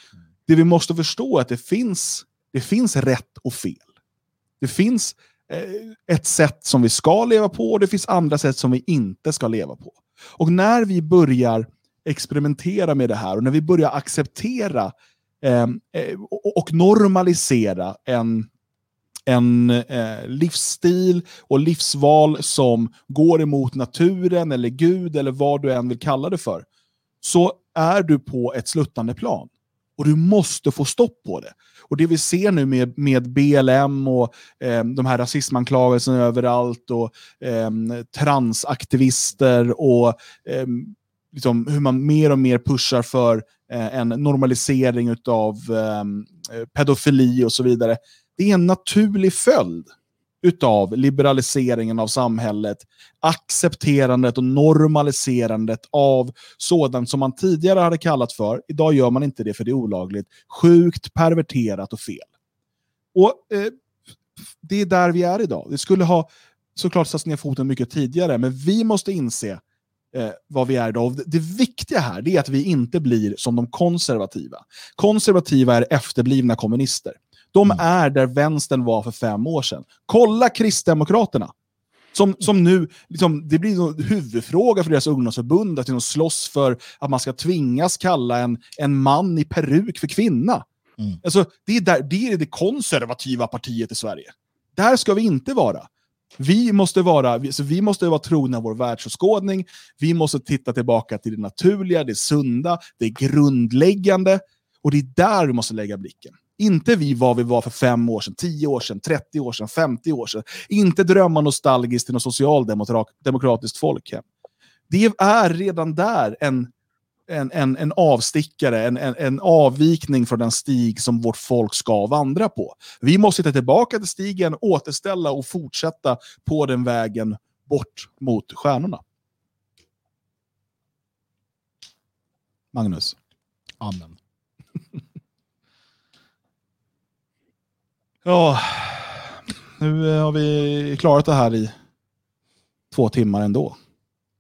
det vi måste förstå är att det finns, det finns rätt och fel. Det finns eh, ett sätt som vi ska leva på och det finns andra sätt som vi inte ska leva på. Och när vi börjar experimentera med det här och när vi börjar acceptera eh, eh och normalisera en en eh, livsstil och livsval som går emot naturen eller Gud eller vad du än vill kalla det för, så är du på ett sluttande plan. Och du måste få stopp på det. Och det vi ser nu med, med BLM och eh, de här rasismanklagelserna överallt och eh, transaktivister och eh, liksom hur man mer och mer pushar för eh, en normalisering av eh, pedofili och så vidare. Det är en naturlig följd utav liberaliseringen av samhället, accepterandet och normaliserandet av sådant som man tidigare hade kallat för, idag gör man inte det för det är olagligt, sjukt, perverterat och fel. Och eh, Det är där vi är idag. Det skulle ha såklart satts ner foten mycket tidigare, men vi måste inse eh, vad vi är idag. Och det viktiga här är att vi inte blir som de konservativa. Konservativa är efterblivna kommunister. De
Mm.
är där vänstern var för fem år sedan. Kolla Kristdemokraterna. Som, som nu, liksom, det blir en huvudfråga för deras ungdomsförbund att de slåss för att man ska tvingas kalla en, en man i peruk för kvinna.
Mm.
Alltså, det, är där, det är det konservativa partiet i Sverige. Där ska vi inte vara. Vi måste vara, så vi måste vara trogna vår världsåskådning. Vi måste titta tillbaka till det naturliga, det sunda, det grundläggande. Och det är där vi måste lägga blicken. Inte vi vad vi var för fem år sedan, tio år sedan, 30 år sedan, 50 år sedan. Inte drömma nostalgiskt till något socialdemokratiskt folkhem. Det är redan där en, en, en, en avstickare, en, en, en avvikning från den stig som vårt folk ska vandra på. Vi måste ta tillbaka till stigen, återställa och fortsätta på den vägen bort mot stjärnorna. Magnus.
Amen.
Ja, nu eh, har vi klarat det här i två timmar ändå.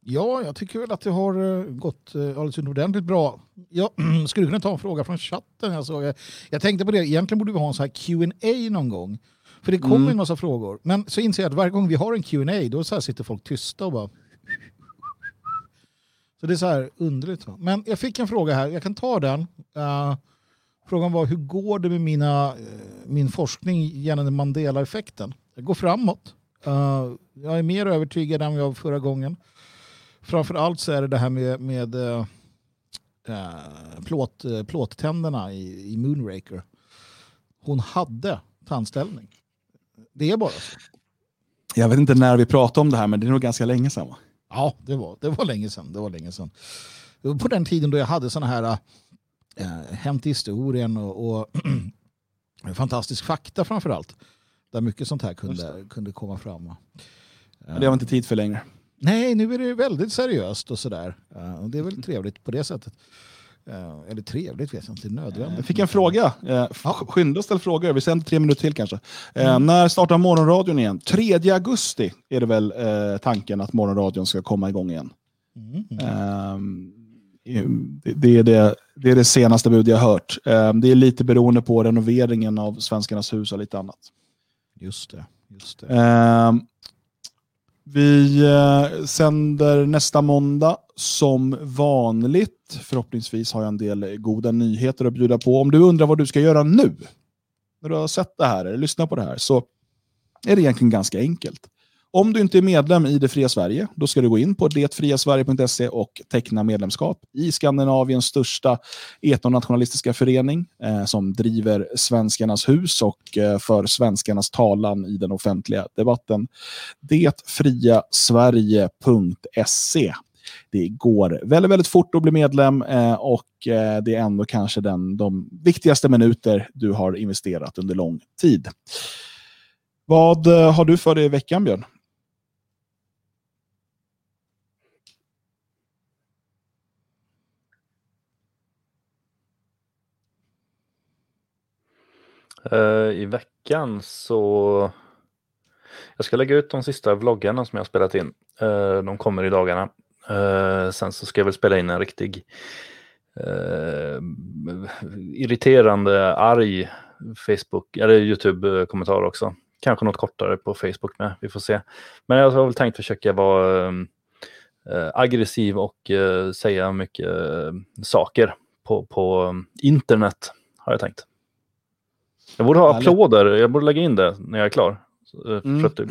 Ja, jag tycker väl att det har eh, gått eh, alldeles utomordentligt bra. Jag skulle kunna ta en fråga från chatten. Jag, såg, jag tänkte på det, egentligen borde vi ha en sån här Q&A någon gång. För det kommer
Mm.
en massa frågor. Men så inser jag att varje gång vi har en Q&A då så sitter folk tysta och bara... Så det är så här underligt. Men jag fick en fråga här, jag kan ta den. Eh, frågan var hur går det med mina, eh, min forskning gällande Mandela-effekten? Det går framåt. Eh, jag är mer övertygad än jag var förra gången. Framför allt så är det det här med, med eh, plåt, plåttänderna i, i Moonraker. Hon hade tandställning. Det är bara så.
Jag vet inte när vi pratade om det här, men det är nog ganska länge sedan. Va?
Ja, det var, det var länge sedan. Det var länge sedan. På den tiden då jag hade såna här äh, Hämt i historien och, och fantastisk fakta framför allt. Där mycket sånt här kunde, kunde komma fram.
Men det har vi inte tid för längre.
Nej, nu är det väldigt seriöst och sådär. Uh, och det är väl trevligt på det sättet. Uh, eller trevligt vet jag inte, nödvändigt.
Jag fick en fråga. Eh,
Ja.
Skynda och ställ frågor. Vi sänder tre minuter till kanske. Eh, När startar morgonradion igen? 3 augusti är det väl eh, tanken att morgonradion ska komma igång igen.
Mm, mm.
Ehm, det, är det, det är det senaste bud jag hört. Ehm, det är lite beroende på renoveringen av Svenskarnas hus och lite annat.
Just det. Just det.
Ehm, vi eh, sänder nästa måndag som vanligt. Förhoppningsvis har jag en del goda nyheter att bjuda på. Om du undrar vad du ska göra nu, när du har sett det här eller lyssnat på det här, så är det egentligen ganska enkelt. Om du inte är medlem i Det fria Sverige, då ska du gå in på detfriasverige.se och teckna medlemskap i Skandinaviens största etnonationalistiska förening eh, som driver Svenskarnas hus och eh, för svenskarnas talan i den offentliga debatten. Detfriasverige.se det går väldigt, väldigt fort att bli medlem eh, och eh, det är ändå kanske den, de viktigaste minuter du har investerat under lång tid. Vad eh, har du för dig i veckan, Björn?
Eh, I veckan så... Jag ska lägga ut de sista vloggarna som jag har spelat in. Eh, de kommer i dagarna. Eh, sen så ska jag väl spela in en riktig irriterande, arg Facebook eller Youtube-kommentar också. Kanske något kortare på Facebook med, vi får se. Men jag har väl tänkt försöka vara aggressiv och säga mycket saker på, på internet, har jag tänkt. Jag borde ha
Härligt.
applåder. Jag borde lägga in det när jag är klar. Eh,
Mm.
För att det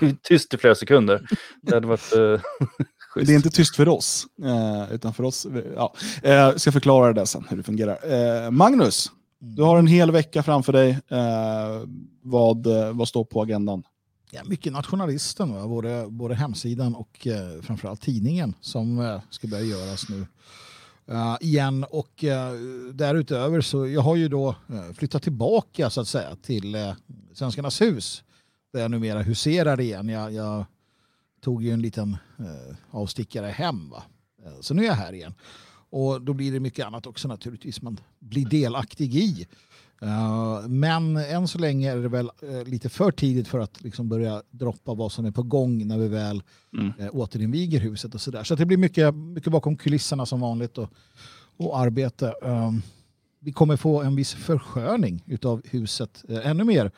det är tyst i flera sekunder. Det hade varit schysst.
Det är inte tyst för oss, eh, utan för oss. Ja. Jag ska förklara det sen, hur det fungerar. Magnus, du har en hel vecka framför dig. Vad, vad står på agendan?
Ja, mycket nationalisten, va? Både, både hemsidan och eh, framförallt tidningen som eh, ska börja göras nu Eh, igen. Och eh, därutöver så jag har ju då eh, flyttat tillbaka så att säga till Svenskarnas hus där jag numera huserar igen. Jag, jag tog ju en liten avstickare hem. Va? Så nu är jag här igen. Och då blir det mycket annat också naturligtvis man blir delaktig i. Uh, men än så länge är det väl eh, lite för tidigt för att liksom börja droppa vad som är på gång när vi väl
Mm.
uh, återinviger huset och sådär. Så att det blir mycket, mycket bakom kulisserna som vanligt och, och arbete. Um, vi kommer få en viss försköning utav huset ännu mer.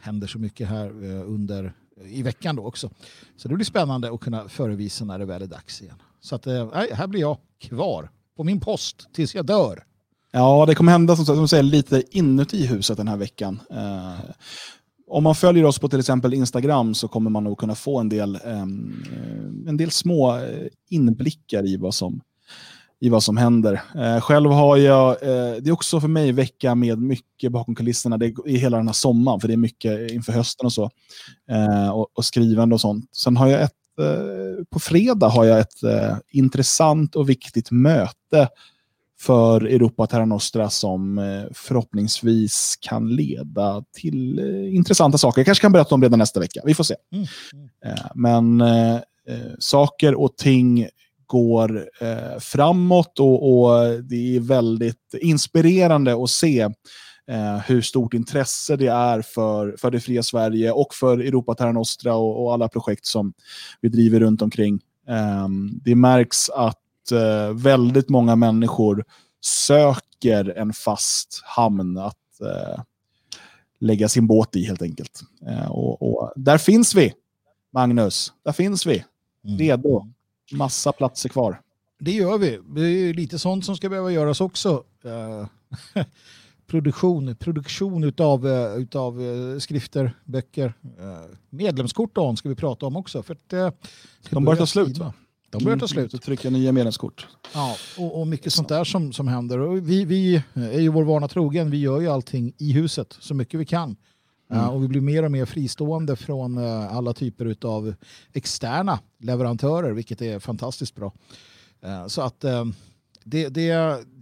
händer så mycket här under i veckan då också. Så det blir spännande att kunna förevisa när det väl är dags igen. Så att, här blir jag kvar på min post tills jag dör.
Ja, det kommer hända som, som säger, lite inuti huset den här veckan. Eh, om man följer oss på till exempel Instagram så kommer man nog kunna få en del, eh, en del små eh, inblickar i vad som, i vad som händer. Eh, själv har jag, eh, det är också för mig vecka med mycket bakom kulisserna det är i hela den här sommaren, för det är mycket inför hösten och så. Eh, och, och skrivande och sånt. Sen har jag ett, eh, på fredag har jag ett eh, intressant och viktigt möte för Europa Terra Nostra som eh, förhoppningsvis kan leda till eh, intressanta saker. Jag kanske kan berätta om det redan nästa vecka. Vi får se.
Mm.
Eh, Men eh, saker och ting går eh, framåt och, och det är väldigt inspirerande att se eh, hur stort intresse det är för, för det fria Sverige och för Europa Terra Nostra och, och alla projekt som vi driver runt omkring. Eh, det märks att eh, väldigt många människor söker en fast hamn att eh, lägga sin båt i helt enkelt. Eh, och, och där finns vi, Magnus. Där finns vi,
Mm.
redo. Massa platser kvar.
Det gör vi. Det är lite sånt som ska behöva göras också. Eh, produktion produktion utav, eh, utav eh, skrifter, böcker. Medlemskort Dan ska vi prata om också. För att,
De börjar
börja
ta slut, va?
De börjar ta slut.
Så trycka nya medlemskort.
Ja, och, och mycket sånt där som, som händer. Och vi, vi är ju vår vana trogen. Vi gör ju allting i huset så mycket vi kan.
Mm.
Uh, och vi blir mer och mer fristående från uh, alla typer av externa leverantörer, vilket är fantastiskt bra. Uh, så att det, det,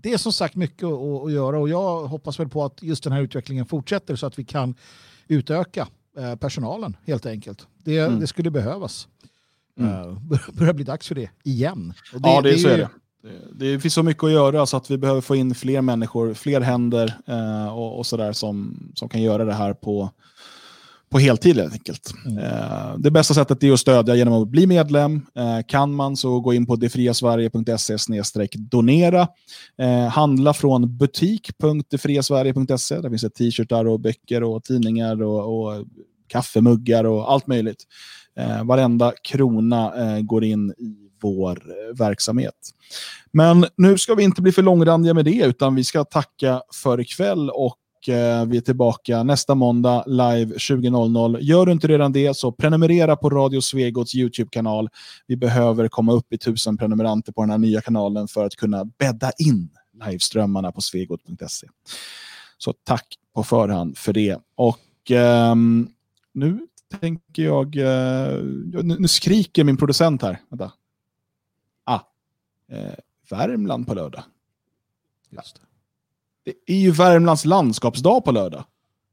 det är som sagt mycket att, att göra och jag hoppas väl på att just den här utvecklingen fortsätter så att vi kan utöka personalen helt enkelt. Det,
Mm.
det skulle behövas.
Mm.
Uh, börjar bli dags för det igen. Och
ja, det, så
ju-
är det. Det- Det finns så mycket att göra så att vi behöver få in fler människor, fler händer eh, och, och sådär som, som kan göra det här på, på heltid helt enkelt.
Mm.
Eh, det bästa sättet är att stödja genom att bli medlem. Eh, kan man så gå in på detfriasverige.se donera. Eh, handla från butik.detfriasverige.se. Där finns det t-shirtar och böcker och tidningar och, och kaffemuggar och allt möjligt. Eh, varenda krona eh, går in i vår eh, verksamhet. Men nu ska vi inte bli för långrandiga med det, utan vi ska tacka för ikväll och eh, vi är tillbaka nästa måndag live 20.00. Gör du inte redan det så prenumerera på Radio Svegots YouTube-kanal. Vi behöver komma upp i tusen prenumeranter på den här nya kanalen för att kunna bädda in liveströmmarna på svegot.se. Så tack på förhand för det. Och ehm, nu tänker jag... eh, nu, skriker min producent här. Vänta. Ah, eh, Värmland på lördag.
Just det.
Det är ju Värmlands landskapsdag på lördag.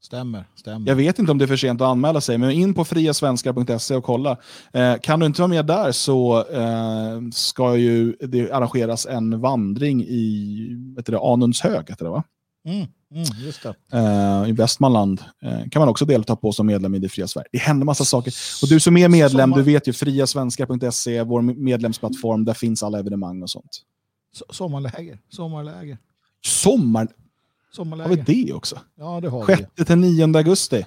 Stämmer, stämmer.
Jag vet inte om det är för sent att anmäla sig, men in på friasvenskar.se och kolla. Eh, kan du inte vara med där så eh, ska ju det arrangeras en vandring i vet du det, Anundshög, heter det va?
Mm, mm.
Eh, I Västmanland eh, kan man också delta på som medlem i Det fria Sverige. Det händer massa saker. Och du som är medlem,
Sommar-
du vet ju friasvenskar.se, vår medlemsplattform, där finns alla evenemang och sånt.
So- Sommarläger, sommarläger,
Sommar, har
sommarläger.
vi det också?
Ja, det har vi.
6 till 9 augusti.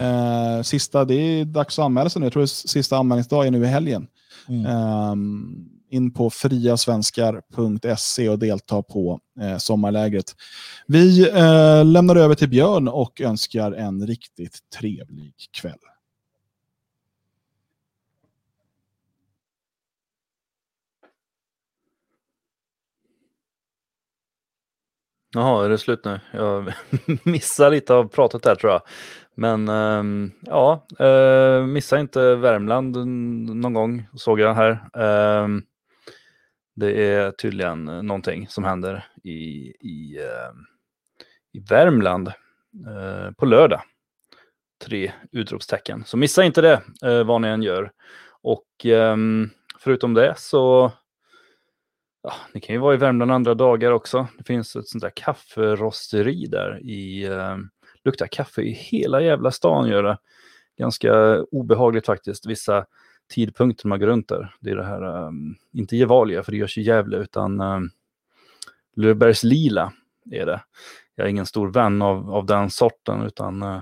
Eh, sista, det är dags att anmäla sig nu. Jag tror att sista anmälningsdag är nu i helgen.
Mm.
Ehm, in på friasvenskar.se och delta på eh, sommarlägret. Vi eh, lämnar över till Björn och önskar en riktigt trevlig kväll.
Jaha, är det slut nu? Jag missar lite av pratet där tror jag. Men ehm, ja, eh, missa inte Värmland någon gång såg jag här. Ehm, det är tydligen någonting som händer i, i, eh, i Värmland eh, på lördag. Tre utropstecken. Så missa inte det eh, vad ni än gör. Och ehm, förutom det så Ja, ni kan ju vara i Värmland andra dagar också. Det finns ett sånt där kafferosteri där i, eh, luktar kaffe i hela jävla stan gör det. Ganska obehagligt faktiskt, vissa tidpunkten man går runt där. Det är det här, um, inte Gevalia för det görs i Gävle, utan um, Löfbergs Lila är det. Jag är ingen stor vän av, av den sorten, utan uh,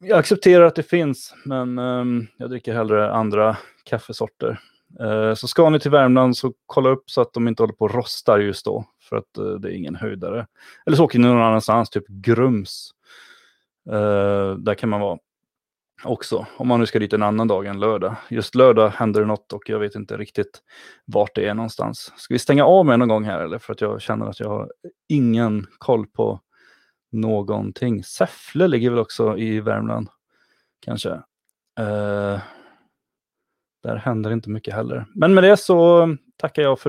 jag accepterar att det finns, men um, jag dricker hellre andra kaffesorter. Uh, så ska ni till Värmland så kolla upp så att de inte håller på och rostar just då. För att uh, det är ingen höjdare. Eller så åker ni någon annanstans, typ Grums. Där kan man vara också. Om man nu ska dit en annan dag än lördag. Just lördag händer det något och jag vet inte riktigt vart det är någonstans. Ska vi stänga av med någon gång här eller? För att jag känner att jag har ingen koll på någonting. Säffle ligger väl också i Värmland. Kanske. Uh, där händer inte mycket heller. Men med det så tackar jag för nu.